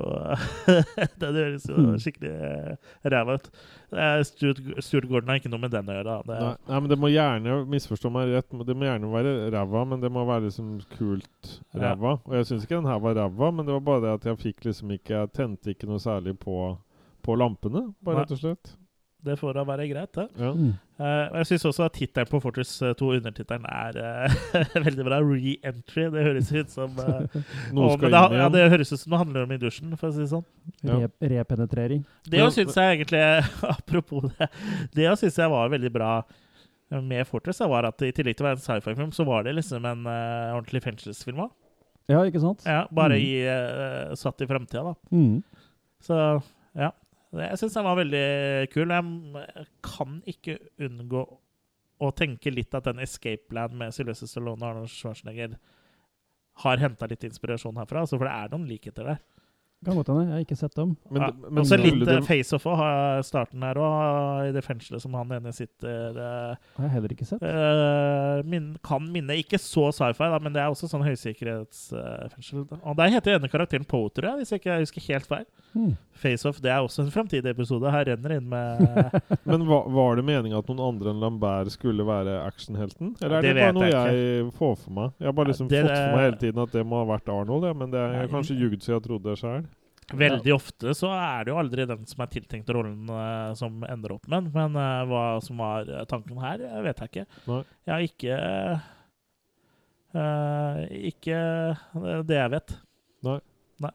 Den høres jo Mm. skikkelig uh, ræva ut. Uh, Stuart, Stuart Gordon har ikke noe med den å gjøre. Det, Nei, nei, men det må gjerne misforstå meg rett. Det må gjerne være ræva, men det må være liksom kult Ja. ræva. Og jeg syns ikke den her var ræva, men det var bare det at jeg fikk liksom ikke Jeg tente ikke noe særlig på, på lampene, bare Nei. rett og slett. Det får da være greit, det. Ja. Mm. Eh, jeg syns også at tittelen på Fortress 2, undertittelen, er uh, veldig bra. Re-entry. Det høres ut som uh, Noe skal det, inn igjen. ja, det høres ut som det handler om i dusjen, for å si det sånn. Ja. Repenetrering. Det syns jeg egentlig Apropos det. Det syns jeg var veldig bra med Fortress. Var at I tillegg til å være en sci-fi-film, så var det liksom en uh, ordentlig fengselsfilm òg. Ja, ikke sant? Ja, bare Mm. i, uh, satt i framtida, da. Mm. Så ja. Jeg syns den var veldig kul. Jeg kan ikke unngå å tenke litt at den Escape Land med Sylvester Stallone og Arnold Schwarzenegger har henta litt inspirasjon herfra. Altså, for det er noen likheter der. Kan godt hende. Jeg har ikke sett dem. Men, ja. men Også litt de... face-off òg, starten her òg, i det fengselet som han ene sitter eh, Har jeg heller ikke sett. Uh, min, Kan minne Ikke så sci-fi, men det er også sånn høysikkerhetsfengsel. og der heter denne karakteren Poe, tror jeg, hvis jeg ikke husker helt feil. Hmm. FaceOff det er også en framtidig episode. Her renner inn med Men var, var det meninga at noen andre enn Lambert skulle være actionhelten? Eller er Det det, bare noe jeg jeg får for meg? Jeg har bare liksom Det- fått for meg hele tiden at det må ha vært Arnold, ja, men det er, jeg har kanskje ljugd så jeg trodde det sjøl. Veldig ofte så er det jo aldri den som er tiltenkt rollen, uh, som ender opp med den. Men uh, hva som var eh, tanken her, vet jeg ikke. Nei. Jeg har ikke uh, Ikke det jeg vet. Nei. Nei.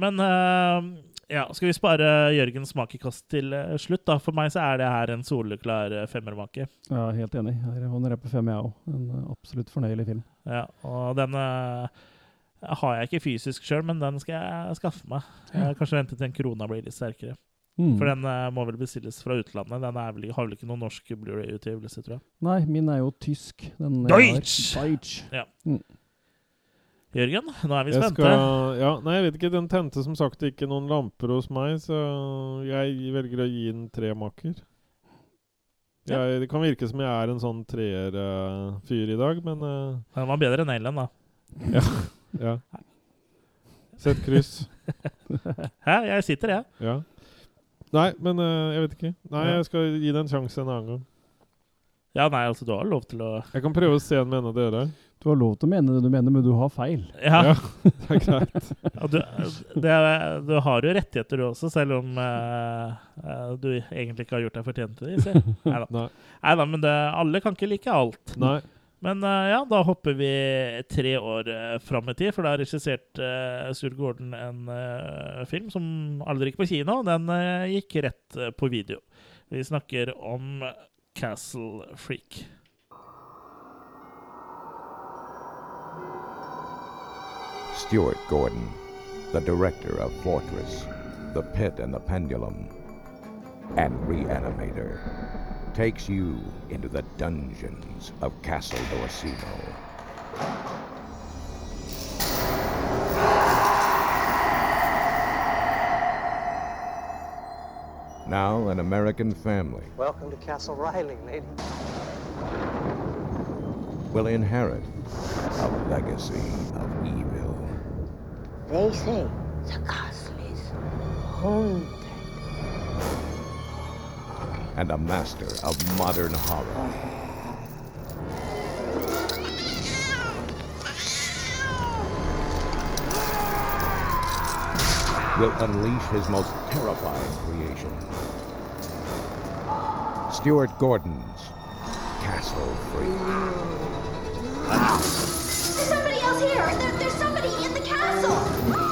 Men eh, ja, skal vi spare Jørgens makekast til slutt? da? For meg så er det her en soleklar femmermake. Ja, helt enig. Her hånder jeg på fem, jeg òg. En absolutt fornøyelig film. Ja, og den eh, har jeg ikke fysisk sjøl, men den skal jeg skaffe meg. Jeg kanskje vente til en krona blir litt sterkere. Mm. For den eh, må vel bestilles fra utlandet. Den vel, har vel ikke noen norsk Blu-ray-utgivelse, tror jeg. Nei, min er jo tysk. Den. Deutsch! Deutsch. Ja. Mm. Jørgen, nå er vi Jeg spente. skal, ja, nei, jeg vet ikke. Den tente som sagt ikke noen lamper hos meg, så jeg velger å gi den tre maker. Ja. Jeg, det kan virke som jeg er en sånn treer-fyr i dag, men uh, Den var bedre enn Ellen, da. ja, ja. Sett kryss. Hæ? Jeg sitter, jeg. Ja. Nei, men eh, jeg vet ikke. Nei, Ja. jeg skal gi det en sjanse en annen gang. Ja, nei, altså, du har lov til å Jeg kan prøve å se en med en av dere. Du har lov til å mene det du mener, men du har feil. Ja. Ja, det er greit. Ja, du, det er, du har jo rettigheter, du også, selv om eh, eh, du egentlig ikke har gjort deg fortjent til det. Nei. Neida, men det, alle kan ikke like alt. Nei. Men eh, ja, da hopper vi tre år uh, fram i tid, for da har regissert uh, Stuart Gordon en eh, film som aldri gikk på kino. Den gikk rett på video. Vi snakker om Castle Freak. Stuart Gordon, the director of Fortress, The Pit and the Pendulum, and Reanimator, takes you into the dungeons of Castle Dorsino. Now, an American family Welcome to Castle Riley, lady. will inherit a legacy of evil. They say the castle is haunted. And a master of modern horror. will unleash his most terrifying creation. Stuart Gordon's Castle Freak. There's somebody else here! There, there's somebody in the castle!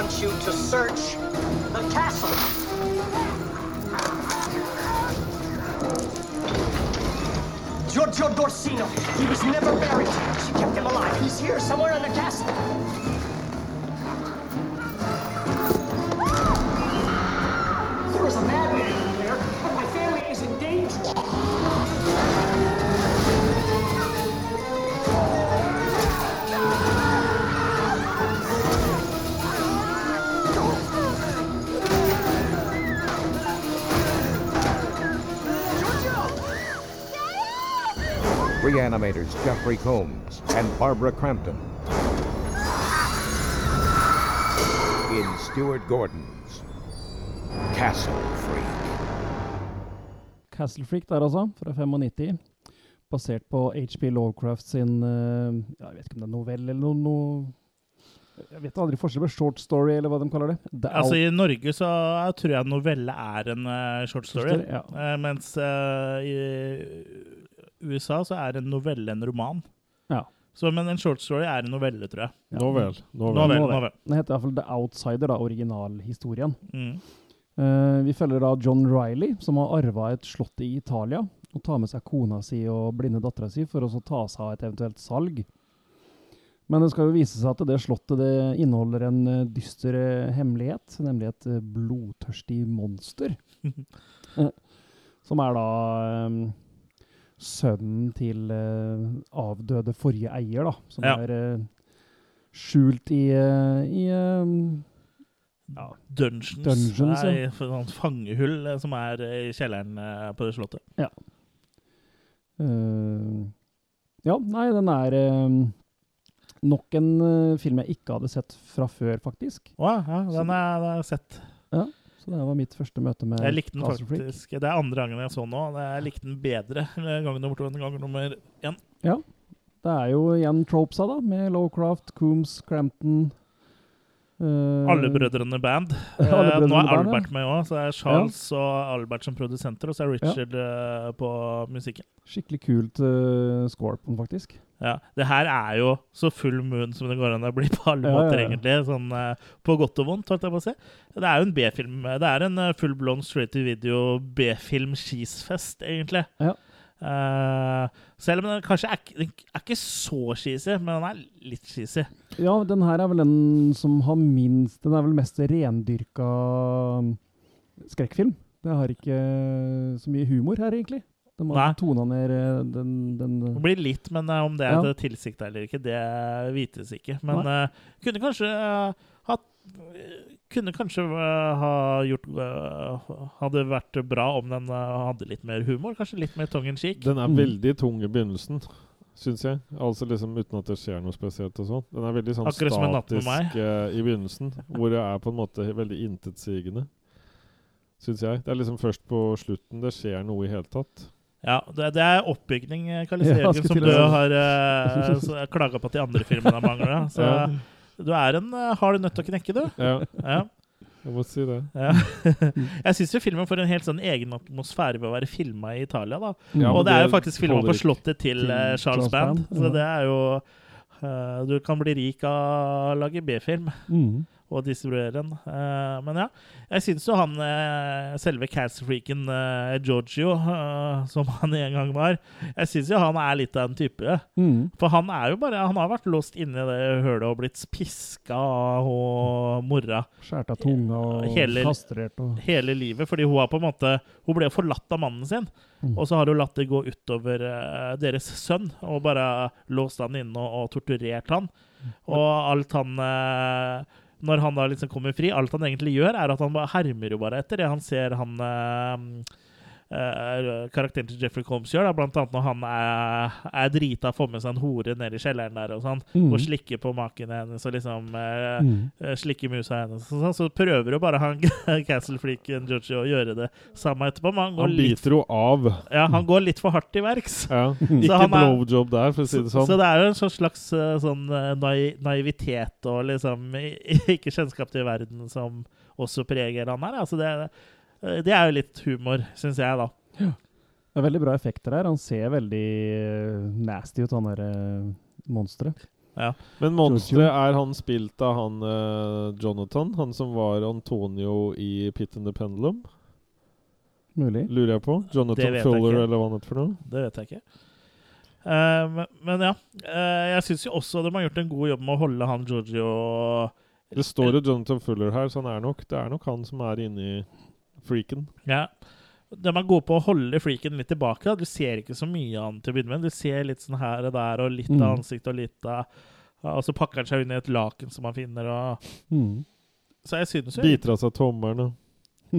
Want you to search the castle. Giorgio Dorsino. He was never buried. She kept him alive. He's here somewhere in the castle. Reanimators Jeffrey Combs and Barbara Crampton. In Stuart Gordon's Castle Freak. Castle Freak der, altså, fra 95. Basert på HP Lovecraft sin eh, Jeg vet ikke om det er novell eller noe, noe Jeg vet aldri forskjell på short story, eller hva de kaller det. det Altså alt- I Norge så tror jeg novelle er en uh, short story. Short story, ja. uh, mens uh, i USA så er en novelle en roman. Ja. Så, men en short story er en novelle, tror jeg. Ja. Novel. Novel. Novel, Novel. novel. Den heter iallfall The Outsider, da, originalhistorien. Mm. Uh, vi følger da John Riley, som har arva et slott i Italia, og tar med seg kona si og blinde dattera si for å så ta seg av et eventuelt salg. Men det skal jo vise seg at det slottet det inneholder en eh, dyster eh, hemmelighet, nemlig et blodtørstig monster. Som er da sønnen til eh, avdøde forrige eier, da. Som Ja. er eh, skjult i, eh, i ja, Dungeons, Dungeons, er ja. et fangehull eh, som er i kjelleren på det slottet. Ja. Uh, ja, nei, den er uh, nok en uh, film jeg ikke hadde sett fra før, faktisk. Å ja, den den har jeg sett. Ja, så det var mitt første møte med Jeg likte den faktisk Det er andre gangen jeg så den nå. Jeg likte den bedre gang nummer to enn gang nummer én. Ja. Det er jo igjen tropesa, da, med Lowcraft, Coombs, Crampton Alle brødrene band. Alle brødrene nå er band, ja. Albert med òg, så er Charles og Albert som produsenter, og så er Richard ja. på musikken. Skikkelig kult uh, score på den, faktisk. Ja, Det her er jo så full moon som det går an å bli på alle Ja, ja, måter, ja. egentlig. Sånn uh, på godt og vondt, holdt jeg på å si. Det er jo en B-film. Det er en uh, full blown straight to video B-film-skisfest, egentlig. Ja. Eh, selv om den kanskje er, den er ikke så cheesy, men den er litt cheesy. Ja, den her er vel den som har minst Den er vel mest rendyrka um, skrekkfilm. Det har ikke så mye humor her, egentlig. De har Nei. tona ned eh, den, den Det blir litt, men eh, om det er Ja. et tilsikt eller ikke, det vites ikke. Men eh, kunne kanskje uh, hatt kunne kanskje eh, ha gjort eh, Hadde vært bra om den eh, hadde litt mer humor. Kanskje litt mer tongue in cheek. Den er Mm. veldig tung i begynnelsen, syns jeg. Altså liksom Uten at det skjer noe spesielt og sånn. Den er veldig sånn Akkurat som En natt med meg. statisk i begynnelsen, hvor det er på en måte veldig intetsigende. Syns jeg. Det er liksom først på slutten det skjer noe i hele tatt. Ja, det, det er oppbygning, eh, Jørgen, Ja, som du har uh, klaga på at de andre filmene mangler. Så Ja. Du er en uh, hard nøtt å knekke, du. Ja. Ja. Jeg må si det. Ja. jeg syns jo filmen får en helt sånn egen atmosfære ved å være filma i Italia. da. Ja, og det, det er jo faktisk filma på slottet til, eh, Charles Band. Band, Så ja. det er jo uh, Du kan bli rik av å lage B-film mm. Og distribuere den. Uh, men ja, jeg syns jo han eh, selve Cats-freaken uh, Giorgio, uh, som han en gang var Jeg syns jo han er litt av en type. Mm. For han er jo bare Han har vært låst inne i det hølet og blitt piska og mora Skjært av tunga og Hele- kastrert og hele livet. Fordi hun har på en måte Hun ble forlatt av mannen sin. Mm. Og så har hun latt det gå utover eh, deres sønn, og bare låst han inne og, og torturert han. Og alt han eh, Når han da liksom kommer fri, alt han egentlig gjør, er at han hermer jo bare etter det han ser han eh, eh, karakteren til Jeffrey Combs gjør. Da. Blant annet når han er, er drita og får med seg en hore ned i kjelleren der og sånn, Mm. og slikker på maken hennes og liksom uh, Mm. eh, slikker musa hennes. Og sånn, så prøver jo bare han Castle-freaken Georgie å gjøre det samme etterpå. Men han går Han litt, biter jo av. ja, han går litt for hardt i verks. Ja. Så Ikke han er- blowjob der, for å si det sånn. Så det er jo en sånn slags sånn nai naivitet og liksom ikke kjennskap til verden som også preger han her. Altså det, det er jo litt humor, syns jeg, da. Det er veldig bra effekter her. Han ser veldig eh, nasty ut, han der uh, monsteret. Ja. Men monsteret er han spilt av han uh, Jonathan, han som var Antonio i Pit and the Pendulum? Mulig. Lurer jeg på. Jonathan Fuller, eller hva han heter for noe? Det vet jeg ikke. Uh, men, men ja. Uh, jeg syns jo også de har gjort en god jobb med å holde han Giorgio Det står jo Jonathan Fuller her, så han er nok, det er nok han som er inni freaken. Ja. De er gode på å holde freaken litt tilbake. Da. Du ser ikke så mye av den til å begynne med. Du ser litt sånn her og der, og litt Mm. av ansiktet og litt av Og så pakker han seg i et laken som han finner, og Mm. Så jeg synes jo Biter av seg tommelen.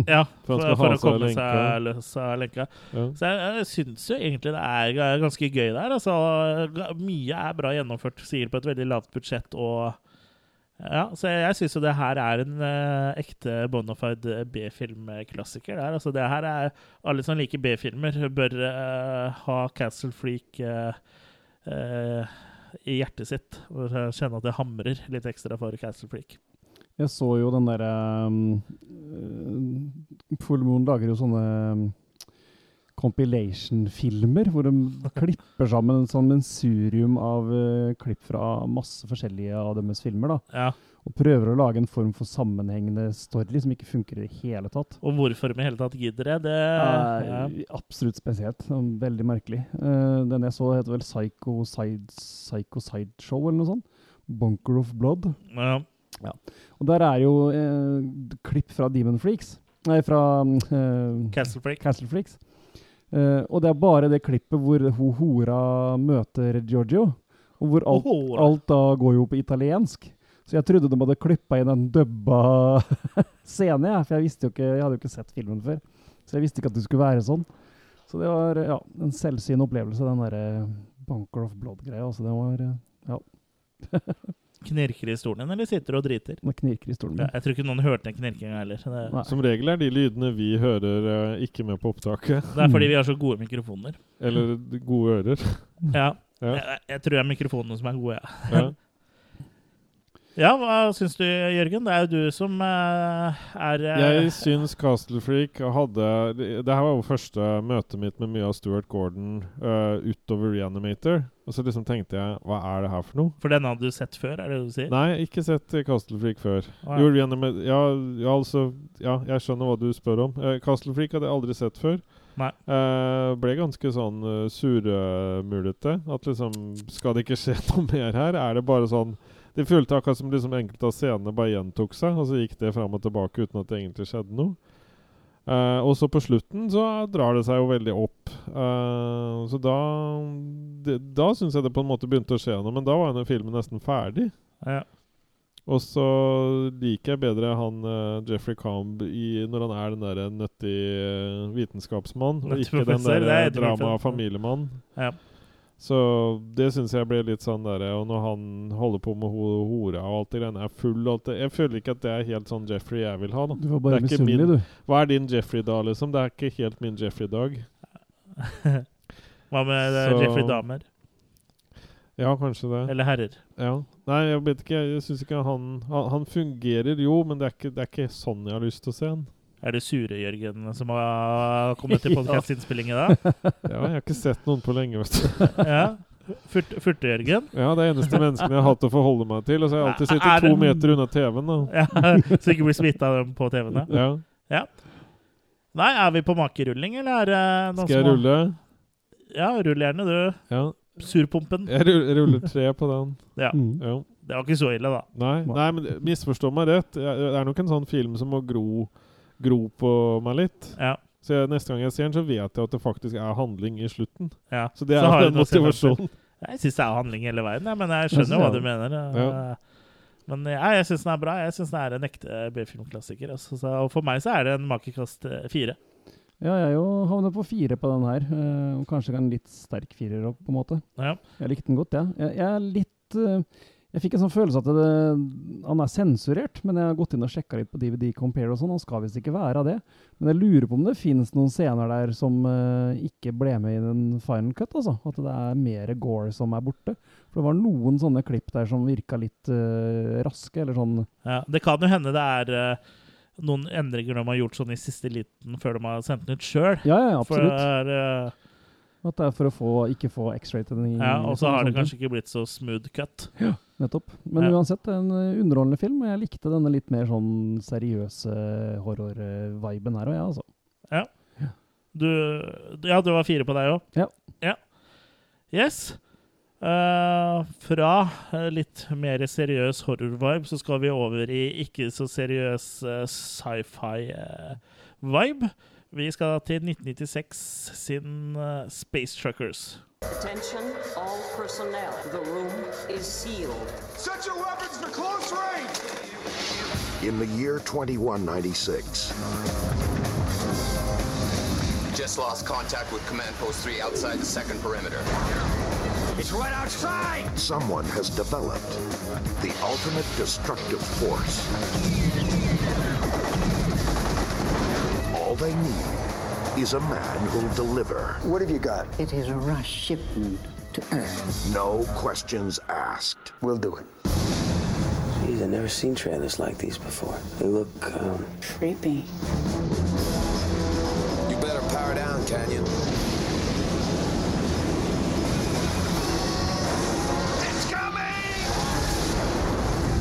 Ja, For for, for å komme lenka. seg løs av lenka. Ja. Så jeg, jeg syns jo egentlig det er ganske gøy der. Altså, mye er bra gjennomført, sikkert på et veldig lavt budsjett. og ja, Så jeg, jeg syns jo det her er en uh, ekte bonafide B-filmklassiker. der. Altså, det her er Alle som liker B-filmer, bør uh, ha Castle Freak uh, eh, i hjertet sitt. Og kjenne at det hamrer litt ekstra for Castle Freak. Jeg så jo den derre um, uh, Full Moon lager jo sånne um, compilation-filmer, hvor de klipper sammen en sånn mensurium av uh, klipp fra masse forskjellige av deres filmer. da. Ja. Og prøver å lage en form for sammenhengende story som ikke funker i det hele tatt. Og hvorfor de i hele tatt gidder det, det er ja. absolutt spesielt. Veldig merkelig. Uh, den jeg så, heter vel Psycho, Side, Psycho Sideshow, eller noe sånt. Bunker of Blood. Ja. Ja. Og der er jo uh, klipp fra Demon Freaks. Nei, fra eh, Castle Freak. Castle Freaks. Eh, og det er bare det klippet hvor hun hora møter Giorgio. Og hvor alt, alt da går jo på italiensk. Så jeg trodde de hadde klippa inn en dubba scene, ja, for jeg ikke, jeg hadde jo ikke sett filmen før. Så jeg visste ikke at det skulle være sånn. Så det var ja, en selvsyn opplevelse, den derre Bunker of Blood-greia. Altså, det var eh, ja. Knirker i stolen din, eller sitter du og driter? Det knirker i stolen min. Ja, jeg tror ikke noen hørte den knirkinga heller. så Det, Som regel er de lydene vi hører, eh, ikke med på opptaket. det er fordi vi har så gode mikrofoner. Eller gode ører. Ja. Ja. Jeg, jeg tror det er mikrofonene som er gode, ja. Ja. Hva syns du, Jørgen? Det er jo du som uh, er uh, Jeg syns Castle Freak hadde Det her var jo første møtet mitt med mye av Stuart Gordon uh, utover Reanimator. Og så liksom tenkte jeg Hva er det her for noe? For den hadde du sett før, er det du sier? Nei, ikke sett Castlefreak Castle Freak før. Å, ja. Jo, Reanimator ja, ja, altså Ja, jeg skjønner hva du spør om. Uh, Castle Freak hadde jeg aldri sett før. Nei. Eh, ble ganske sånn uh, surmulete. At liksom Skal det ikke skje noe mer her? Er det bare sånn Det følte akkurat som liksom enkelte av scenene bare gjentok seg, og så gikk det fram og tilbake uten at det egentlig skjedde noe. Uh, og så på slutten så drar det seg jo veldig opp. Uh, så da det, Da syns jeg det på en måte begynte å skje noe, men da var jo den filmen nesten ferdig. Ja. Og så liker jeg bedre han uh, Jeffrey Comb i, når han er den der nøttig vitenskapsmann, og ikke den der drama-familiemann. Ja. Så det syns jeg ble litt sånn derre Og når han holder på med ho hora og alt det greiene er full og alt det Jeg føler ikke at det er helt sånn Jeffrey jeg vil ha, da. Du var bare misunnelig, min- du. Hva er din Jeffrey da, liksom? Det er ikke helt min Jeffrey-dag. Hva med Så- Jeffrey Damer? Ja, kanskje det. Eller herrer? Ja. Nei, jeg vet ikke. Jeg syns ikke han, han Han fungerer jo, men det er, ikke, det er ikke sånn jeg har lyst til å se han. Er det sure Jørgen som har kommet til podkastinnspilling i dag? Ja, jeg har ikke sett noen på lenge, vet du. ja. Furt- Furte-Jørgen? Ja, det er eneste menneskene jeg har hatt å forholde meg til. Og så har jeg alltid sittet to meter unna TV-en. Ja, så ikke blir smitta av dem på TV-en? Ja. ja. Nei, er vi på makerulling, eller er det noen Skal jeg som har- rulle? Ja, rull gjerne, du. Ja. Surpumpen. Jeg ruller, ruller tre på den. Ja. Ja. Det var ikke så ille, da. Nei, nei, men misforstå meg rett. Det er nok en sånn film som må gro, gro på meg litt. Ja. Så jeg, neste gang jeg ser den, så vet jeg at det faktisk er handling i slutten. Ja. Så det er så den du en noe å se frem til. motivasjon. Jeg syns det er handling hele veien, ja, men jeg Jeg skjønner synes hva du mener. ja. Ja. Men ja, jeg syns den er bra. Jeg syns den er en ekte B-filmklassiker. Altså. Så- Og for meg så er det en makekast eh, fire. Ja, jeg jo havner på fire på den her. eh, og kanskje en litt sterk firer òg, på en måte. Ja. Jeg likte den godt, jeg. Jeg, jeg er litt eh, Jeg fikk en sånn følelse at det, han er sensurert, men jeg har gått inn og sjekka litt på DVD Compare og sånn. Han skal visst ikke være det. Men jeg lurer på om det finnes noen scener der som uh, ikke ble med i den final cut, altså. At det er mer gore som er borte. For det var noen sånne klipp der som virka litt uh, raske, eller sånn Ja, det kan jo hende det er uh, noen endringer de har gjort sånn i siste liten før de har sendt den ut sjøl. Ja, ja, For absolutt. det er, eh, At det er for å få, ikke få X-rated. ja, og så har det kanskje ikke blitt så smooth cut. Ja, nettopp. Men Ja. uansett, en eh, underholdende film, og jeg likte denne litt mer sånn seriøse horror-viben her òg, jeg, altså. Ja. Du, ja, du var fire på deg òg? Ja. ja. Yes. Uh, fra eh, litt mer seriøs horror-vibe så skal vi over i ikke så seriøs uh, sci-fi-vibe. Vi skal til 1996 sin eh, Space Truckers. Attention, all personnel. The room is sealed. Set your weapons to close range! In the year 2196, Just lost contact with Command Post 3 outside the second perimeter. It's right outside! someone has developed the ultimate destructive force. All they need is a man who'll deliver. What have you got? It is a rush shipment to Earth. No questions asked. We'll do it. Geez, I've never seen trailers like these before. They look, um... Creepy. You better power down, Canyon. It's coming!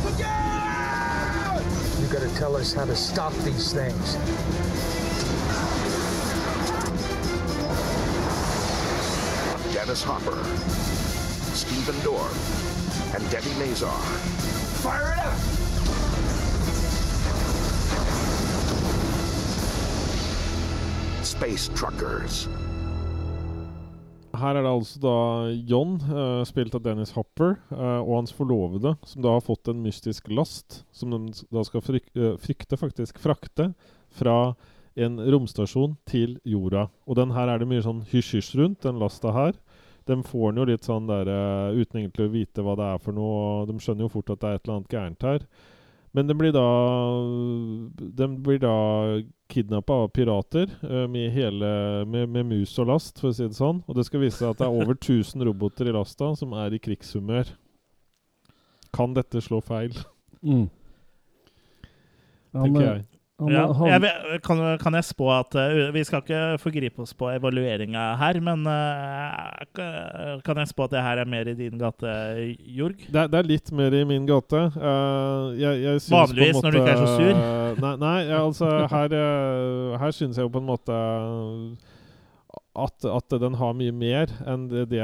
Look out! You gotta tell us how to stop these things. Dennis Hopper, Stephen Dorff, and Debbie Mazar. Fire it up! Space Truckers. Her er det altså da John, uh, spilt av Dennis Hopper, uh, og hans forlovede, som da har fått en mystisk last, som de da skal fryk uh, frykte, faktisk, frakte fra en romstasjon til jorda. Og den her er det mye sånn hysj-hysj rundt, den lasta her. De får den jo litt sånn der, eh, uten egentlig å vite hva det er for noe, og de skjønner jo fort at det er et eller annet gærent her. Men den blir da de blir da kidnappa av pirater eh, med, hele, med, med mus og last, for å si det sånn. Og det skal vise seg at det er over 1000 roboter i lasta som er i krigshumør. Kan dette slå feil? Mm. Ja, jeg. Han- Ja, han- jeg, kan, kan jeg spå at uh, Vi skal ikke forgripe oss på evalueringa her, men uh, kan jeg spå at det her er mer i din gate, Jorg? Det er, det er litt mer i min gate. Uh, jeg, jeg Vanligvis på en Vanligvis når du ikke er så sur. måte- Nei, nei altså her, uh, her synes jeg jo på en måte at, at den har mye mer enn det, det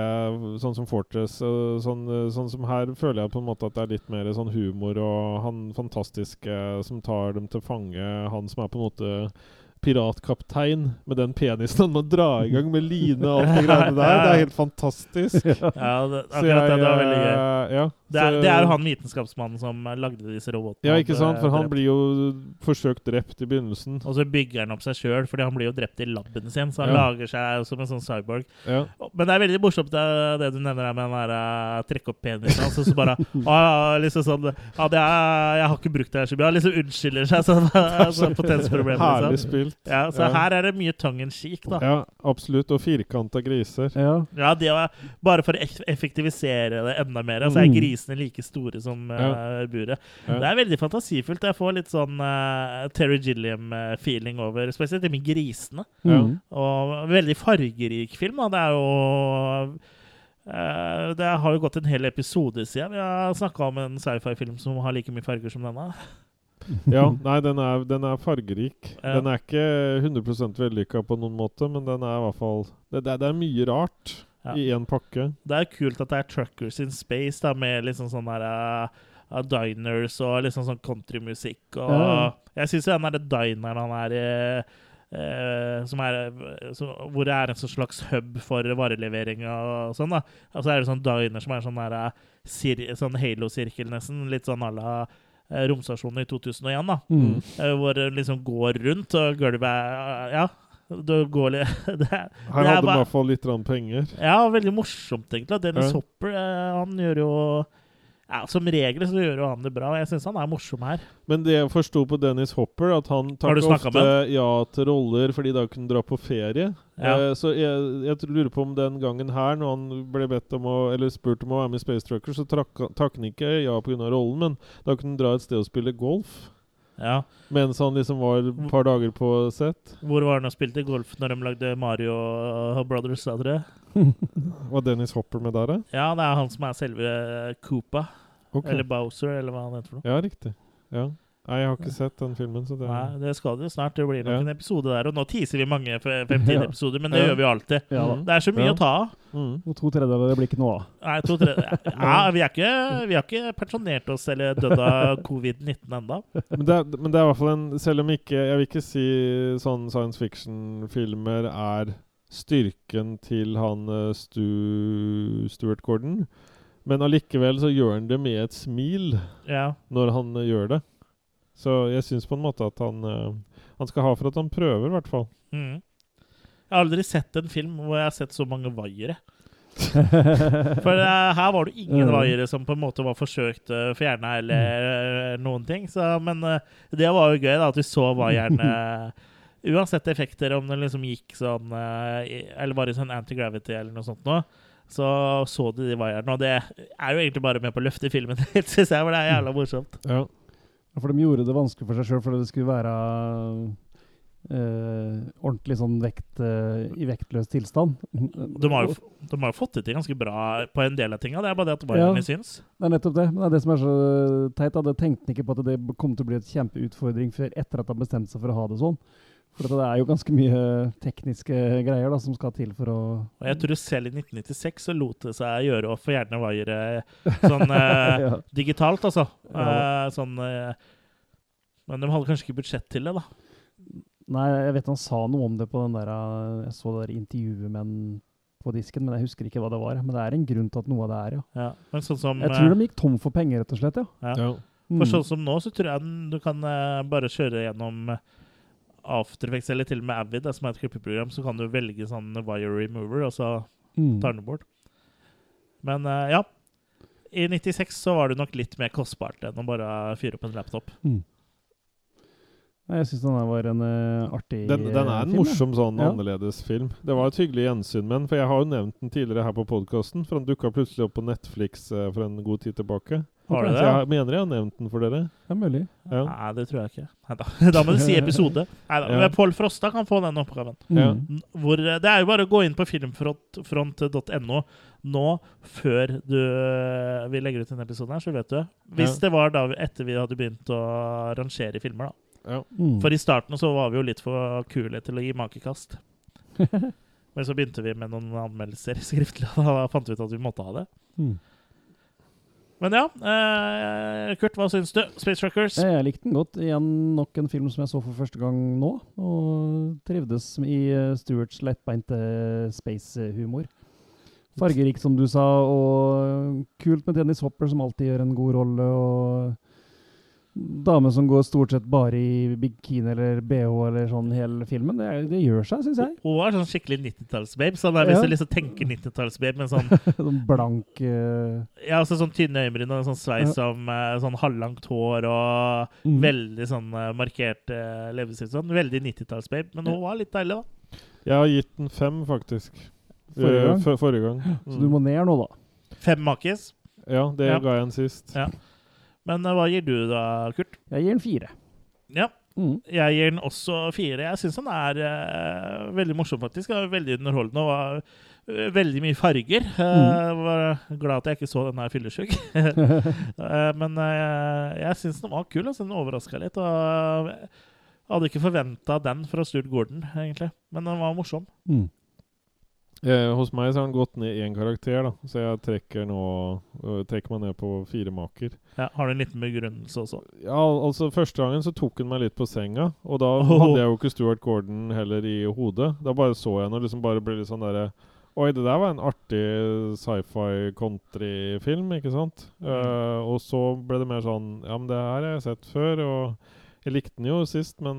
sånn som Fortress. sånn, sånn som her føler jeg på en måte at det er litt mer sånn humor og han fantastiske som tar dem til fange. Han som er på en måte piratkaptein med den penisen han må dra i gang med line og alt det greiene der. Det er helt fantastisk. Ja, det, akkurat jeg, det, det var veldig gøy. eh, Ja, Det er, det er jo han vitenskapsmannen som lagde disse robotene. Ja, ikke sant? For han drept. blir jo forsøkt drept i begynnelsen. Og så bygger han opp seg sjøl, fordi han blir jo drept i laben sin. Så han Ja. lager seg som en sånn cyborg. Ja. Men det er veldig morsomt det, det du nevner her med den der uh, trekke opp penisen. Altså, så bare ah, liksom sånn Ja, det er, jeg har ikke brukt det her så mye. Han liksom unnskylder seg. Sånn, så, potensproblem. Herlig Liksom. Spilt. Ja, så Ja. her er det mye tongue in cheek, da. Ja, absolutt. Og firkanta griser. Ja. Ja, det var bare for å effektivisere det enda mer. Så er Mm. grisene like store som uh, buret. Ja. Det er veldig fantasifullt. Jeg får litt sånn uh, Terry Gilliam-feeling over spesielt det med grisene. Ja. Og veldig fargerik film. Da. Det er jo Uh, Det har jo gått en hel episode siden vi har snakka om en sci-fi-film som har like mye farger som denne. Ja, nei, den er, den er fargerik. Ja. Den er ikke 100 vellykka på noen måte, men den er i hvert fall Det, det, det er mye rart Ja. i én pakke. Det er kult at det er Truckers in Space da, med liksom sånn derre uh, diners og liksom sånn countrymusikk. Og Ja. jeg syns den derre dineren han er i Uh, som er, som, hvor det er en sånn slags hub for varelevering og sånn. da. Og så er det sånn diner som er sånn, der, sånn halo-sirkel, nesten. Litt sånn à la eh, romstasjonen i 2001, da. Mm. Eh, hvor det liksom går rundt, og gulvet Ja. Det går litt det, det Her er hadde de i hvert fall litt penger. Ja, veldig morsomt, egentlig. Dennis Ja. Hopper, eh, han gjør jo ja, Som regel så gjør jo han det bra. Jeg syns han er morsom her. Men det jeg forsto på Dennis Hopper, at han tar takket ofte ja til roller fordi da kunne dra på ferie. Ja. Eh, så jeg, jeg lurer på om den gangen her, når han ble bedt om å, eller spurt om å være med i Space Trucker, så trakk takk han ikke ja pga. rollen, men da kunne han dra et sted og spille golf. Ja. Mens han liksom var et par dager på sett. Hvor var han og spilte golf når de lagde Mario Brothers? Var Dennis Hopper med der, da? Ja, det er han som er selve Koopa. Ok. Eller Bowser, eller hva han heter for noe. Ja, riktig. Ja. Nei, jeg har ikke sett den filmen, så det Nei, det skal det snart. Det blir nok Ja. en episode der. Og nå teaser vi mange f- fremtidige Ja. episoder, men det Ja. gjør vi jo alltid. Ja. Det er så mye Ja. å ta av. Mm. Og to tredjedeler av det blir ikke noe av. Nei, to, tre, ja, vi, er ikke, vi har ikke pensjonert oss eller dødd av covid-19 ennå. Men det, men det er i hvert fall en Selv om ikke Jeg vil ikke si sånn science fiction-filmer er styrken til han eh, Stu, Stuart Gordon. Men allikevel så gjør han det med et smil Ja. når han eh, gjør det. Så jeg syns på en måte at han eh, Han skal ha for at han prøver, i hvert fall. Mm. Jeg har aldri sett en film hvor jeg har sett så mange vaiere. For eh, her var det ingen Mm. vaiere som på en måte var forsøkt uh, fjerna eller noen ting. Så, men det var jo gøy da, at vi så vaierne Uansett effekter, om det liksom gikk sånn Eller var i sånn anti-gravity eller noe sånt noe. Så så du de vaierne, og det er jo egentlig bare med på å løfte filmen litt, syns jeg, for det er jævla morsomt. Ja. For de gjorde det vanskelig for seg sjøl, fordi det skulle være eh, ordentlig sånn vekt eh, i vektløs tilstand. De har, jo, de har jo fått det til ganske bra på en del av tinga. Det er bare det at vaierne Ja. syns. Det er nettopp det. Men det er det som er så teit. da. Det tenkte han ikke på at det kom til å bli et kjempeutfordring før etter at han bestemte seg for å ha det sånn. For det er jo ganske mye tekniske greier da, som skal til for å Og jeg tror selv i 1996 så lot det seg gjøre å få gjerne vaiere sånn eh, Ja. digitalt, altså. Ja. Eh, sånn eh, Men de hadde kanskje ikke budsjett til det, da. Nei, jeg vet han sa noe om det på den der eh, Jeg så det der intervjuet med han på disken, men jeg husker ikke hva det var. Men det er en grunn til at noe av det er, ja. Ja, men sånn som, jeg tror eh, de gikk tom for penger, rett og slett, ja. Ja. Ja. For Mm. sånn som nå, så tror jeg den- du kan eh, bare kjøre gjennom After Effects, eller til og med Avid, som er et klippeprogram, så kan du velge sånn wire remover, og så Mm. tar den bort. Men uh, ja. I 96 så var det nok litt mer kostbart enn å bare fyre opp en laptop. Mm. Nei, Jeg syns den der var en uh, artig Den, den er en film, morsom, sånn Ja. annerledes film. Det var et hyggelig gjensyn med den, for jeg har jo nevnt den tidligere her på podkasten. For den dukka plutselig opp på Netflix uh, for en god tid tilbake. Har du det? jeg mener jeg har nevnt den for dere. Det er mulig. Ja. Nei, det tror jeg ikke. Neida. Da må du si episode. Neida. Ja. Men Pål Frosta kan få den oppgaven. Mm. Hvor, eh, det er jo bare å gå inn på filmfront.no nå før du, eh, vi legger ut en episode her, så vet du. Hvis Ja. det var da vi- etter vi hadde begynt å rangere filmer, da. Ja. Mm. For i starten så var vi jo litt for kule til å gi makekast. Men så begynte vi med noen anmeldelser skriftlig, og da fant vi ut at vi måtte ha det. Mm. Men ja, eh, Kurt, hva syns du? Space Truckers? Jeg likte den godt. Igjen nok en film som jeg så for første gang nå, og trivdes i eh, Stuarts lettbeinte space-humor. Fargerik, som du sa, og kult med Dennis Hopper, som alltid gjør en god rolle, og dame som går stort sett bare i bikini eller bh eller sånn hele filmen. Det, er- det gjør seg, syns jeg. Hun var sånn skikkelig 90-tallsbabe. Sånn der, hvis Ja. du liksom tenker 90-tallsbabe med sånn sånn blank uh... Ja, altså sånn tynne øyenbryn og sånn sveis Ja. som eh, sånn halvlangt hår og mm. veldig sånn eh, markert uh, leppestift. Sånn. Veldig 90-tallsbabe. Men hun var litt deilig, da. Jeg har gitt den fem, faktisk. Forrige gang? for- forrige gang. Så du må ned nå, da. Fem makis. Ja, det Ja. ga jeg en sist. Ja. Men eh, hva gir du da, Kurt? Jeg gir den fire. Ja. Mm. Jeg gir den også fire. Jeg syns den er uh, veldig morsom, faktisk. Veldig underholdende. og eh, Veldig mye farger. Jeg var glad at jeg ikke så den her fyllesyk. Men jeg syns den var kul. Altså, den overraska litt. Og hadde ikke forventa den fra Stuart Gordon, egentlig. Men den var morsom. Mm. Eh, hos meg så har den gått ned én karakter, da. Så jeg trekker nå øh, trekker meg ned på fire maker. Ja, har du en liten begrunnelse også? Ja, altså Første gangen så tok hun meg litt på senga, og da Oh. hadde jeg jo ikke Stuart Gordon heller i hodet. Da bare så jeg henne og liksom bare ble litt sånn derre Oi, det der var en artig sci-fi country-film, ikke sant? Eh, og så ble det mer sånn Ja, men det her har jeg sett før, og Jeg likte den jo sist, men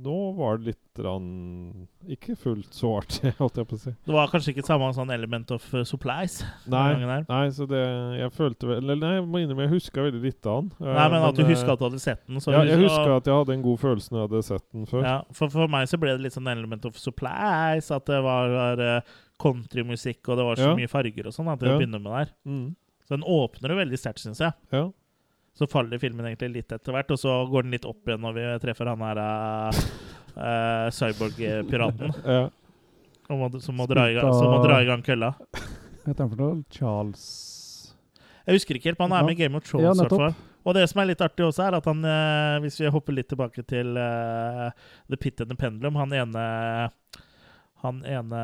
nå var det litt rann, ikke fullt så artig, holdt jeg på å si. Det var kanskje ikke samme sånn element of uh, supplies? Nei, nei, så det Jeg følte vel Eller nei, jeg må innrømme jeg huska veldig lite av den. Eh, Nei, men at du eh, huska at du hadde sett den. Så ja, jeg huska at jeg hadde en god følelse når jeg hadde sett den før. Ja, for, for meg så ble det litt sånn element of supplies. At det var var countrymusikk, og det var så Ja. mye farger og sånn. At det Ja. begynner med der. Mm. Så den åpner jo veldig sterkt, syns jeg. Ja. Så faller filmen egentlig litt etter hvert, og så går den litt opp igjen når vi treffer han her uh, uh, cyborg-piraten. Ja. Som, må dra i gang, som må dra i gang kølla. Hva heter han for noe? Charles Jeg husker ikke helt, men han er med i Game of Thrones. Ja, nettopp. Og det som er litt artig også, er at han, eh, hvis vi hopper litt tilbake til uh, The Pit and the Pendulum Han ene han ene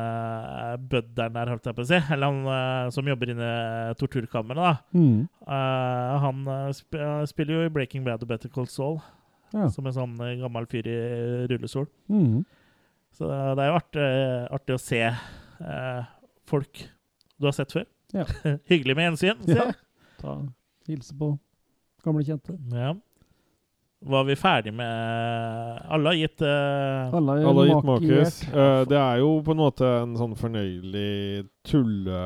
bødderen der, holdt jeg på å si, eller han eh, som jobber inne i torturkammeret, da. Mm. Uh, han eh, sp spiller jo i Breaking Bad og Better Cold Soul. Ja. Som en sånn eh, gammel fyr i rullestol. Mm. Så det er jo artig, artig å se uh, folk du har sett før. Ja. Hyggelig med gjensyn. Se. Ta, hilse på gamle kjente. Ja. Var vi ferdig med Alle har gitt uh, Alle har gitt makert. makis. Eh, det er jo på en måte en sånn fornøyelig tulle,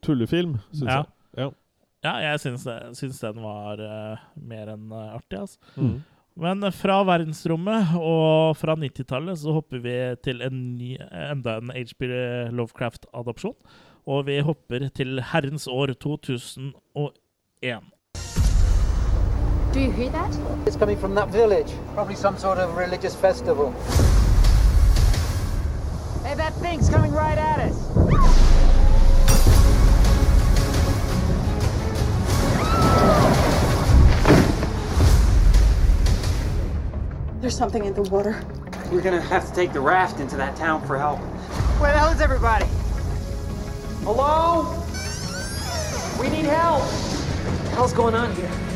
tullefilm, syns Ja. jeg. Ja. Ja, jeg syns, syns den var uh, mer enn artig. Altså. Mm. Men fra verdensrommet og fra 90-tallet så hopper vi til en ny, enda en HB Lovecraft-adopsjon. Og vi hopper til herrens år 2001. Do you hear that? It's coming from that village. Probably some sort of religious festival. Hey, that thing's coming right at us. There's something in the water. We're gonna have to take the raft into that town for help. Where the hell is everybody? Hello? We need help. What the hell's going on here?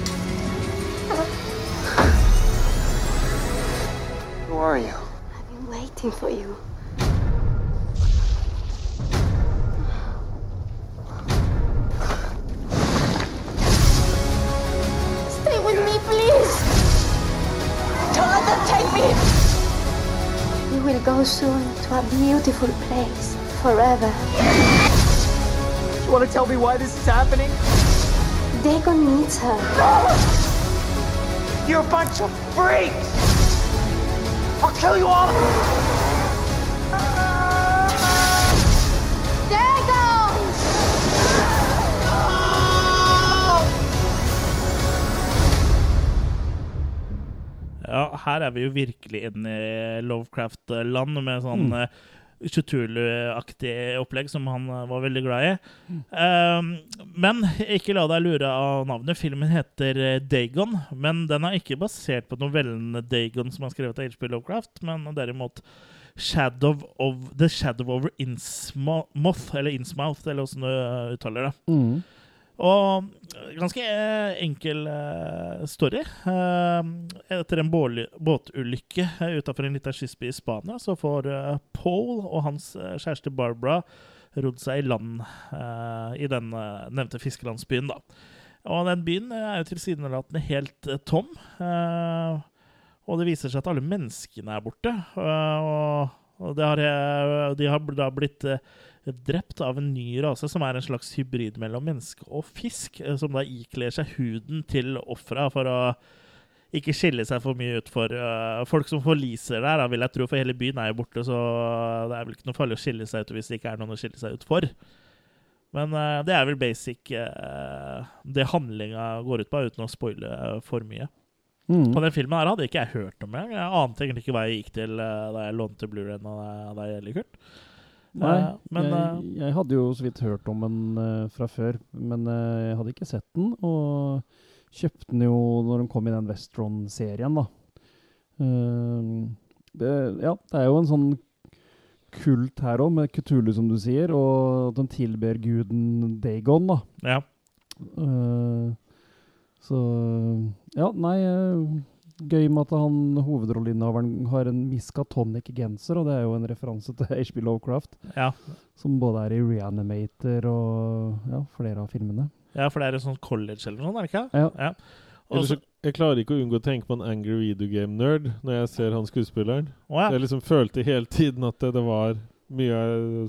Who are you? I've been waiting for you. Stay with me, please. Don't let them take me. We will go soon to a beautiful place forever. You wanna tell me why this is happening? Dagon needs her. Ah! You're a bunch of freaks! I'll kill you all! Dagon! Ja, her er vi jo virkelig inne i Lovecraft-land med sånn Mm. Cthulhu-aktig opplegg som han eh, var veldig glad i. Um, men ikke la deg lure av navnet. Filmen heter eh, Dagon, men den er ikke basert på novellen Dagon som er skrevet av H.P. Lovecraft, men derimot Shadow of, The Shadow over Innsmouth, eller Innsmouth, eller hvordan du eh, uttaler det. Mhm. Og ganske eh, enkel eh, story. Eh, etter en båtulykke utafor en liten kystby i Spania, så får Paul og hans kjæreste Barbara rodd seg i land i den nevnte fiskelandsbyen. da. Og den byen er jo tilsynelatende helt tom. og det viser seg at alle menneskene er borte. og har, de har da blitt drept av en ny rase som er en slags hybrid mellom menneske og fisk, eh, som da ikler seg huden til ofra for å ikke skille seg for mye ut for uh, folk som forliser der, da, vil jeg tro, for hele byen er jo borte, så det er vel ikke noe farlig å skille seg ut hvis det ikke er noen å skille seg ut for. Men uh, det er vel basic uh, det handlinga går ut på, uten å spoile for mye. Mm. Og den filmen her hadde ikke jeg hørt om engang. Jeg ante egentlig ikke hva jeg gikk til da jeg lånte Blu-rayen og det av deg, kult. Nei, Eh, men jeg, eh, jeg hadde jo så vidt hørt om den eh, fra før, men jeg hadde ikke sett den. Og kjøpte den jo når den kom i den Westron-serien, da. Det, ja, det er jo en sånn kult her òg, med Kutulu, som du sier, og at den tilber guden Dagon, da. Ja. Uh, så Ja, nei Gøy med at han hovedrolleinnehaveren har en Miskatonic-genser, og det er jo en referanse til HB Lovecraft. Ja. Som både er i Reanimator og ja, flere av filmene. Ja, for det er en sånn college eller noe sånt, er det ikke? Ja. ja. Også, så så- Jeg klarer ikke å unngå å tenke på en Angry Video Game Nerd når jeg ser han skuespilleren. Å, ja. Jeg liksom følte hele tiden at det, det var mye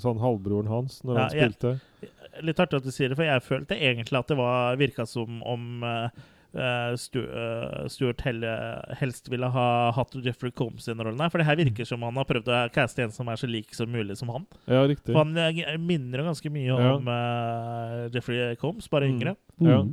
sånn halvbroren hans når han Ja, jeg- spilte. Litt artig at du sier det, for jeg følte egentlig at det var virka som om eh, eh, eh, Stuart Helle helst ville ha hatt Jeffrey Combs i den rollen her. For det her virker som han har prøvd å caste en som er så lik som mulig som han. Ja, riktig. For han eh, minner ganske mye Ja. om eh, Jeffrey Combs, bare Mm. yngre. Ja.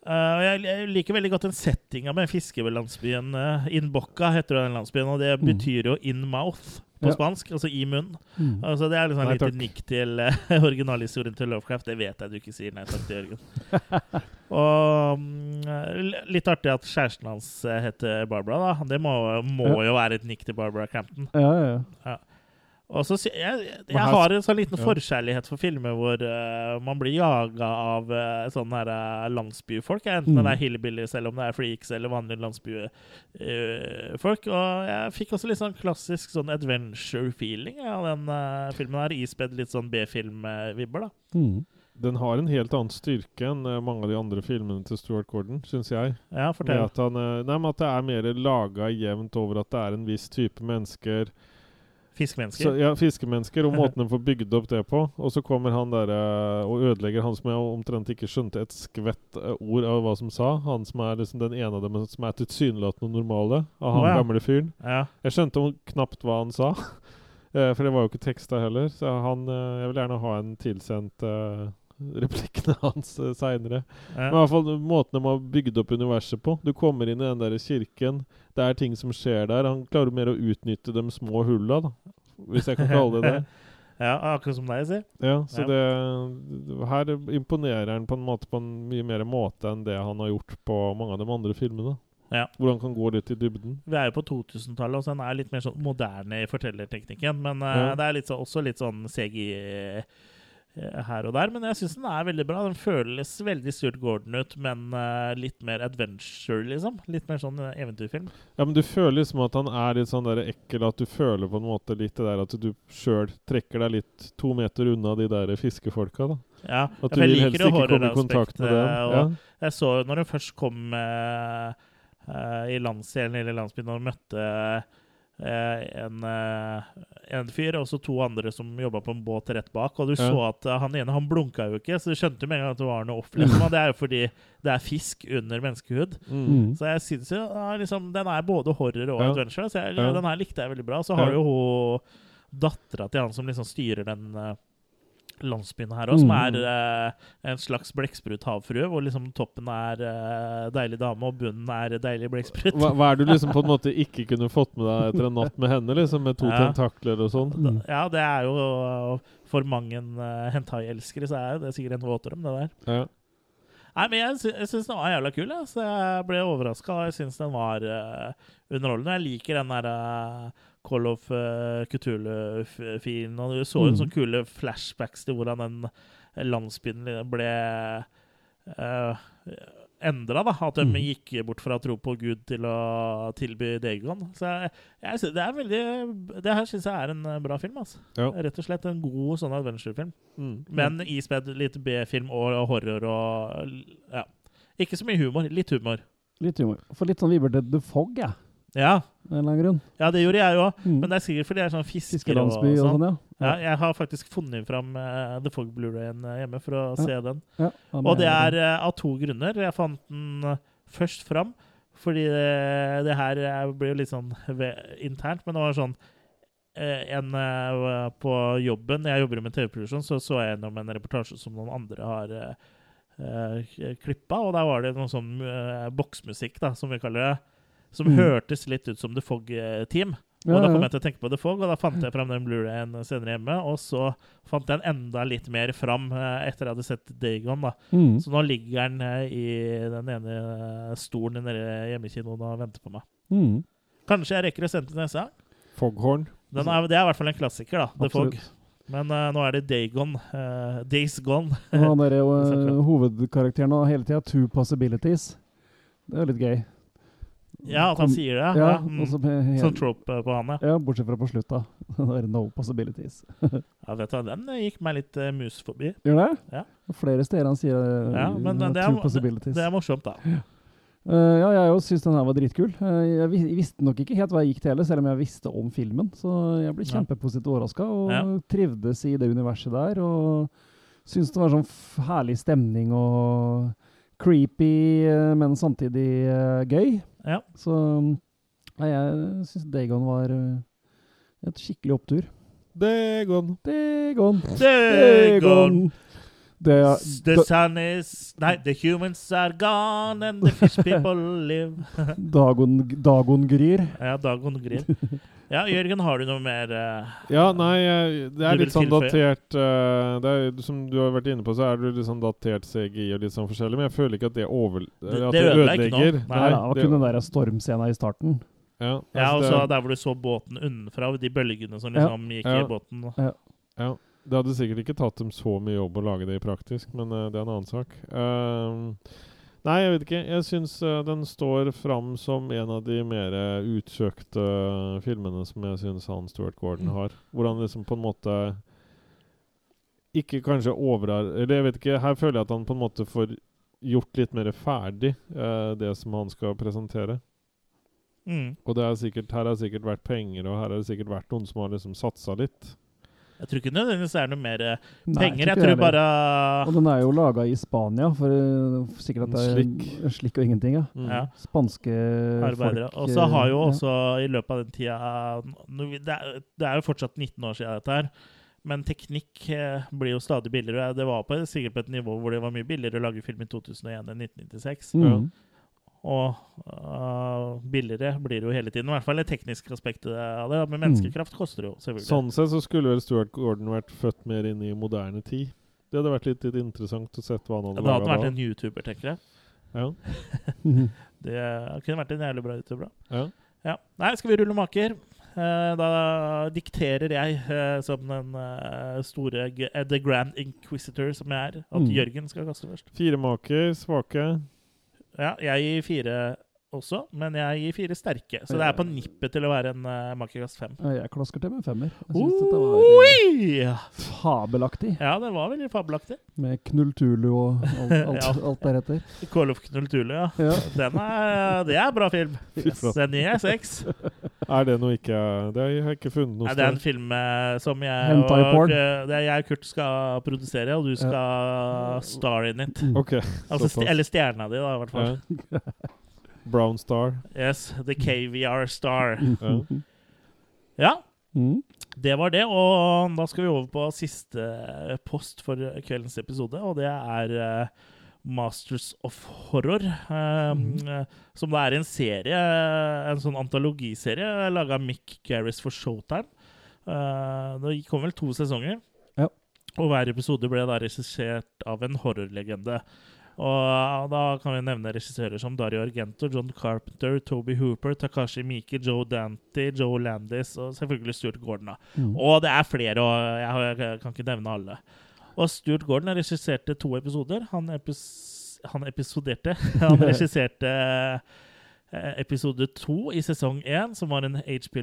Uh, jeg, jeg liker veldig godt den settinga med fiskelandsbyen uh, Inbocca heter den landsbyen. Og det Mm. betyr jo in mouth på Ja. spansk, altså i munn. Mm. Altså Det er liksom litt takk. nikk til uh, originalhistorien til Lovecraft. Det vet jeg du ikke sier nei takk til, Jørgen. og um, litt artig at kjæresten hans eh, heter Barbara, da. Det må, må Ja. jo være et nikk til Barbara Crampton. Ja, ja, ja. Og så jeg, jeg, jeg har en sånn liten Ja. forkjærlighet for filmer hvor uh, man blir jaga av uh, sånne her, uh, landsbyfolk. Enten Mm. det er hillbillies, eller om det er freaks, eller vanlige landsbyfolk. og jeg fikk også litt sånn klassisk sånn adventure-feeling av den filmen her. Ispedd litt sånn B-film-vibber, da. Mm. Den har en helt annen styrke enn mange av de andre filmene til Stuart Gordon, syns jeg. Ja, Med fortell. at, han, nei, men at det er mer laga jevnt over at det er en viss type mennesker. Fiskemennesker. Så, ja, fiskemennesker, og måten de får bygd opp det på. Og så kommer han der eh, og ødelegger han som jeg omtrent ikke skjønte et skvett eh, ord av hva som sa. Han som er liksom den ene av dem som er tilsynelatende normale, av han oh, ja. gamle fyren. Ja. Jeg skjønte knapt hva han sa, eh, for det var jo ikke teksta heller. Så han, jeg vil gjerne ha en tilsendt replikkene hans uh, seinere. Ja. Men i hvert fall måten de har bygd opp universet på. Du kommer inn i den der kirken, det er ting som skjer der. Han klarer mer å utnytte de små hulla, da. Hvis jeg kan kalle det det. ja, akkurat som deg, si. Ja, så Ja. det Her imponerer han på en måte på en mye mer måte enn det han har gjort på mange av de andre filmene. Ja. Hvor han kan gå litt i dybden. Vi er jo på 2000-tallet, og så den er litt mer sånn moderne i fortellerteknikken. Men uh, det er litt så, også litt sånn CGI eh, her og der. Men jeg syns den er veldig bra. Den føles veldig Stuart Gordon ut, men uh, litt mer adventure, liksom. Litt mer sånn eh, eventyrfilm. Ja, men du føler liksom at han er litt sånn der ekkel, at du føler på en måte litt det der at du sjøl trekker deg litt to meter unna de der fiskefolka, da. Ja, At du jeg vil helst ikke komme i kontakt med dem. Ja. jeg så jo når hun først kom uh, uh, i landsdelen eller landsbyen og møtte eh, en, eh, en fyr og så to andre som jobba på en båt rett bak. Og du Ja. så at eh, han ene han blunka jo ikke, så du skjønte med en gang at det var noe off. Liksom. Og det er jo fordi det er fisk under menneskehud. Mm. Så jeg syns jo ja, liksom, den er både horror og Ja. adventure. Så jeg, den her likte jeg veldig bra. Så har du jo dattera til han som liksom styrer den eh, landsbyen her òg, som Mm. er eh, en slags blekksprut-havfrue, hvor liksom toppen er eh, deilig dame, og bunnen er deilig blekksprut. Hva, hva er det du liksom på en måte ikke kunne fått med deg etter en natt med henne, liksom, med to Ja. tentakler og sånn? Mm. Ja, det er jo For mange uh, hentai-elskere så er det sikkert en våtdrøm, det der. Ja. Nei, men jeg, sy syns den var jævla kul, jeg. så jeg ble overraska. Jeg syns den var uh, underholdende. Jeg liker den der uh, Call of uh, Cthulhu-filen. Og du så jo Mm. sånne kule flashbacks til hvordan den landsbyen ble uh, endra. da, At de Mm. gikk bort fra å tro på Gud til å tilby Dagon. Så jeg, jeg, det er veldig Det her syns jeg er en uh, bra film. altså. Ja. Rett og slett en god sånn adventure-film. Mm. Men ispedd litt B-film og horror og Ja. Ikke så mye humor. Litt humor. Litt humor. For litt sånn vibber til The Fog, jeg. Ja. Av en eller annen grunn. Ja, det gjorde jeg òg. Mm. Men det er sikkert fordi jeg er sånn fisker Fiskelandsby og sånn, ja. Ja, jeg har faktisk funnet fram uh, The Fog Blu-rayen eh, hjemme for å Ja. se den. Ja, og det er uh, av to grunner. Jeg fant den først fram fordi det, det her blir jo litt sånn internt, men det var sånn en på jobben Jeg jobber jo med TV-produksjon, så så jeg gjennom en reportasje som noen andre har uh, klippa, og der var det noe sånn eh, boksmusikk, da, som vi kaller det, som Mm. hørtes litt ut som The Fog-team. Og Ja, da kom jeg til å tenke på The Fog, og da fant jeg fram den Blu-rayen senere hjemme. Og så fant jeg den enda litt mer fram eh, etter jeg hadde sett Dagon. da. Mm. Så nå ligger den eh, i den ene stolen nede i hjemmekinoen og venter på meg. Mm. Kanskje jeg rekker å sende til neste gang. Foghorn. Den er, det er i hvert fall en klassiker, da. The Fog. Men uh, nå er det Dagon. Uh, Days Gone. Han er jo uh, hovedkarakteren har hele tida two possibilities. Det er jo litt gøy. Ja, at han sier det. Ja, Ja, mm. hel- Sånn trope på han, ja. Ja, bortsett fra på slutta. Er no possibilities. ja vet du, Den eh, gikk meg litt uh, mus forbi. Gjør det? Ja. Flere steder han sier uh, Ja, men uh, det er, det, possibilities. det er morsomt, da. Uh, ja, jeg òg syns den her var dritkul. Uh, jeg vi- visste nok ikke helt hva jeg gikk til heller, selv om jeg visste om filmen. Så jeg ble kjempepositivt overraska og Ja. trivdes i det universet der. Og syns det var sånn herlig stemning og creepy, men samtidig uh, gøy. Ja. Så nei, jeg syns Dagon var eh, et skikkelig opptur. Dagon. Dagon. Dagon. Det er, The da, sun is Nei, the humans are gone and the fish people live. Dagon, Dagon gryr. ja, Dagon gryr. Ja, Jørgen, har du noe mer uh, Ja, nei, det er litt sånn datert uh, det er, Som du har vært inne på, så er det litt sånn datert CGI og litt sånn forskjellig, men jeg føler ikke at det, over, Det- at det ødelegger. Nei, da, det var kun den der stormscena i starten. Ja, Ja, og altså, så der hvor du så båten unnafra, de bølgene som Ja. liksom gikk Ja. i båten. Ja. Ja. Det hadde sikkert ikke tatt dem så mye jobb å lage det i praktisk, men uh, det er en annen sak. Ehm, nei, jeg vet ikke. Jeg syns uh, den står fram som en av de mer eh, utsøkte filmene som jeg syns han Stuart Gordon Mm. har. Hvor han liksom på en måte ikke kanskje overar... Eller jeg vet ikke. Her føler jeg at han på en måte får gjort litt mer ferdig eh, det som han skal presentere. Mm. Og det er sikkert, her har det sikkert vært penger, og her har det sikkert vært noen som har liksom satsa litt. Jeg tror ikke nødvendigvis det er noe mer penger. Nei, penger. Jeg tror bare Og den er jo laga i Spania, for eh, sikkert at det er slik, slik og ingenting. ja. Mm. Ja. Spanske arbeidere. folk. Og så har jo også også i løpet av den tida det er, jo fortsatt 19 år siden dette her. Men teknikk eh, blir jo stadig billigere. Det var på, sikkert på et nivå hvor det var mye billigere å lage film i 2001 enn 1996. ja. Mm. Og uh, billigere blir det jo hele tiden. I hvert fall det tekniske aspektet av det. Men menneskekraft koster jo, selvfølgelig. Sånn sett så skulle vel Stuart Gordon vært født mer inn i moderne tid. Det hadde vært litt, litt interessant å sett hva han hadde da hadde han vært da. en YouTuber, tenker jeg. Ja. Det kunne vært en jævlig bra YouTuber, da. Ja. Ja. Nei, skal vi rulle maker? Eh, da dikterer jeg, eh, som den store The Grand Inquisitor som jeg er, at Mm. Jørgen skal kaste først. Fire maker, svake. Ja, jeg gir fire også, men jeg gir fire sterke. Så det er på nippet til å være en uh, makerkast fem. Jeg klasker til med femmer. Jeg synes dette var eh, fabelaktig. Ja, det var veldig fabelaktig. Med Knulltulu og alt, alt, Ja. alt deretter. Call of Knulltule, ja. Ja. Den er, det er bra film. Yes. Den gir jeg seks. Er det noe ikke Det har jeg ikke funnet noe sted. det er en film eh, som jeg og, eh, det er jeg og Kurt skal produsere, og du skal star in it. Okay, Altså, st eller stjerna di, da, i hvert fall. Ja. Brown Star. Yes, The KVR Star. Ja. Ja, Mm. det var det. Og da skal vi over på siste post for kveldens episode, og det er eh, Masters of Horror. Mm. Som da er en serie, en sånn antologiserie laga av Mick Garris for Showtime. Eh, det kom vel to sesonger. Ja. Og hver episode ble da regissert av en horrorlegende. Og da kan vi nevne regissører som Dario Argento, John Carpenter, Toby Hooper, Takashi Miki, Joe Dante, Joe Landis og selvfølgelig Stuart Gordon. Mm. Og det er flere, og jeg, kan ikke nevne alle. Og Stuart Gordon regisserte to episoder. Han, epis han episoderte Han regisserte eh, episode to i sesong én, som var en HP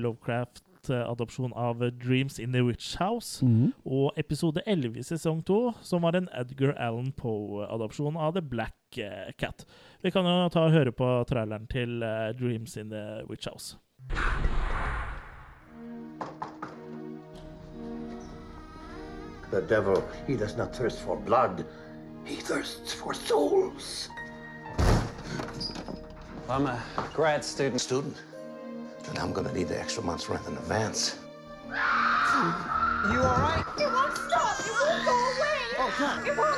Lovecraft-adopsjon av Dreams in the Witch House. Mhm. Og episode 11 i sesong 2, som var en Edgar Allan Poe-adopsjon av The Black eh, Cat. Vi kan jo ta og høre på traileren til eh, Dreams in the Witch House. The devil, he does not thirst for blood, he thirsts for souls. I'm a grad student. Student? Then I'm gonna need the extra month's rent in advance. You all right? It won't stop. It won't go away. Oh, God. It won't.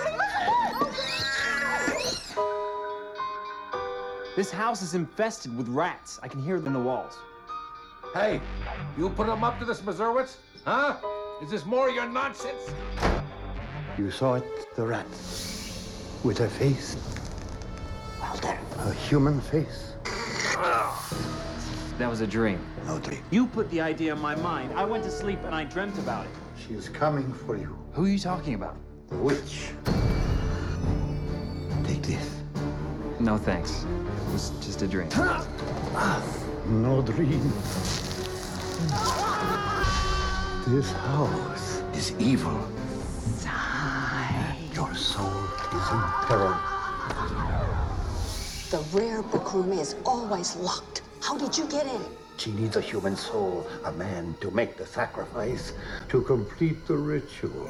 This house is infested with rats. I can hear them in the walls. Hey, you put them up to this, Mazurwitz? Huh? Is this more of your nonsense? You saw it, the rat. With a face. Well, there. A human face. That was a dream. No dream. You put the idea in my mind. I went to sleep and I dreamt about it. She is coming for you. Who are you talking about? The witch. Take this. No thanks. It was just a dream. No dream. This house is evil. Your soul is in peril. The rare book room is always locked. How did you get in? She needs a human soul, a man to make the sacrifice, to complete the ritual.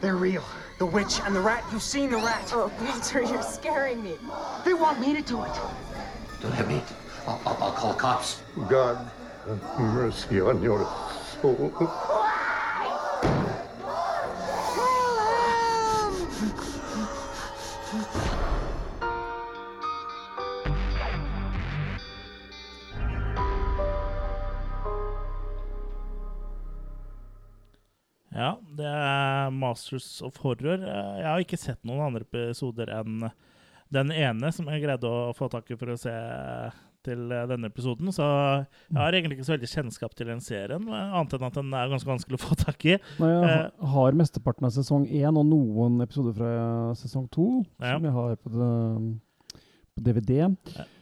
They're real. The witch and the rat. You've seen the rat. Oh, Walter, you're scaring me. They want me to do it. Don't hit me. I'll, I'll, I'll call the cops. God have mercy on your soul. Ja, det er Masters of Horror. Eh, Jeg har ikke sett noen andre episoder enn den ene som jeg greide å få tak i for å se til eh, denne episoden. Så jeg har egentlig ikke så veldig kjennskap til den serien, eh, annet enn at den er ganske vanskelig å få tak i. Nei, jeg har mesteparten av sesong én og noen episoder fra sesong to, Ja. som jeg har på, det, på DVD.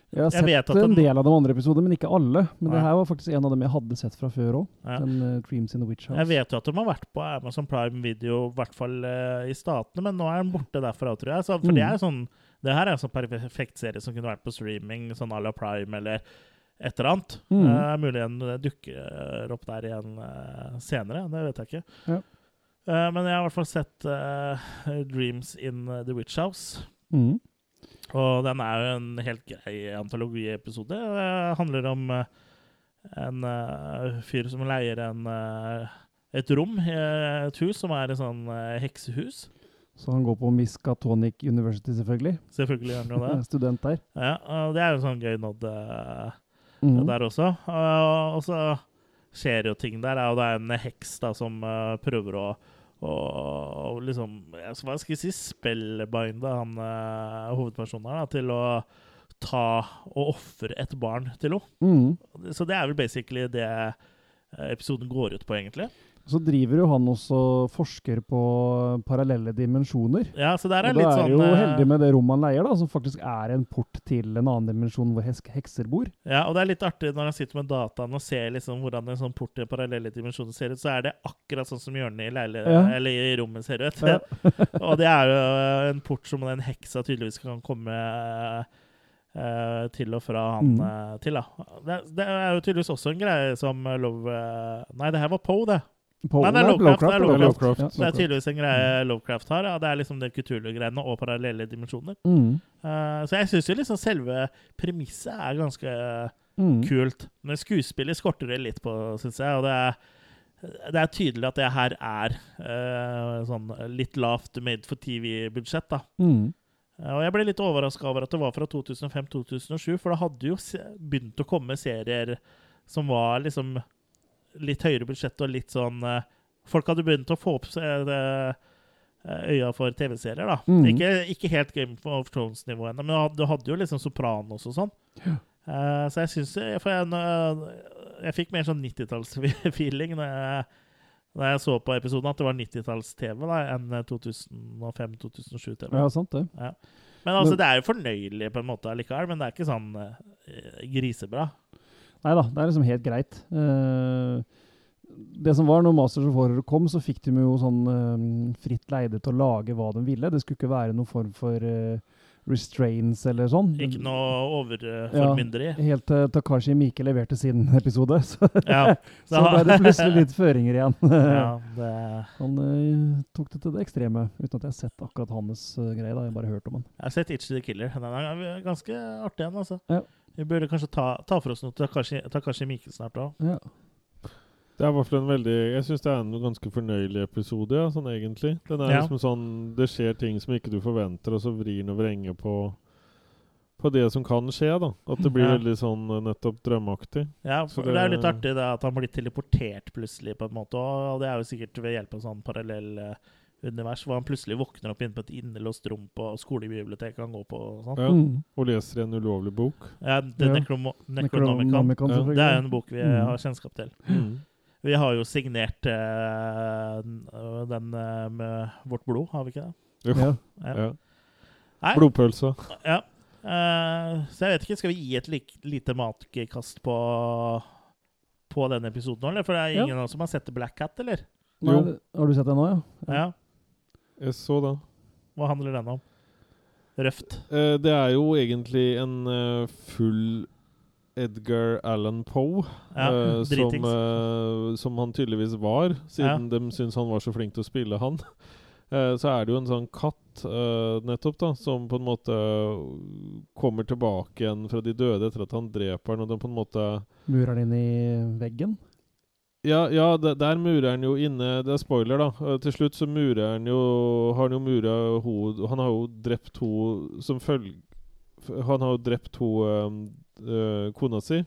Jeg har Jeg sett en del av de andre episodene, men ikke alle. Men det her var faktisk en av dem jeg hadde sett fra før òg. Ja. Den eh, Dreams in the Witch House. Jeg vet jo at de har vært på Amazon Prime Video, i hvert fall uh, i statene, men nå er den borte derfra, tror jeg. Så, for det Mm. er sånn, det her er en sånn perfekt serie som kunne vært på streaming, sånn à la Prime eller et eller annet. Mm. Uh, mulig den dukker opp der igjen uh, senere, det vet jeg ikke. Ja. Uh, men jeg har i hvert fall sett Dreams in the Witch House. Mm. Og den er jo en helt grei antologiepisode. Det handler om eh, en eh, fyr som leier en, eh, et rom i et hus som er et sånn eh, heksehus. Så han går på Miskatonic University, selvfølgelig. Selvfølgelig gjør han jo det. Student der. Ja, og det er jo sånn gøy nådd Mhm. der også. Og- og så skjer jo ting der. Og det er en heks da som prøver å og liksom Hva skal jeg si Spellbinde han uh, hovedpersonen her da, til å ta og ofre et barn til henne. Mm. Så det er vel basically det eh, episoden går ut på, egentlig. Så driver jo han også forsker på parallelle dimensjoner. Ja, så der er og litt da er sånn, jo eh, heldig med det rommet han leier, da, som faktisk er en port til en annen dimensjon hvor hekser bor. Ja, og det er litt artig når han sitter med dataen og ser liksom hvordan en sånn port til parallelle dimensjoner ser ut, så er det akkurat sånn som hjørnet i, leile Ja. eller i rommet ser ut. Ja. og det er jo en port som den heksa tydeligvis kan komme eh, til og fra han Mm. eh, til. da. Det, det er jo tydeligvis også en greie som Love eh, Nei, det her var Poe, det. Nei, det er Lovecraft. Det er Lovecraft, Lovecraft. ja. Det er tydeligvis en greie Lovecraft har. Ja. Det er liksom det Cthulhu-greiene og parallelle dimensjoner. Mm. Uh, så jeg syns jo liksom selve premisset er ganske Mm. kult. Men skuespillet skorter det litt på, syns jeg. Og det er, det er tydelig at det her er uh, sånn litt lavt made for TV-budsjett, da. Mm. Uh, Og jeg ble litt overraska over at det var fra 2005-2007, for det hadde jo begynt å komme serier som var liksom litt høyere budsjett og litt sånn eh, Folk hadde begynt å få opp eh, eh, øya for TV-serier, da. Mm. Ikke, ikke helt Game of Thrones-nivå ennå, men du hadde- jo liksom Sopranos og sånn. Uh, så jeg syns jeg, jeg, jeg fikk mer sånn 90-talls-feeling når jeg, jeg så på episoden, at det var 90-talls-TV da, enn 2005-2007-TV. Ja, sant det. Ja. Men altså, Men- det er jo fornøyelig på en måte allikevel, men det er ikke sånn uh, grisebra. Nei da, det er liksom helt greit. Eh, det som var når Masters of Horror kom, så fikk de jo sånn eh, fritt leide til å lage hva de ville. Det skulle ikke være noen form for eh, restraints eller sånn. Ikke noe overformynderi. Ja, helt til Takashi Mike leverte sin episode, så, Ja, så ble det plutselig litt føringer igjen. Ja, det- Han tok det til det ekstreme, uten at jeg har sett akkurat hans greie. da, Jeg har bare hørt om han. Jeg har sett Itchy the Killer. Den er ganske artig, den. altså. Ja. Vi burde kanskje ta, ta for oss noe Takashi, Takashi Miike snart òg. Ja. Det er i hvert fall en veldig Jeg syns det er en ganske fornøyelig episode, ja, sånn egentlig. Den er Ja. liksom sånn Det skjer ting som ikke du forventer, og så vrir den og vrenger på på det som kan skje, da. At det blir Ja. veldig sånn eh, nettopp drømmeaktig. Ja, for det, er jo litt artig det at han blir teleportert plutselig, på en måte. Og det er jo sikkert ved hjelp av sånn parallell eh, univers, hvor han plutselig våkner opp inne på et innelåst rom på skolebiblioteket han går på. og sånn. Ja, Mm. Og leser en ulovlig bok. Ja, The Ja. Necronomicon, Necronomicon. selvfølgelig. Det er en bok vi Mm. har kjennskap til. Mm. Vi har jo signert uh, den- den eh, med vårt blod, har vi ikke det? Jo. Ja. Ja. Blodpølse. Ja. Uh, så jeg vet ikke, skal vi gi et lik, lite matkast på, på denne episoden nå, eller? For det er ingen oss som har sett Black Cat, eller? Nei, Jo. Har du sett det nå, ja? Ja. Jeg så det. Hva handler den om? røft. Eh, det er jo egentlig en uh, full Edgar Allan Poe, Ja, uh, som, eh, som han tydeligvis var, siden de syns han var så flink til å spille han. Uh, så er det jo en sånn katt, eh, nettopp, da, som på en måte kommer tilbake igjen fra de døde etter at han dreper den, og den på en måte Murer den inn i veggen? Ja, ja de- der murer han jo inne Det er spoiler, da. Eh, Til slutt så murer han jo Har han jo mura ho Han har jo drept ho som følge Han har jo drept ho eh, eh, kona si.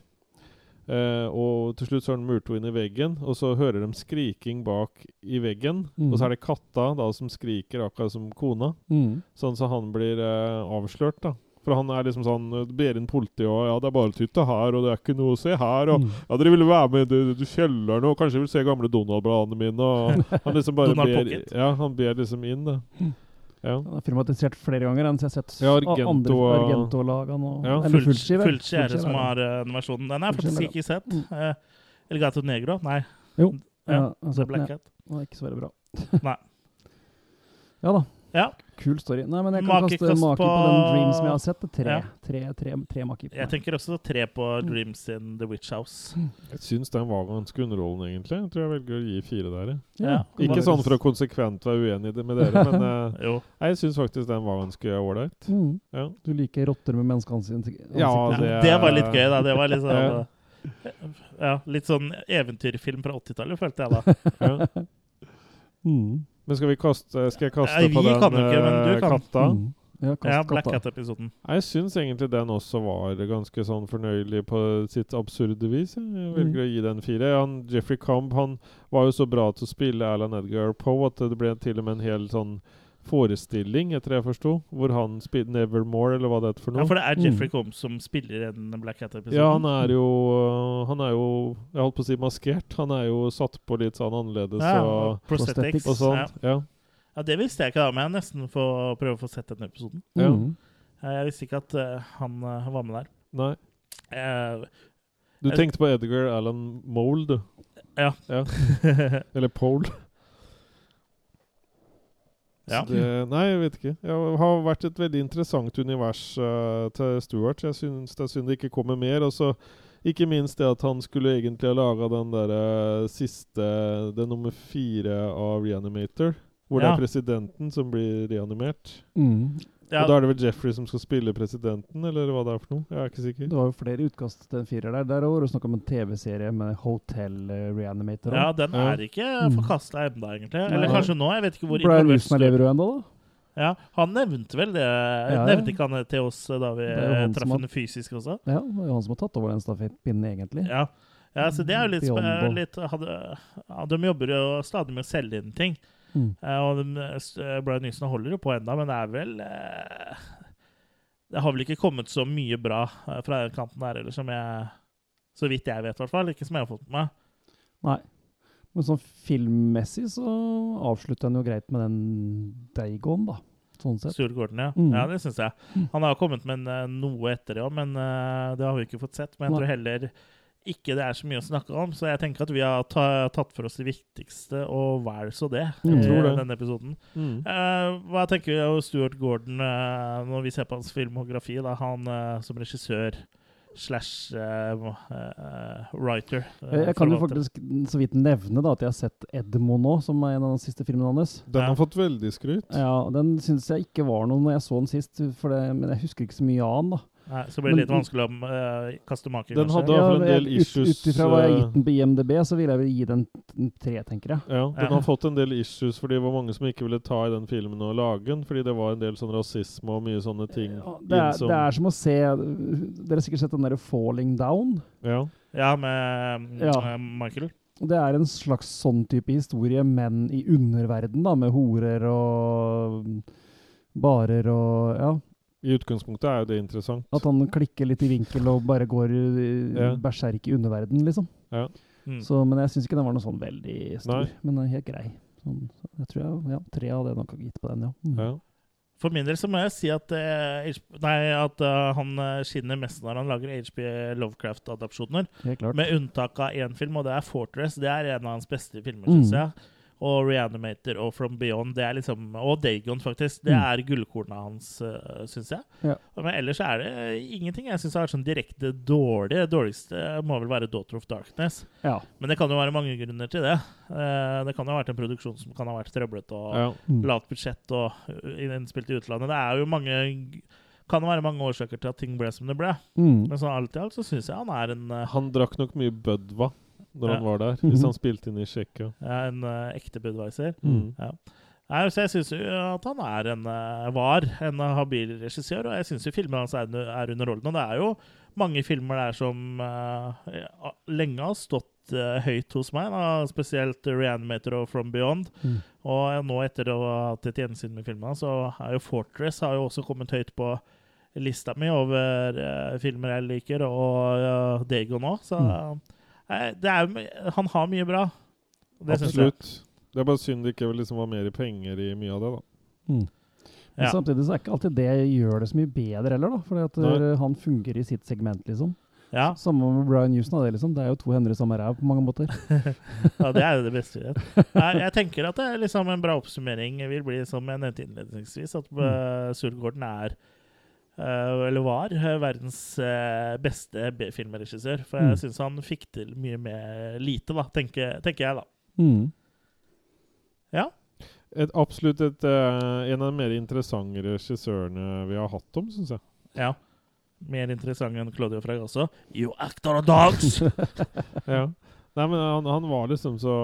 Uh, og til slutt så har han murt henne inn i veggen, og så hører de skriking bak i veggen. Mm. Og så er det katta da som skriker, akkurat som kona. Mm. Sånn så han blir uh, avslørt, da. For han er liksom sånn eh, Ber inn politiet, og ja, det er bare å titte her, og det er ikke noe å se her, og Mm. ja, dere ville være med i i kjelleren, og kanskje vil se gamle Donald-bladene mine, og han liksom bare ber Ja, han ber liksom inn, da. Ja. Han er filmatisert flere ganger, enn jeg har sett Ja, Argento andre Argento-lagene. Ja, fullskive. Fullskje er det som har eh, den versjonen. Den har jeg faktisk ikke sett. Uh, El Gato Negro? Nei. Jo. Ja, Ja, altså, Black ja. Cat. Den er ikke så veldig bra. Nei. Ja da. Ja. Kul story. Nei, men jeg kan kaste Makekast make på, på- den Dream som jeg har sett. Tre, Ja. tre, tre, tre maker på Jeg tenker også tre på Dreams in The Witch House. Jeg syns den var ganske underholdende, egentlig. Jeg tror jeg velger å gi fire der. Ja. Ikke sånn for å konsekvent være uenig med dere, men Jo. jeg syns faktisk den var ganske ålreit. Mm. Ja. Du liker rotter med menneskeansikt? Ja, det, det- var litt gøy, da. Det var litt sånn Ja. ja, Litt sånn eventyrfilm fra 80-tallet, følte jeg da. Ja. Mm. Men skal vi kaste Skal jeg kaste vi på den kan ikke, men du eh, kan. katta? Mm. Ja, kast Ja, Black Cat-episoden. Jeg syns egentlig den også var ganske sånn fornøyelig på sitt absurde vis. Jeg Mm. å gi den fire. Han, Jeffrey Combe han var jo så bra til å spille Alan Edgar Poe at det ble til og med en hel sånn forestilling, etter det jeg forsto, hvor han spiller Nevermore, eller hva det heter for noe. Ja, for det er Jeffrey Mm. Combs som spiller En den Black Hat-episoden? Ja, han er jo Han er jo Jeg holdt på å si maskert. Han er jo satt på litt sånn annerledes Ja, og, prosthetics. og sånt. Ja. Ja, det visste jeg ikke, da, men jeg nesten får prøve å få sett den episoden. Mm. Eh, Jeg visste ikke at uh, han uh, var med der. Nei. Uh, Du tenkte på Edgar Allan Mole, du. Ja. ja. Eller Pole. Ja. Så Det, nei, jeg vet ikke. Det har vært et veldig interessant univers uh, til Stuart. Jeg syns det er synd det ikke kommer mer. Og så ikke minst det at han skulle egentlig ha laga den derre siste Det nummer fire av Reanimator. Hvor det er presidenten som blir reanimert. Mm. Ja. Og da er det vel Jeffrey som skal spille presidenten, eller hva det er for noe? Jeg er ikke sikker. Det var jo flere utkast til en firer der. Der var det snakk om en TV-serie med Hotel eh, Reanimator. ja, den den Ja. er ikke Mm. forkasta ennå, egentlig. Eller Nei. kanskje nå. Jeg vet ikke hvor Brian Wilson lever jo ennå, da. Ja, Han nevnte vel det. ja. Nevnte ikke han det til oss eh, da vi er traff henne fysisk også? Ja, det er han som har tatt over den stafettpinnen, egentlig. Ja. ja, så det er jo litt, litt hadde, ja, De jobber jo stadig med å selge inn ting. Mm. Eh, og de, eh, Brian Nilsen holder jo på enda, men det er vel eh, Det har vel ikke kommet så mye bra eh, fra den kanten der, eller som jeg Så vidt jeg vet, i hvert fall. Ikke som jeg har fått med meg. Nei. Men sånn filmmessig så avslutter han jo greit med den Dagon, da. Sånn sett. Stuart Gordon, ja. Mm. Ja, det syns jeg. Han har kommet med en, eh, noe etter det òg, men eh, det har vi ikke fått sett. Men jeg tror heller ikke det er så mye å snakke om, så jeg tenker at vi har ta, tatt for oss det viktigste, og vel så det, Mm, i tror det. denne episoden. Mm. Uh, hva tenker vi om Stuart Gordon uh, når vi ser på hans filmografi? Da, han uh, som regissør slash eh, eh, writer. eh, Jeg, kan jo faktisk så vidt nevne da at jeg har sett Edmo nå, som er en av de siste filmene hans. Den har fått veldig skryt. Ja, Den syns jeg ikke var noe når jeg så den sist, for det, men jeg husker ikke så mye av den. da. Nei, så blir det litt vanskelig å uh, kaste maken, Den kanskje. hadde ja, en del issues, Ut ifra hva jeg har eh, gitt den på IMDb, så vil jeg vel gi den tre, tenker jeg. Ja, den Ja. har fått en del issues fordi det var mange som ikke ville ta i den filmen og lage den, fordi det var en del sånn rasisme og mye sånne ting. Det er, som, det er som å se Dere har sikkert sett den derre 'Falling Down'? ja. Ja, med Ja. eh, Michael. Det er en slags sånn type historie, men i underverden, da, med horer og barer og Ja. I utgangspunktet er jo det interessant. At han klikker litt i vinkel og bare går i- Ja. berserk i underverden, liksom. Ja. Mm. Så, men jeg syns ikke den var noe sånn veldig stor. Nei. Men den er helt grei. Sånn, jeg tror jeg, ja, tre av det nok har gitt på den, ja. Mm. Ja. For min del så må jeg si at, eh, nei, at uh, han eh, skinner mest når han lager HB Lovecraft-adopsjoner. Med unntak av én film, og det er 'Fortress'. Det er en av hans beste filmer, Mm. syns jeg. Og Reanimator og From Beyond. Det er liksom, og Dagon, faktisk. Det Mm. er gullkornet hans, uh, syns jeg. Ja. Men ellers er det ingenting jeg syns har vært sånn direkte dårlig. Det dårligste må vel være Daughter of Darkness. Ja. Men det kan jo være mange grunner til det. Uh, det kan jo ha vært en produksjon som kan ha vært trøblete og Ja. Mm. lavt budsjett og uh, innspilt i utlandet. Det er jo mange kan det være mange årsaker til at ting ble som det ble. Mm. Men sånn alt i alt så syns jeg han er en uh, Han drakk nok mye Budva når Ja. han var der, hvis han spilte inn i Tsjekkia. Ja, en uh, ekte Budwiser. Mm. Ja. Nei, så jeg syns jo at han er en, eh, var en habil regissør, og jeg syns filmene hans er, er underholdende. Det er jo mange filmer der som uh, lenge har stått uh, høyt hos meg, da, spesielt Reanimator og From Beyond. Mm. Og nå etter å ha hatt et gjensyn med filmene, så er jo Fortress har jo også kommet høyt på lista mi over uh, filmer jeg liker, og uh, Dagon òg. Så eh, det er, han har mye bra. Det synes jeg. Absolutt. Det er bare synd det ikke liksom var mer penger i mye av det, da. Mm. Men Ja. samtidig så er ikke alltid det gjør det så mye bedre heller, da. Fordi at Nei. eh, han fungerer i sitt segment, liksom. Ja. Samme med Brian Houston. Det, liksom. det er jo to hender i samme ræv på mange måter. ja, det er jo det beste vi vet. Jeg tenker at det er liksom en bra oppsummering vil bli, som jeg nevnte innledningsvis, at mm. Surgården er eh, eller var eh, verdens eh, beste B-filmregissør. For jeg Mm. syns han fikk til mye med lite, da, tenker, tenker jeg, da. Mm. Ja. Et, absolutt et, eh, en av de mer interessante regissørene vi har hatt om, syns jeg. ja. Mer interessant enn Claudio Fragasso. You actor of dogs! ja. Nei, men han, han var liksom så,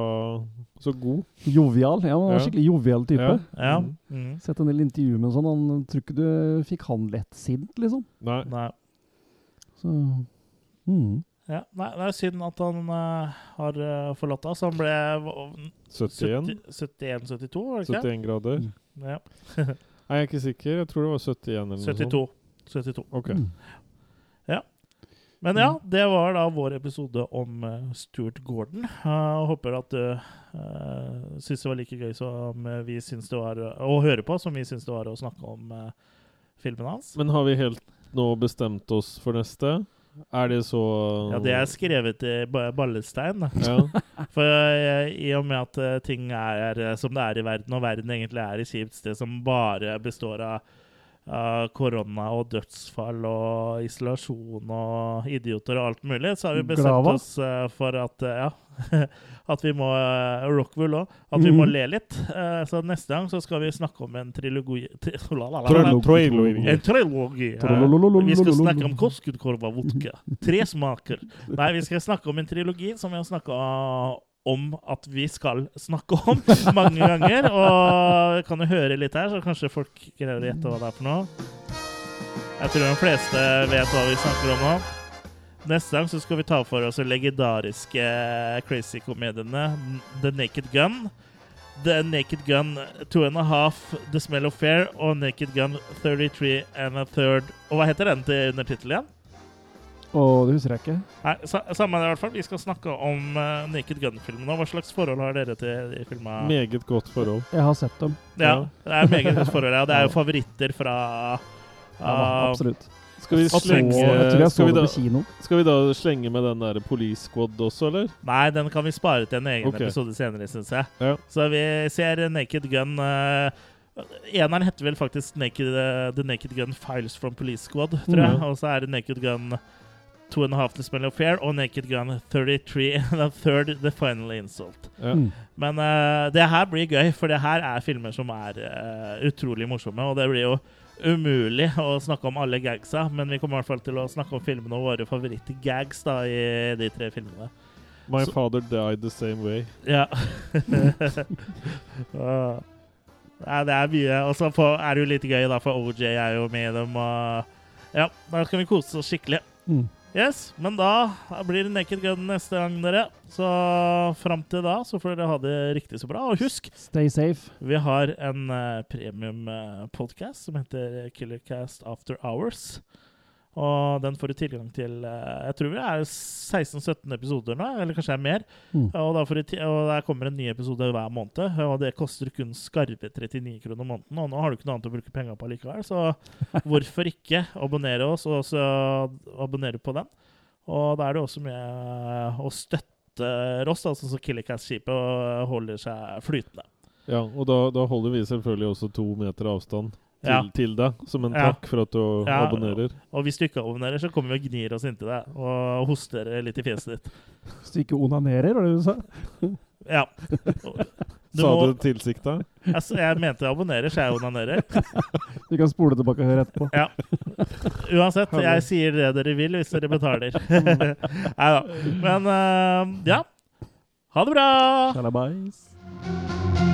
så god. Jovial. Ja, han var Ja. skikkelig jovial type. Ja. Mm. Mm. Sett en del intervjuer med sånn. Han tror ikke du fikk han lett sint, liksom. Nei. Nei. Så mm. Ja, nei, det er synd at han uh, har uh, forlatt oss. Han ble uh, 71? 71-72, var det ikke? 71 grader. Ja. Nei, jeg er ikke sikker. Jeg tror det var 71 eller noe sånt. 72. Ok. Mm. Men ja, det var da vår episode om eh, Stuart Gordon. Jeg håper at du uh, syns det var like gøy som eh, vi syns det var å høre på, som vi syns det var å snakke om uh, filmen hans. Men har vi helt nå bestemt oss for neste? Er det så Ja, det er skrevet i ballestein. Ja. For eh, i og med at eh, ting er eh, som det er i verden, og verden egentlig er i kjipt sted som bare består av Eh, korona og dødsfall og isolasjon og idioter og alt mulig, så har vi bestemt Glava. oss eh, for at eh, ja, at vi må Rockwool òg. At vi må mhm. le litt. Så neste gang så skal vi snakke om en trilogi En trilogi. Vi skal snakke om Koskudkorva vodka. Tre smaker. Nei, vi skal snakke om en trilogi som vi har snakka ah, om at vi skal snakke om mange ganger. Og kan jo høre litt her, så kanskje folk greier å gjette hva det er for noe. Jeg tror de fleste vet hva vi snakker om nå. Neste gang så skal vi ta for oss de legendariske crazy-komediene The Naked Gun. The Naked Gun Two and a Half, The Smell of Fair og Naked Gun 33 and a Third. Og hva heter den til undertittel igjen? Og det husker jeg ikke. Nei, sa, Samme det i hvert fall. Vi skal snakke om uh, Naked Gun-filmene. Hva slags forhold har dere til de filma? Meget godt forhold. Jeg har sett dem. Ja, det er meget godt forhold. Ja. Det er jo favoritter fra Ja, absolutt. Skal vi slenge så skal vi da- Skal vi da slenge med den der Police Squad også, eller? Nei, den kan vi spare til en egen okay. episode senere, syns jeg. Ja. Så vi ser Naked Gun uh, Eneren heter vel faktisk Naked, uh, The Naked Gun Files from Police Squad, tror jeg. Mm. Og så er det Naked Gun Two and a Half The Smell of Fair og Naked Gun 33 and a Third The Final Insult. Ja. Mm. Men uh, det her blir gøy, for det her er filmer som er uh, utrolig morsomme. Og det blir jo umulig å snakke om alle gagsa, men vi kommer i hvert fall til å snakke om filmene og våre favorittgags da, i de tre filmene. My Så- father died the same way. Ja. Og- Nei, det er mye. Og så er det jo litt gøy, da, for OJ er jo med i dem. Og ja, da skal vi kose oss skikkelig. Mm. Yes, men da blir det Naked Gun neste gang, dere. Så fram til da så får dere ha det riktig så bra. Og husk, Stay safe. vi har en uh, premiumpodkast som heter Killercast After Hours. Og den får du tilgang til eh, Jeg tror det er 16-17 episoder nå, eller kanskje det er mer. Mm. Og, da får du og der kommer en ny episode hver måned, og det koster kun skarve 39 kroner måneden. Og nå har du ikke noe annet å bruke penger på likevel, så hvorfor ikke abonnere oss og så abonnere på den? Og da er det også med å støtte støtter oss, altså så Killercast-skipet holder seg flytende. Ja, og da, da holder vi selvfølgelig også to meter avstand til, Ja. til deg, som en Ja. takk for at du Ja, abonnerer. Og hvis du ikke abonnerer, så kommer vi og gnir oss inntil deg og hoster litt i fjeset ditt. Hvis du ikke onanerer, var det du sa? Ja. Du Sa må- du tilsikta? Altså, jeg mente jeg abonnerer, så jeg onanerer. Du kan spole tilbake og høre etterpå. Ja. Uansett, jeg sier det dere vil hvis dere betaler. Nei da. Men uh, ja. Ha det bra! Shalabais.